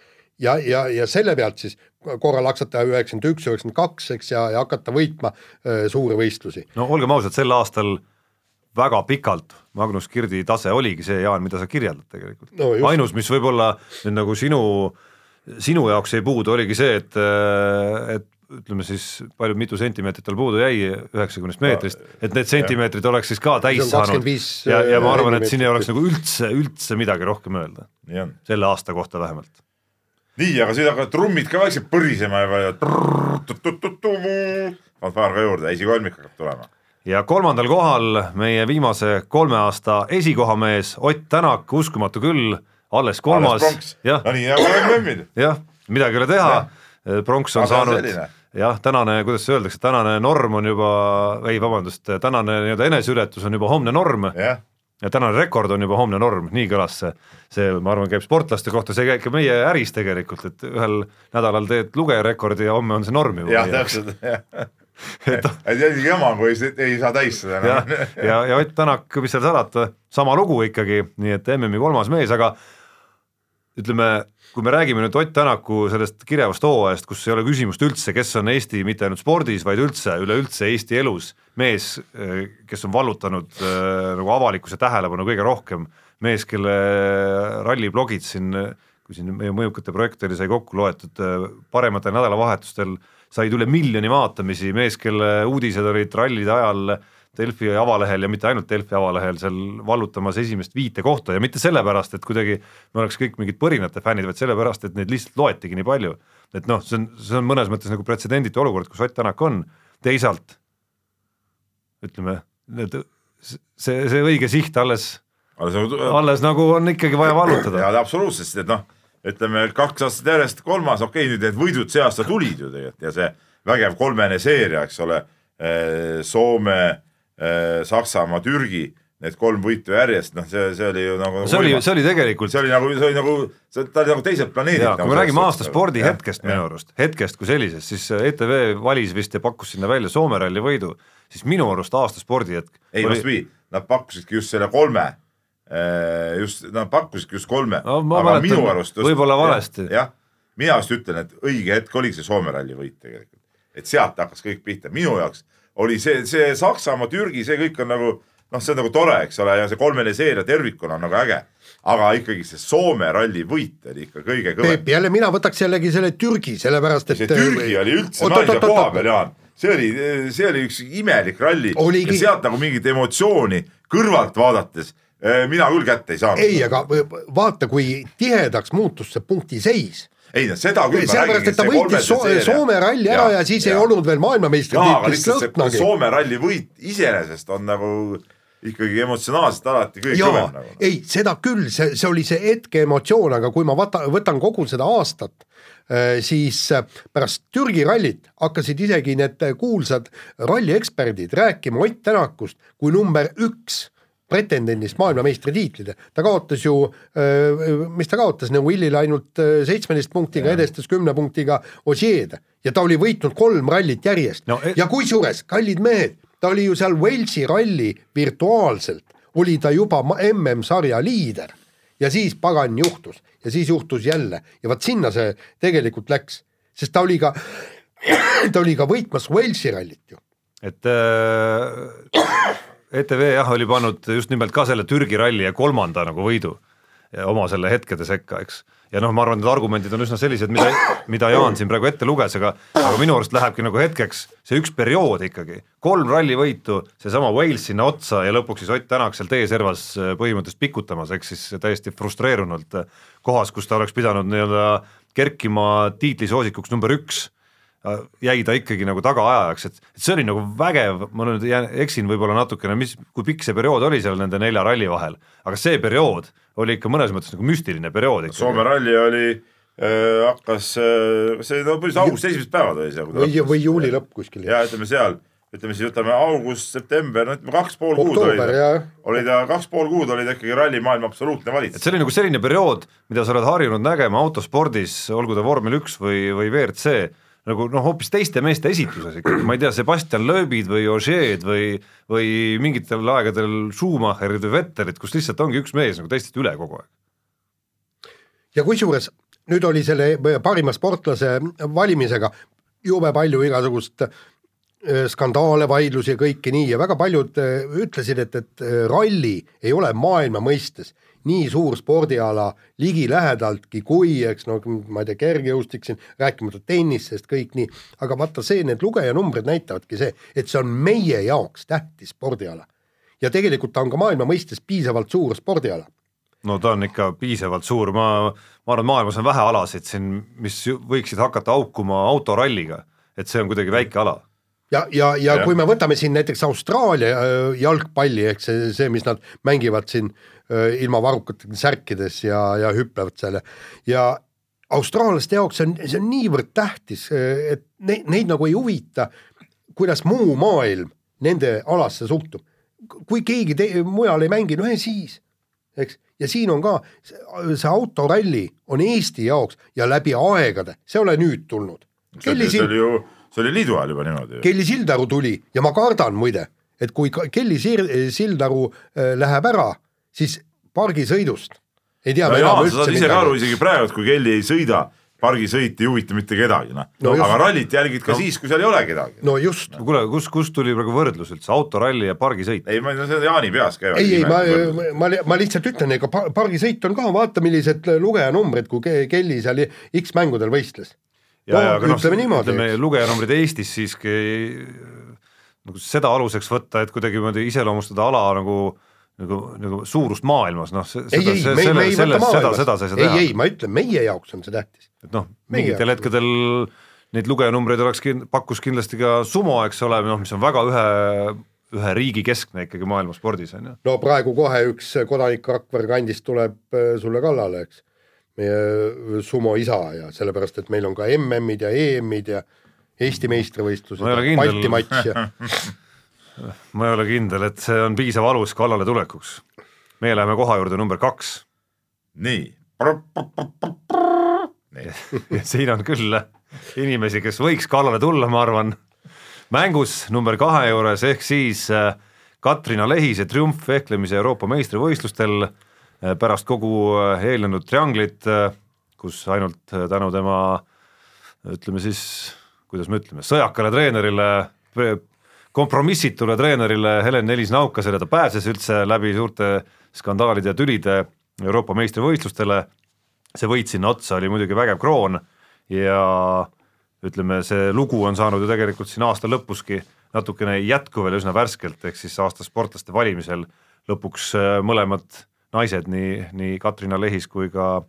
ja, ja, ja selle pealt siis korra laksata üheksakümmend üks, üheksakümmend kaks, eks, ja, ja hakata võitma öö, suuri võistlusi. no olgem ausad, sel aastal väga pikalt Magnus Kirdi tase oligi see, Jaan, mida sa kirjeldad tegelikult No ainus, mis võib-olla nüüd nagu sinu, sinu jaoks jäi puudu, oligi see, et, et ütleme siis palju, mitu sentimeetrit tal puudu jäi üheksakümnest meetrist, et need sentimeetrid oleks siis ka täis saanud. 25 ja, ja ma arvan, et siin ei oleks nagu üldse, üldse midagi rohkem öelda, selle aasta kohta vähemalt. nii, aga siis hakkavad trummid ka vaikselt põrisema ja fanfaar ka juurde, esikolmik hakkab tulema. ja kolmandal kohal meie viimase kolme aasta esikohamees Ott Tänak, uskumatu küll, alles kolmas, jah, no nii nagu MM-id. jah, midagi ei ole teha, pronks on Aga saanud jah, tänane, kuidas öeldakse, tänane norm on juba, ei vabandust, tänane nii-öelda eneseületus on juba homne norm. Jah, ja tänane rekord on juba homne norm, nii kõlas see, see ma arvan, käib sportlaste kohta, see käib ka meie äris tegelikult, et ühel nädalal teed lugejarekordi ja homme on see norm juba. jah, täpselt, jah. et jällegi jama, kui ei, ei saa täis seda enam., ja, ja Ott Tänak, mis seal salata, sama lugu ikkagi, nii et MM-i kolmas mees, aga ütleme, kui me räägime nüüd Ott Tänaku sellest kirjavast hooajast, kus ei ole küsimust üldse, kes on Eesti mitte ainult spordis, vaid üldse, üleüldse Eesti elus mees, kes on vallutanud äh, nagu avalikkuse tähelepanu kõige rohkem, mees, kelle ralliblogid siin, kui siin meie mõjukate projektidel sai kokku loetud, parematel nädalavahetustel said üle miljoni vaatamisi, mees, kelle uudised olid rallide ajal Delfi avalehel ja mitte ainult Delfi avalehel seal vallutamas esimest viite kohta ja mitte sellepärast, et kuidagi me oleks kõik mingid põrinate fännid, vaid sellepärast, et neid lihtsalt loetigi nii palju. et noh, see on, see on mõnes mõttes nagu pretsedenditu olukord, kus Ott Tänak on, teisalt ütleme, see, see õige siht alles, alles nagu on ikkagi vaja vallutada. ja absoluutselt, sest et noh, ütleme kaks aastat järjest kolmas, okei okay,, nüüd need võidud see aasta tulid ju tegelikult ja see vägev kolmene seeria, eks ole, Soome, Saksamaa, Türgi, need kolm võitu järjest, noh, see, see oli ju nagu see oli, see oli tegelikult see oli nagu, see oli nagu, ta oli nagu teiselt planeedilt. ja kui me räägime aasta spordihetkest Jah. minu arust, hetkest kui sellisest, siis ETV valis vist ja pakkus sinna välja Soome ralli võidu, siis minu arust aasta spordihetk ei, vastupidi, nad pakkusidki just selle kolme, just, nad pakkusidki just kolme No aga mäletan, minu arust võib-olla valesti. jah, mina just ütlen, et õige hetk oligi see Soome ralli võit tegelikult, et sealt hakkas kõik pihta, minu jaoks oli see, see Saksamaa, Türgi, see kõik on nagu noh, see on nagu tore, eks ole, ja see kolmene seeria tervikuna on nagu äge, aga ikkagi see Soome ralli võit oli ikka kõige kõvem Peep, jälle mina võtaks jällegi selle Türgi, sellepärast et see Türgi oli üldse naise koha peal, Jaan. see oli, see oli üks imelik ralli Oligi- ja sealt nagu mingit emotsiooni kõrvalt vaadates eh, mina küll kätte ei saanud. ei, aga vaata, kui tihedaks muutus see punktiseis. Ei no seda küll. sellepärast, et ta võitis so Soome ralli ära ja, ja siis ja. ei olnud veel maailmameistritiitlist lõhnagi. Soome ralli võit iseenesest on nagu ikkagi emotsionaalselt alati kõige kõvem, nagu. ei seda küll, see, see oli see hetke emotsioon, aga kui ma võta, võtan kogu seda aastat, siis äh, pärast Türgi rallit hakkasid isegi need kuulsad rallieksperdid rääkima Ott Tänakust kui number üks pretendendist maailmameistritiitlile, ta kaotas ju, mis ta kaotas, nagu Willile ainult seitsmeteist punktiga, edestas kümne punktiga Osieed ja ta oli võitnud kolm rallit järjest. No, no, e- ja kusjuures, kallid mehed, ta oli ju seal Walesi ralli virtuaalselt, oli ta juba MM-sarja liider. Ja siis pagan juhtus. Ja siis juhtus jälle. Ja vot sinna see tegelikult läks, sest ta oli ka, ta oli ka võitmas Walesi rallit ju. et äh, ETV jah, oli pannud just nimelt ka selle Türgi ralli ja kolmanda nagu võidu ja oma selle hetkede sekka, eks. ja noh, ma arvan, need argumendid on üsna sellised, mida, mida Jaan siin praegu ette luges, aga aga minu arust lähebki nagu hetkeks see üks periood ikkagi, kolm rallivõitu, seesama Wales sinna otsa ja lõpuks siis Ott Tänak seal teeservas äh, põhimõtteliselt pikutamas, ehk siis täiesti frustreerunult äh, kohas, kus ta oleks pidanud nii-öelda kerkima tiitlisoosikuks number üks jäi ta ikkagi nagu tagaajajaks, et, et see oli nagu vägev, ma nüüd jään, eksin võib-olla natukene, mis, kui pikk see periood oli seal nende nelja ralli vahel, aga see periood oli ikka mõnes mõttes nagu müstiline periood. Soome ralli oli äh,, hakkas äh,, see no põhimõtteliselt augusti esimesed päevad oli see. või, või juuli lõpp kuskil. ja ütleme seal, ütleme siis võtame august, september, no ütleme kaks pool kuud oli ta, oli ta kaks pool kuud oli ta ikkagi rallimaailma absoluutne et valitseja. see oli nagu selline periood, mida sa oled harjunud nägema autospordis, olgu ta vormel üks või, või WRC, nagu noh, hoopis teiste meeste esituses ikkagi, ma ei tea, Sebastian Loebid või Ožeed või, või mingitel aegadel Schumacherid või Vetterid, kus lihtsalt ongi üks mees nagu teistest üle kogu aeg. ja kusjuures nüüd oli selle parima sportlase valimisega jube palju igasugust äh, skandaale, vaidlusi ja kõike nii ja väga paljud äh, ütlesid, et, et äh, ralli ei ole maailma mõistes nii suur spordiala ligilähedaltki kui, eks no ma ei tea, kergejõustik siin, rääkimata tennisest, kõik nii, aga vaata see, need lugejanumbrid näitavadki see, et see on meie jaoks tähtis spordiala. ja tegelikult ta on ka maailma mõistes piisavalt suur spordiala. No ta on ikka piisavalt suur, ma, ma arvan, maailmas on vähe alasid siin, mis võiksid hakata haukuma autoralliga, et see on kuidagi väike ala. Ja, ja, ja Jah. kui me võtame siin näiteks Austraalia äh, jalgpalli ehk see, see, mis nad mängivad siin äh, ilma varrukate särkides ja, ja hüpplevad seal ja, ja austraallaste jaoks see on, see on niivõrd tähtis, et neid, neid nagu ei huvita, kuidas muu maailm nende alasse suhtub. kui keegi te, mujal ei mängi, no ja siis, eks, ja siin on ka see, autoralli on Eesti jaoks ja läbi aegade, see ei ole nüüd tulnud. see oli, ju, see oli liidu ajal juba niimoodi. Kelly Sildaru tuli ja ma kardan muide, et kui Kelly Sildaru äh, läheb ära, siis pargisõidust ei tea no enam sa saad üldse ise ka aru isegi praegu, et kui Kelly ei sõida, pargisõit ei huvita mitte kedagi, noh No no,. aga rallit jälgid ka no. siis, kui seal ei ole kedagi. no just, kuule, kus, kust tuli praegu võrdlus üldse, autoralli ja pargisõit? ei, ma, see on Jaani peas käivad. ei, ei ma, ma, ma lihtsalt ütlen, ega par- pargisõit on ka, vaata, millised lugejanumbrid, kui Ke- Kelly seal X mängudel võistles. ja, ja aga noh, ütleme niimoodi, ütleme lugejanumbrid Eestis siiski nagu seda aluseks võtta, et kuidagi niimoodi iseloomustada ala nagu nagu, nagu suurust maailmas, noh, ei, seda, ei, ei selle, võta seda, seda sa ei saa ei, teha ei, ma ütlen, meie jaoks on see tähtis. et noh, mingitel hetkedel neid lugejanumbreid oleks pakkus kindlasti ka sumo, eks ole, noh, mis on väga ühe, ühe riigi keskne ikkagi maailma spordis on ju. no praegu kohe üks kodanik Rakvere kandist tuleb äh, sulle kallale, eks. meie sumo isa ja sellepärast, et meil on ka MM-id ja EM-id ja Eesti meistrivõistlused ei ole ja. Balti matš ja ma ei ole kindel, et see on piisav alus kallale tulekuks. meie läheme koha juurde number kaks nii. siin on küll inimesi, kes võiks kallale tulla, ma arvan. mängus number kahe juures ehk siis äh, Katrina Lehise triumf vehklemise Euroopa meistrivõistlustel äh, pärast kogu äh, eelnenud trianglit, kus ainult tänu tema ütleme siis, kuidas me ütleme, sõjakale treenerile, kompromissitule treenerile Helen Nelis-Naukasele ta pääses üldse läbi suurte skandaalide ja tülide Euroopa meistrivõistlustele see võit sinna otsa oli muidugi vägev kroon ja ütleme, see lugu on saanud ju tegelikult siin aasta lõpuski natukene jätku veel üsna värskelt, ehk siis aasta sportlaste valimisel lõpuks äh, mõlemad naised, nii, nii Katrina Lehis kui ka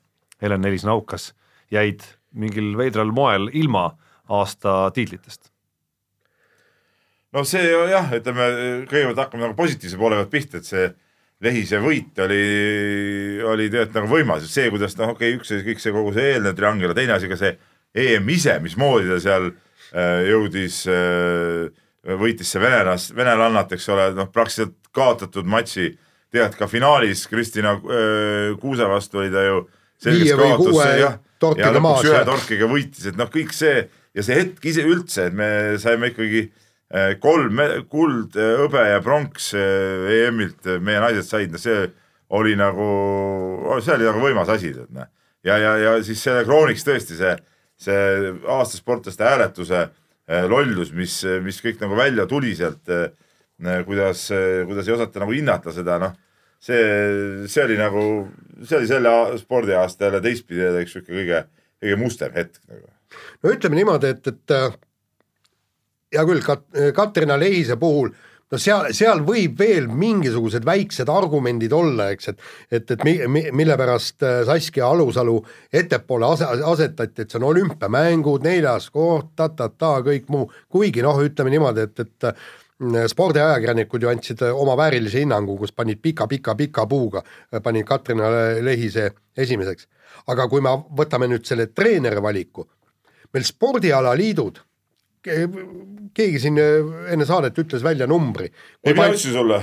Helen Nelis-Naukas jäid mingil veidral moel ilma aasta tiitlitest. No see jah, ütleme kõigepealt hakkame nagu positiivse poole pealt pihta, et see Lehise võit oli, oli tegelikult nagu võimas, see, kuidas noh, okei okay,, üks asi kõik see kogu see eelnev triangel ja teine asi ka see EM ise, mismoodi ta seal äh, jõudis äh,, võitis see venelast, venelannat, eks ole, noh praktiliselt kaotatud matši, tead ka finaalis Kristina äh, Kuuse vastu oli ta ju või kaotus, jah. ja lõpuks ühe torkiga võitis, et noh, kõik see ja see hetk ise üldse, et me saime ikkagi eh, kolm me- kuld, hõbe ja pronks eh, EM-ilt eh, meie naised said, no see oli nagu, see oli nagu võimas asi, tead noh. ja, ja, ja siis selle krooniks tõesti see, see aastasportlaste hääletuse eh, lollus, mis, mis kõik nagu välja tuli sealt, kuidas, kuidas ei osata nagu hinnata seda, noh see, see oli nagu, see oli selle spordiaasta jälle teistpidi jälle üks sihuke kõige, kõige mustem hetk nagu. no ütleme niimoodi, et, et hea küll Kat-, Katrina Lehise puhul no seal, seal võib veel mingisugused väiksed argumendid olla, eks, et et, et mi, mi, mille pärast äh, Saskia Alusalu ettepoole ase, asetati, et see on olümpiamängud, neljas koht, ta-ta-ta, kõik muu, kuigi noh, ütleme niimoodi, et, et äh, spordiajakirjanikud ju andsid äh, oma väärilise hinnangu, kus panid pika-pika-pika puuga, panid Katrina Lehise esimeseks. aga kui me võtame nüüd selle treeneri valiku, meil spordialaliidud keegi siin äh, enne saadet ütles välja numbri. ei, mina ütlesin sulle,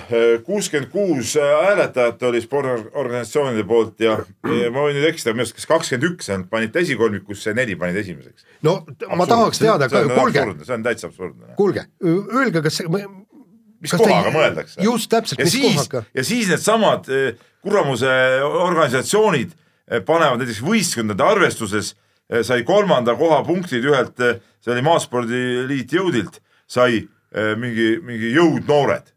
kuuskümmend kuus hääletajat oli spordiorganisatsioonide poolt ja, ja ma võin nüüd eksida, minu arust kas kakskümmend üks ainult panite esikolmikusse, neli panid esimeseks. no t- ma tahaks teada, kuulge, see on täitsa absurdne. kuulge, öelge, kas see mis kohaga mõeldakse? just täpselt, ja mis siis kohaga, ja siis needsamad kuramuse organisatsioonid panevad näiteks võistkondade arvestuses, sai kolmanda koha punktid ühelt, see oli Maaspordiliit Jõudilt, sai eh, mingi, mingi Jõud-noored.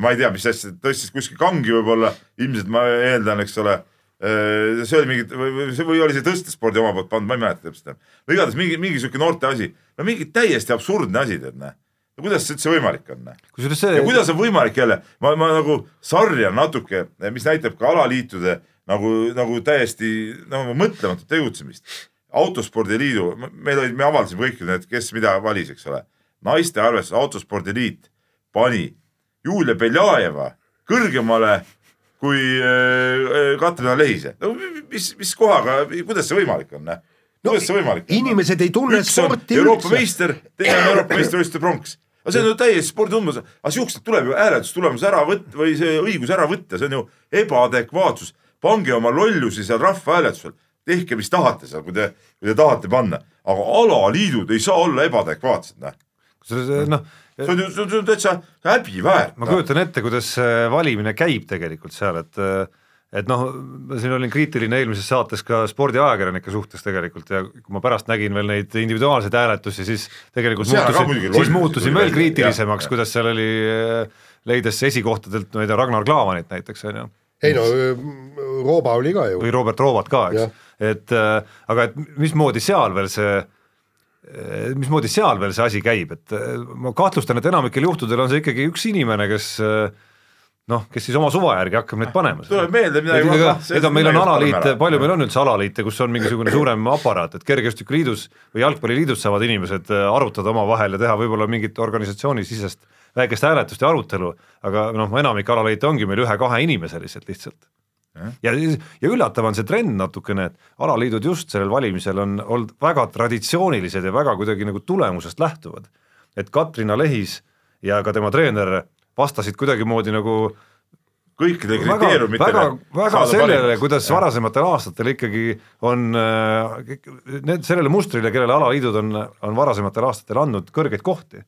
ma ei tea, mis asja, tõstis kuskil kangi võib-olla, ilmselt ma eeldan, eks ole. see oli mingi või, oli see tõstespordi oma poolt pandud, ma ei mäleta täpselt. või igatahes mingi, mingi sihuke noorte asi, no mingi täiesti absurdne asi tead näe. no kuidas see üldse võimalik on? see ja kuidas on võimalik jälle, ma, ma nagu sarjan natuke, mis näitab ka alaliitude nagu, nagu täiesti nagu mõtlematut tegutsemist. autospordiliidu, meil olid, me avaldasime kõik need, kes mida valis, eks ole. naiste arvestuses autospordiliit pani Julia Beljajeva kõrgemale kui äh, Katrina Lehise. no mis, mis kohaga, kuidas see võimalik on? kuidas see võimalik on? inimesed ei tunne üks sporti Euroopa üldse. meister, teine on Euroopa meistrivõistluste pronks. aga see on ju täiesti sporditundmus, aga siuksed tuleb ju hääletustulemus ära võtta või see õigus ära võtta, see on ju ebaadekvaatsus. pange oma lollusi seal rahvahääletusel, tehke, mis tahate seal, kui te, kui te tahate panna, aga alaliidud ei saa olla ebaadekvaatsed, noh. kusjuures noh, see on ju, see on täitsa häbiväärt. ma kujutan ette, kuidas see valimine käib tegelikult seal, et et noh, ma siin olin kriitiline eelmises saates ka spordiajakirjanike suhtes tegelikult ja kui ma pärast nägin veel neid individuaalseid hääletusi, siis tegelikult ka muutusin siis muutusin veel kriitilisemaks kuidas seal oli, leides esikohtadelt, ma ei tea, Ragnar Klavanit näiteks on ju ei no Rooba oli ka ju või. Robert Roovat ka, eks et äh, aga et mismoodi seal veel see äh, mismoodi seal veel see asi käib, et äh, ma kahtlustan, et enamikel juhtudel on see ikkagi üks inimene, kes noh, kes siis oma suva järgi hakkab neid panema. tuleb meelde midagi. ega, ega meil on alaliite, palju meil on üldse alaliite, kus on mingisugune suurem aparaat, et kergejõustikuliidus või jalgpalliliidus saavad inimesed arutada omavahel ja teha võib-olla mingit organisatsioonisisest väikest hääletust ja arutelu, aga noh, enamik alaliite ongi meil ühe-kaheinimesed lihtsalt ja, ja üllatav on see trend natukene, et alaliidud just sellel valimisel on olnud väga traditsioonilised ja väga kuidagi nagu tulemusest lähtuvad. et Katrina Lehis ja ka tema treener vastasid kuidagimoodi nagu kõikide kriteeriumitele. väga, väga sellele, kuidas varasematel aastatel ikkagi on äh, need sellele mustrile, kellele alaliidud on, on varasematel aastatel andnud kõrgeid kohti.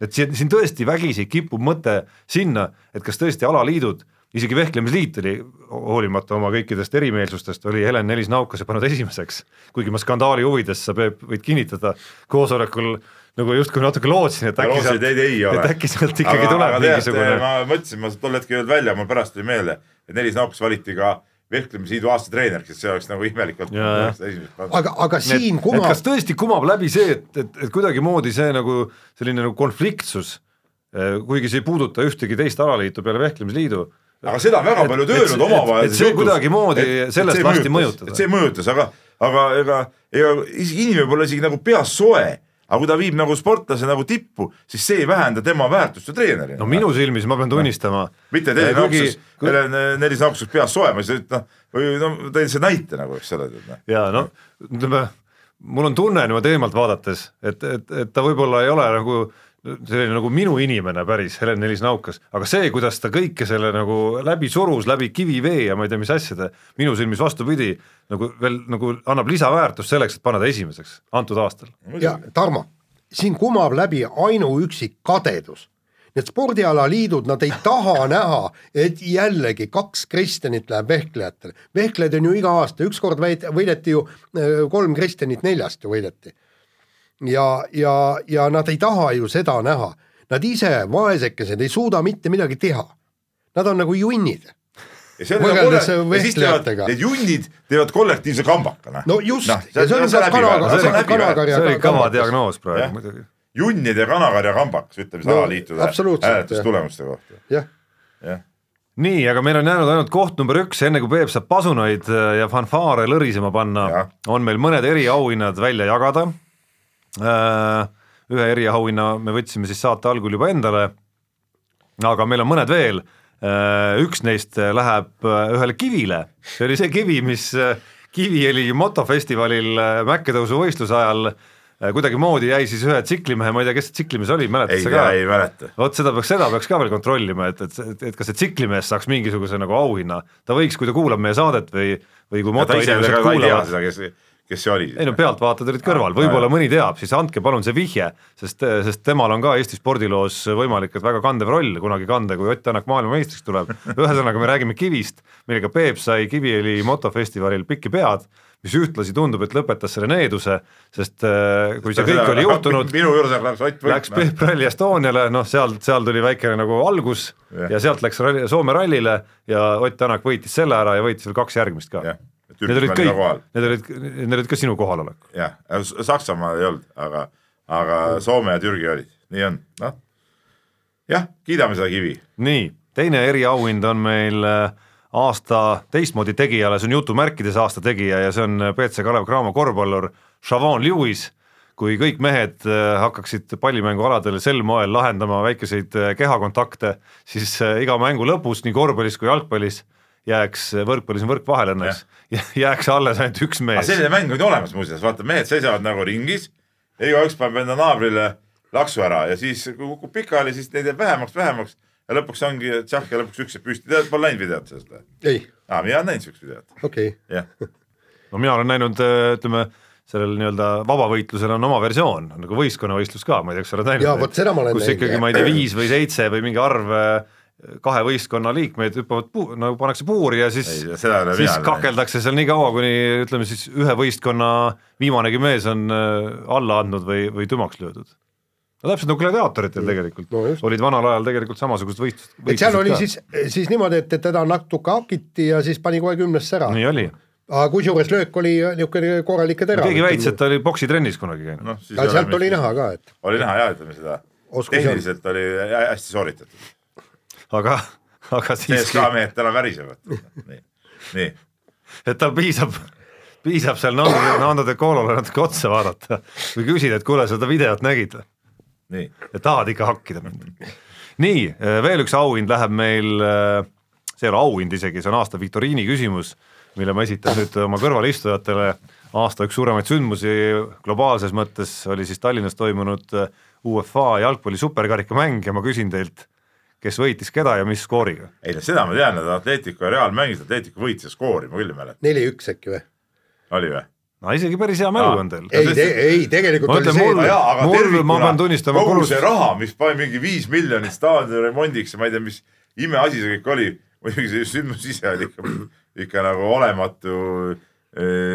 et siin, siin tõesti vägisi kipub mõte sinna, et kas tõesti alaliidud, isegi Vehklemisliit oli hoolimata oma kõikidest erimeelsustest, oli Helen Nelis Naukase pannud esimeseks, kuigi ma skandaali huvides, sa Peep võid kinnitada, koosolekul nagu justkui natuke lootsin, et äkki sealt et ei ole. et äkki sealt ikkagi tuleb mingisugune ma mõtlesin, ma tol hetkel ei olnud välja, mul pärast tuli meelde, et Nelis Naukas valiti ka vehklemisliidu aastatreeneriks, et see oleks nagu imelikult. Jaa, aga, aga siin kumab kas, tõesti kumab läbi see, et, et, et kuidagimoodi see nagu selline nagu konfliktsus, kuigi see ei puuduta ühtegi teist alaliitu peale Vehklemisliidu, aga seda on väga paljud öelnud omavahel. et see kuidagimoodi sellest lasti mõjutada. et see mõjutas, aga, aga ega, ega isegi inimene pole isegi nagu peas soe, aga kui ta viib nagu sportlase nagu tippu, siis see ei vähenda tema väärtust ju treenerina. no minu silmis ma pean tunnistama. mitte teie nauksus, Nelis nauksus peas soe, ma siis noh, või no tõin see näite nagu, eks ole. ja no ütleme, mul on tunne niimoodi eemalt vaadates, et, et, et ta võib-olla ei ole nagu selline nagu minu inimene päris, Helen Nelis Naukas, aga see, kuidas ta kõike selle nagu läbi surus, läbi kivivee ja ma ei tea, mis asjade, minu silmis vastupidi, nagu veel nagu annab lisaväärtust selleks, et panna ta esimeseks antud aastal. ja Tarmo, siin kumab läbi ainuüksi kadedus. Need spordialaliidud, nad ei taha näha, et jällegi kaks Kristjanit läheb vehklejatele. vehklejad on ju iga aasta, ükskord väid- võideti ju äh, kolm Kristjanit neljast ju võideti. ja, ja, ja nad ei taha ju seda näha. Nad ise, vaesekesed, ei suuda mitte midagi teha. Nad on nagu junnid. ja see Võrreldes nagu ja siis teevad, vehklejatega. need junnid teevad kollektiivse kambaka, noh. no just no,, ja see on kanaga, kanakarja see oli kõva diagnoos praegu muidugi. junnide ja kanakarja kambakas, ütleme siis No, alaliitude hääletustulemuste kohta. jah, jah, nii, aga meil on jäänud ainult koht number üks, enne kui Peep saab pasunaid äh, ja fanfaare lõrisema panna on meil mõned eriauhinnad välja jagada. Ühe eriauhinna me võtsime siis saate algul juba endale. aga meil on mõned veel. üks neist läheb äh, ühele kivile, see oli see kivi, mis äh, Kiviõli motofestivalil äh, mäkketõusuvõistluse ajal kuidagimoodi jäi siis ühe tsiklimehe, ma ei tea, kes see tsiklimees oli, mäletad ei sa ka? ei mäleta. vot seda peaks, seda peaks ka veel kontrollima, et, et, et, et kas see tsiklimees saaks mingisuguse nagu auhinna, ta võiks, kui ta kuulab meie saadet või, või kui motoinimesed kuulavad, kes, see oli. ei no pealtvaatajad olid kõrval, võib-olla mõni teab, siis andke palun see vihje, sest, sest temal on ka Eesti spordiloos võimalik, et väga kandev roll kunagi kanda, kui Ott Tänak maailmameistriks tuleb. ühesõnaga, me räägime kivist, millega Peep sai Kiviõli motofestivalil pikki pead, mis ühtlasi tundub, et lõpetas selle needuse, sest äh, kui see kõik oli juhtunud, läks. Peep Rally Estoniale, noh, seal, seal tuli väikene nagu algus Jah. ja sealt läks ralli, Soome rallile ja Ott Tänak võitis selle ära ja võitis veel kaks järgmist ka. jah, Need olid kõik, need olid, need olid ka sinu kohalolek. jah, Saksamaal ei olnud, aga, aga Soome ja Türgi olid, nii on, noh. jah, kiidame seda kivi. nii, teine eriauhind on meil äh, aasta teistmoodi tegijale, see on jutumärkides aasta tegija ja see on BC Kalev Cramo korvpallur Chavon Lewis. kui kõik mehed äh, hakkaksid pallimängualadel sel moel lahendama väikeseid äh, kehakontakte, siis äh, iga mängu lõpus nii korvpallis kui jalgpallis jääks, võrkpallis on võrk vahel õnneks, jääks alles ainult üks mees. selline mäng on ju olemas muuseas, vaata mehed seisavad nagu ringis, igaüks paneb enda naabrile laksu ära ja siis kui kukub pikali, siis neid jääb vähemaks, vähemaks ja lõpuks ongi tšahh ja lõpuks üks jääb püsti, tead, pole näinud videot sellest või? ei, aa, mina olen näinud siukest videot, okei okay., jah. no mina olen näinud, ütleme sellel nii-öelda vabavõitlusel on oma versioon nagu võistkonnavõistlus ka, ma ei tea, kas sa oled näinud. Jaa, vot seda ma olen kus näinud, ikkagi, jah. ma ei tea, viis või seitse või mingi arv äh, kahe võistkonna liikmeid hüppavad puu-, nagu pannakse puuri ja siis siis näinud. kakeldakse seal nii kaua, kuni ütleme siis ühe võistkonna viimanegi mees on äh, alla andnud või, või tümaks löödud. no täpselt nagu gladiaatoritel tegelikult no just. olid vanal ajal tegelikult samasugused võistlused. et seal oli siis, siis niimoodi, et, et teda natuke hakiti ja siis pani kohe kümnesse ära. nii oli, aga kusjuures löök oli niisugune korralik ja terav. keegi väitis, et ta oli poksitrennis kunagi käinud. siis aga sealt oli näha ka, et oli näha jah, ütleme seda, tehniliselt oli hä- hästi sooritatud. aga, aga siiski CSKA, mehed täna värisevad. nii, nii, et tal piisab, piisab seal Nando, Nando de Colole natuke otsa vaadata või küsida, et kuule, seda videot nägid või? nii. ja tahad ikka hakkida mind. nii, veel üks auhind läheb meil, see ei ole auhind isegi, see on aasta viktoriini küsimus, mille ma esitan nüüd oma kõrvalistujatele. aasta üks suuremaid sündmusi globaalses mõttes oli siis Tallinnas toimunud UEFA jalgpalli superkarikamäng ja ma küsin teilt, kes võitis keda ja mis skooriga? ei no seda ma tean, et Atletico ja Real mängisid, Atletico võitis ja skoori, ma küll ei mäleta, neli-üks äkki või? oli või? no isegi päris hea mälu on teil. ei, ei tegelikult Ma oli see mul- Mul- tervikuna ma pean tunnistama, kogu see raha, mis pani mingi viis miljonit staadioni remondiks ja ma ei tea, mis imeasi see kõik oli, muidugi see sündmus ise oli ikka, ikka nagu olematu,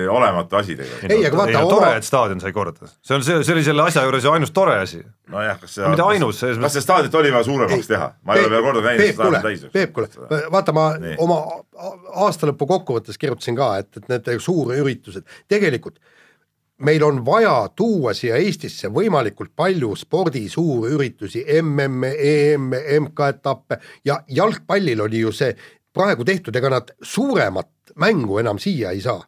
olematu asi tegelikult. Ei, aga vaata, no, oma- tore, et staadion sai korda, see on see, see oli selle asja juures ju ainus tore asi. nojah, kas see, Mitte ainus, selles kas see staadionit oli vaja suuremaks teha, ma ei ole veel kordagi näinud, et staadion täis, Peep, kuule, vaata ma Nii. oma aastalõpu kokkuvõttes kirjutasin ka, et, et need suurüritused, tegelikult meil on vaja tuua siia Eestisse võimalikult palju spordi suurüritusi, MM-e, EM-e, MK-etappe ja jalgpallil oli ju see praegu tehtud, ega nad suuremat mängu enam siia ei saa.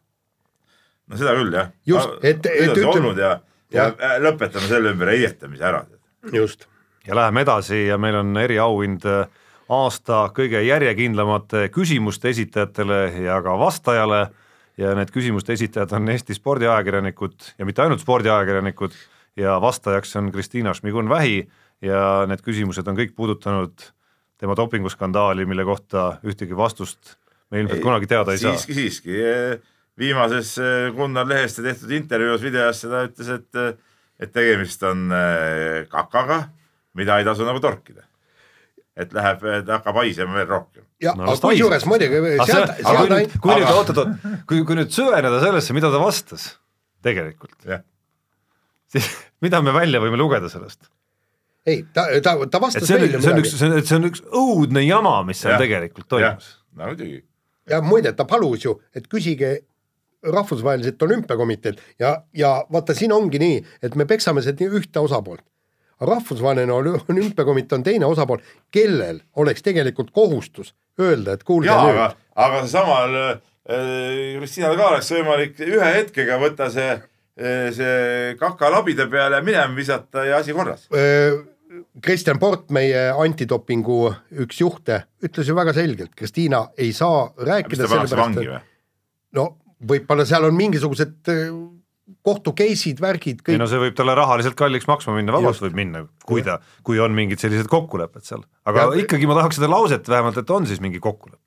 No seda küll jah. Just, et- et ütleme olnud ja, ja äh, lõpetame selle ümber heietamise ära. just. ja läheme edasi ja meil on eriauhind äh, aasta kõige järjekindlamate küsimuste esitajatele ja ka vastajale ja need küsimuste esitajad on Eesti spordiajakirjanikud ja mitte ainult spordiajakirjanikud ja vastajaks on Kristiina Šmigun-Vähi ja need küsimused on kõik puudutanud tema dopinguskandaali, mille kohta ühtegi vastust me ilmselt kunagi teada ei saa. siiski, siiski, viimases eh, Gunnar Leheste tehtud intervjuus videos seda ütles, et, et tegemist on eh, kakaga, mida ei tasu nagu torkida. et läheb, hakkab haisema veel rohkem. ja No ta kusjuures muidugi aga sealt, aga kui sealt nüüd, ainult, kui nüüd aga- oot-oot-oot, kui, kui nüüd süveneda sellesse, mida ta vastas tegelikult, siis mida me välja võime lugeda sellest? ei, ta, ta, ta vastas see on, meile see on midagi üks, see on, see on üks õudne jama, mis seal Jah. tegelikult toimus., no muidugi. ja muide, ta palus ju, et küsige rahvusvaheliselt olümpiakomiteelt ja, ja vaata, siin ongi nii, et me peksame seda ühte osapoolt. rahvusvaheline olü- olümpiakomitee on teine osapool, kellel oleks tegelikult kohustus öelda, et kuulge jaa, nüüd aga, aga samal äh, Kristinal ka oleks võimalik ühe hetkega võtta see, see kaka labide peale minema visata ja asi korras. öö, Kristjan Port, meie antidopingu üks juhte, ütles ju väga selgelt, Kristiina ei saa rääkida no võib-olla seal on mingisugused öö, kohtu case'id, värgid, ei kõik no see võib talle rahaliselt kalliks maksma minna, vabalt võib minna, kui ta, kui on mingid sellised kokkulepped seal, aga Ja- ikkagi ma tahaks seda lauset vähemalt, et on siis mingi kokkulepe.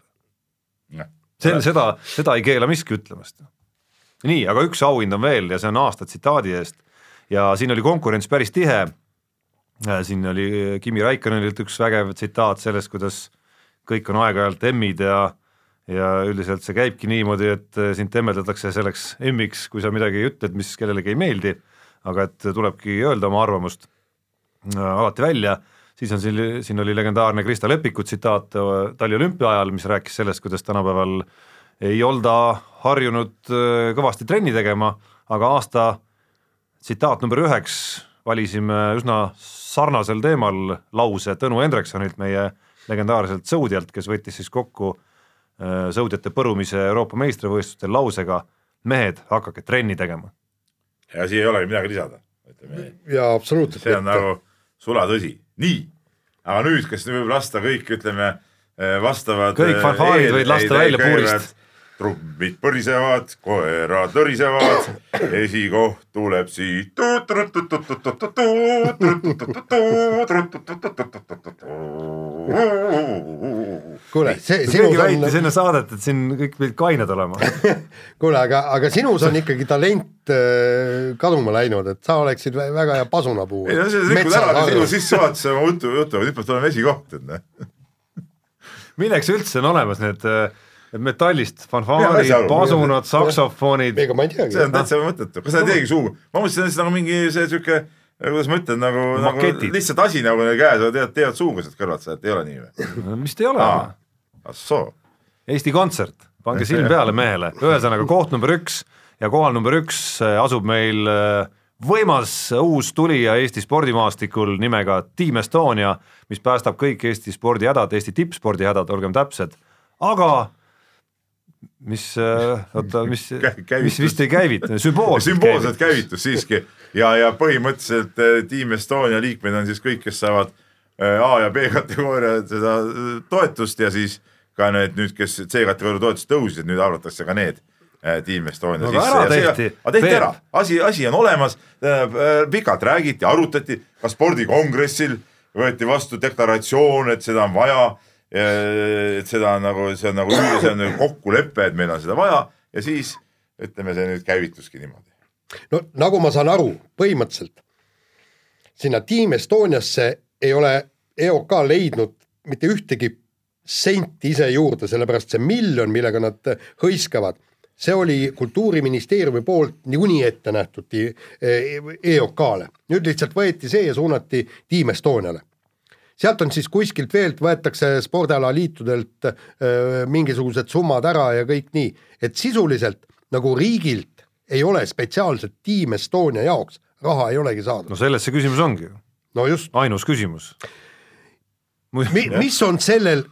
see, seda, seda ei keela miski ütlemast. nii, aga üks auhind on veel ja see on aasta tsitaadi eest. Ja siin oli konkurents päris tihe. siin oli Kimi Raikkonenilt üks vägev tsitaat sellest, kuidas kõik on aeg-ajalt emmid ja ja üldiselt see käibki niimoodi, et äh, sind temmeldatakse selleks emmiks, kui sa midagi ütled, mis kellelegi ei meeldi, aga et tulebki öelda oma arvamust äh, alati välja, siis on siin, siin oli legendaarne Krista Lepiku tsitaat äh, taliolümpia ajal, mis rääkis sellest, kuidas tänapäeval ei olda harjunud kõvasti trenni tegema, aga aasta tsitaat number üheks valisime üsna sarnasel teemal lause Tõnu Hendriksonilt, meie legendaarselt sõudjalt, kes võttis siis kokku sõudjate põrumise Euroopa meistrivõistlustel lausega mehed, hakake trenni tegema. ja siia ei olegi midagi lisada, ütleme nii. ja absoluutselt see on nagu sulatõsi, nii. aga nüüd, kas nüüd võib lasta kõik, ütleme eh, vastavad. Kõik fanfaarid võid lasta välja puurist.. Trummid põrisevad, koerad lõrisevad, esikoht tuleb siit. kuule, see keegi sinus väitis on, enne saadet, et siin kõik pidid kained olema. kuule, aga, aga sinus on ikkagi talent äh, kaduma läinud, et sa oleksid vä- väga hea pasunapuu. ei no see rikkud ära sinu sissejuhatuse oma jutu, jutuga, nüüd peab tulema esikoht, et noh. milleks üldse on olemas need äh, metallist fanfaarid pasunad, saksofonid, ega ma ei teagi. See on. täitsa mõttetu, kas sa ei teegi sugu, ma mõtlesin, et see on nagu mingi see sihuke, kuidas ma ütlen, nagu, nagu lihtsalt asi nagu neil käes, aga teevad, teevad suuga sealt kõrvalt seda, et ei ole nii või? vist ei ole? Ahsoo, Eesti Kontsert, pange silm peale mehele, ühesõnaga koht number üks ja kohal number üks äh, asub meil äh, võimas uus tulija Eesti spordimaastikul nimega Team Estonia, mis päästab kõik Eesti spordihädad, Eesti tippspordihädad, olgem täpsed, aga mis, oota, mis, mis vist ei käivitu, sümboolselt sümboolselt käivitus. siiski. Ja, ja põhimõtteliselt eh, Team Estonia liikmed on siis kõik, kes saavad eh, A ja B kategooria seda toetust ja siis ka need nüüd, kes C-kategooria toetust tõusid, nüüd arvatakse ka need Team Estonia No aga ära tehti. aga tehti ära, asi, asi on olemas, pikalt räägiti, arutati, ka spordikongressil võeti vastu deklaratsioon, et seda on vaja, et seda on nagu, see on nagu, see on nagu kokkulepe, et meil on seda vaja ja siis ütleme, see nüüd käivituski niimoodi. no nagu ma saan aru, põhimõtteliselt sinna Team Estoniasse ei ole EOK leidnud mitte ühtegi senti ise juurde, sellepärast see miljon, millega nad hõiskavad, see oli Kultuuriministeeriumi poolt niikuinii ette nähtud EOK-le. nüüd lihtsalt võeti see ja suunati Team Estoniale sealt on siis kuskilt veelt võetakse spordialaliitudelt mingisugused summad ära ja kõik nii, et sisuliselt nagu riigilt ei ole spetsiaalselt Team Estonia jaoks raha ei olegi saadud no selles see küsimus ongi ju, no just, ainus küsimus. mi-, mis on sellel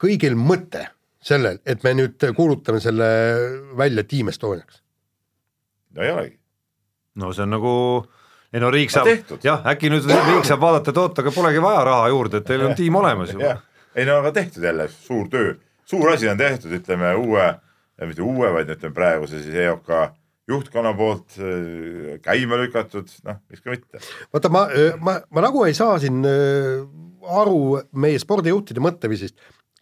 kõigil mõte, sellel, et me nüüd kuulutame selle välja Team Estoniaks? no ei olegi. no see on nagu ei no riik saab jah, äkki nüüd riik saab vaadata, et oot, aga polegi vaja raha juurde, et teil on tiim olemas ju. jah, ei no aga tehtud jälle suur töö, suur asi on tehtud, ütleme uue, mitte uue, vaid ütleme praeguse siis EOK juhtkonna poolt äh, käima lükatud, noh, miks ka mitte. vaata, ma, ma, ma nagu ei saa siin aru meie spordijuhtide mõtteviisist.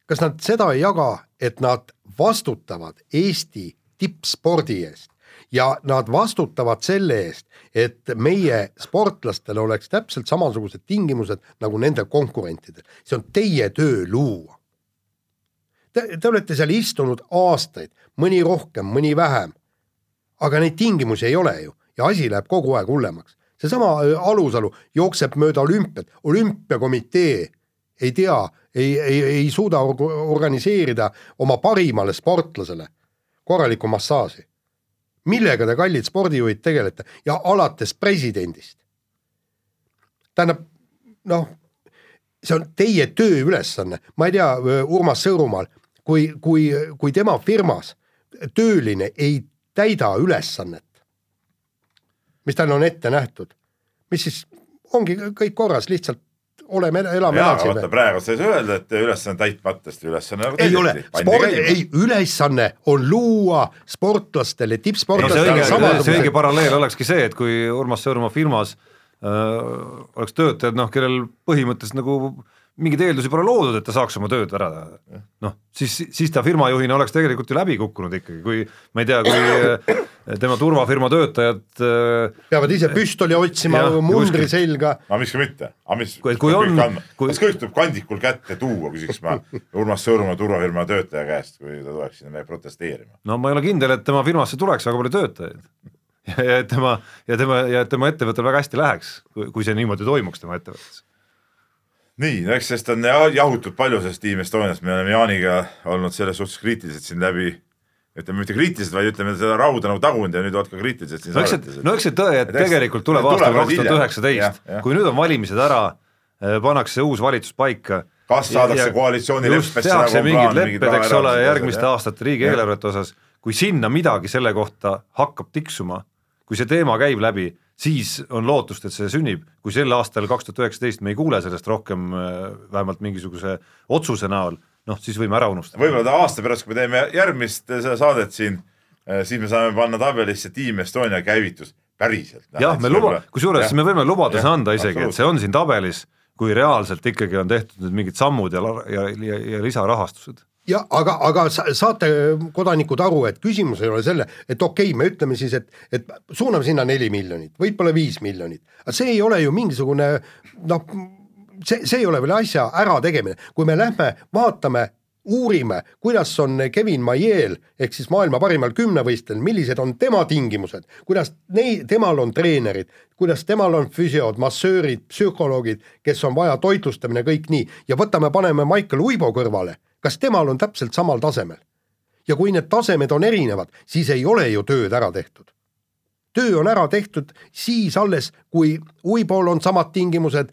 kas nad seda ei jaga, et nad vastutavad Eesti tippspordi eest ja nad vastutavad selle eest, et meie sportlastel oleks täpselt samasugused tingimused nagu nende konkurentidel. see on teie töö luua. Te, te olete seal istunud aastaid, mõni rohkem, mõni vähem. aga neid tingimusi ei ole ju ja asi läheb kogu aeg hullemaks. seesama äh, Alusalu jookseb mööda olümpiat, olümpiakomitee ei tea, ei, ei, ei suuda org- organiseerida oma parimale sportlasele korralikku massaaži. Millega te, kallid spordijuhid, tegelete ja alates presidendist. tähendab, noh, see on teie tööülesanne, ma ei tea, Urmas Sõõrumaal, kui, kui, kui tema firmas tööline ei täida ülesannet, mis talle on ette nähtud, mis siis ongi kõik korras, lihtsalt oleme, elame vaata. praegu sa ei saa öelda, et ülesanne täitmata, sest ülesanne nagu ei ole, käima. ei ülesanne on luua sportlastele, ei, see tippsportlastele õige, see õige paralleel olekski see, et kui Urmas Sõõrumaa firmas äh, oleks töötajad, noh, kellel põhimõtteliselt nagu mingeid eeldusi pole loodud, et ta saaks oma tööd ära teha. noh, siis, siis ta firmajuhina oleks tegelikult ju läbi kukkunud ikkagi, kui ma ei tea, kui tema turvafirma töötajad äh, peavad ise püstoli otsima mundri kuskilt. selga. aga miks ka mitte, aga mis, Kui- kui on- kui- kas kõik tuleb kandikul kätte tuua, küsiks ma Urmas Sõõrumaa turvafirma töötaja käest, kui ta tuleks sinna protesteerima. no ma ei ole kindel, et tema firmasse tuleks väga palju töötajaid. ja et tema ja tema ja et tema ettevõttel väga hästi läheks, kui, kui see niimoodi toimuks tema ettevõttes. nii, no eks sellest on jah- jahutud palju sellest Team Estoniast, me oleme Jaaniga olnud selles suhtes kriitilised siin läbi ütleme mitte kriitilised, vaid ütleme seda rauda nagu tagunud ja nüüd oled ka kriitilised siin no eks see, no eks see tõe, et tegelikult tuleb alles kaks tuhat üheksateist. Kui nüüd on valimised ära, pannakse uus valitsus paika. Kas saadakse koalitsioonileppesse, tehakse nagu on mingid lepped, eks ole, järgmiste jah. aastate riigieelarvete osas, kui sinna midagi selle kohta hakkab tiksuma, kui see teema käib läbi, siis on lootust, et see sünnib, kui sel aastal kaks tuhat üheksateist me ei kuule sellest rohkem äh, vähemalt mingisuguse otsuse näol, noh siis võime ära unustada. võib-olla ta aasta pärast, kui me teeme järgmist seda saadet siin, siis me saame panna tabelisse Team Estonia käivitus päriselt. jah, me luba, kusjuures me võime lubaduse Jah, anda isegi, et see on siin tabelis, kui reaalselt ikkagi on tehtud nüüd mingid sammud ja, ja, ja, ja lisarahastused. ja aga, aga sa- saate kodanikud aru, et küsimus ei ole selle, et okei okay,, me ütleme siis, et, et suuname sinna neli miljonit, võib-olla viis miljonit, aga see ei ole ju mingisugune noh, see, see ei ole veel asja ärategemine, kui me lähme vaatame uurime, kuidas on Kevin Maiel ehk siis maailma parimal kümnevõistlejal, millised on tema tingimused, kuidas nei-, temal on treenerid, kuidas temal on füsiod, massöörid, psühholoogid, kes on vaja toitlustamine, kõik nii ja võtame, paneme Michael Uibo kõrvale, kas temal on täpselt samal tasemel? ja kui need tasemed on erinevad, siis ei ole ju tööd ära tehtud. töö on ära tehtud siis alles, kui Uibol on samad tingimused,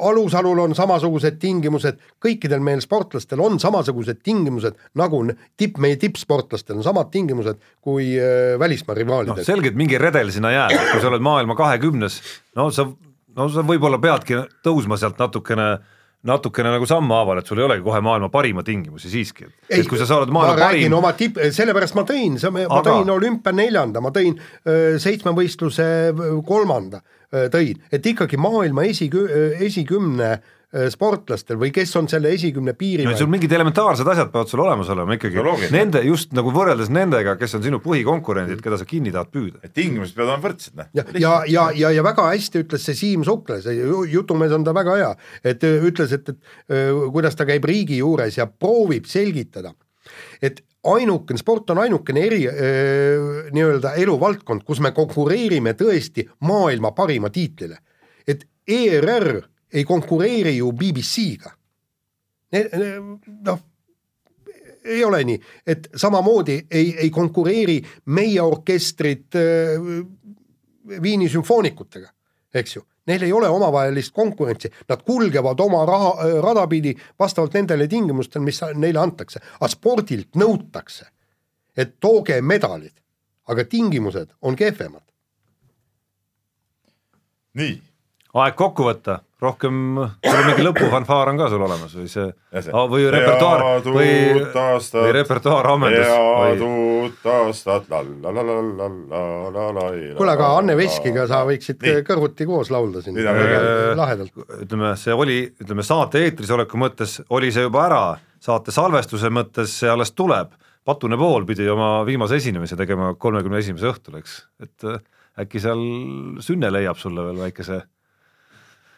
Alusalul on samasugused tingimused, kõikidel meil sportlastel on samasugused tingimused nagu tipp, meie tippsportlastel on samad tingimused kui välismaa rivaalidel. selgelt mingi redel sinna jääb, kui sa oled maailma kahekümnes, no sa, no sa võib-olla peadki tõusma sealt natukene, natukene nagu sammhaaval, et sul ei olegi kohe maailma parima tingimusi siiski, et kui sa oled ma maailma räägin parim, oma tipp, sellepärast ma tõin, ma Aga- tõin olümpia neljanda, ma tõin öö, seitsmevõistluse kolmanda, tõin, et ikkagi maailma esikü-, esikümne öö, sportlastel või kes on selle esikümne piiri no sul mingid elementaarsed asjad peavad sul olemas olema ikkagi. Nende just nagu võrreldes nendega, kes on sinu põhikonkurendid, keda sa kinni tahad püüda. et tingimused peavad olema võrdsed, noh. ja, ja, ja, ja, ja väga hästi ütles see Siim Sukla, see ju- jutumees on ta väga hea, et ütles, et, et kuidas ta käib riigi juures ja proovib selgitada, et ainukene, sport on ainukene eri nii-öelda eluvaldkond, kus me konkureerime tõesti maailma parima tiitlile. et ERR ei konkureeri ju BBC-ga. noh, ei ole nii, et samamoodi ei, ei konkureeri meie orkestrid Viini sümfoonikutega, eks ju. Neil ei ole omavahelist konkurentsi, nad kulgevad oma raha, rada pidi vastavalt nendele tingimustele, mis neile antakse, aga spordilt nõutakse, et tooge medalid, aga tingimused on kehvemad. nii, aeg kokku võtta, rohkem, sul on mingi lõpufanfaar on ka sul olemas või see, ah, või repertuaar või, või repertuaar ammendus. kuule, aga Anne Veskiga sa võiksid Nii. kõrvuti koos laulda siin lahedalt. ütleme, see oli, ütleme saate eetris oleku mõttes oli see juba ära, saate salvestuse mõttes see alles tuleb. Patune Pool pidi oma viimase esinemise tegema kolmekümne esimese õhtul, eks, et äh, äkki seal Sünne leiab sulle veel väikese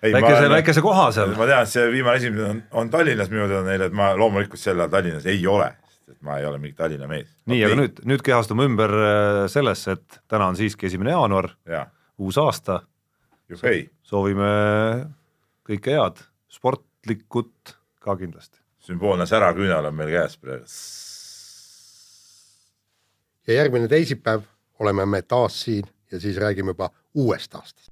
väikese, väikese koha seal. ma tean, et see viimane esimene on, on Tallinnas minu teada neil, et ma loomulikult sel ajal Tallinnas ei ole, sest et ma ei ole mingi Tallinna mees. nii, aga nüüd, nüüd kehastume ümber äh, sellesse, et täna on siiski esimene jaanuar, jaa, uus aasta, soovime kõike head, sportlikut ka kindlasti. sümboolne säraküünal on meil käes praegu. ja järgmine teisipäev oleme me taas siin ja siis räägime juba uuest aastast.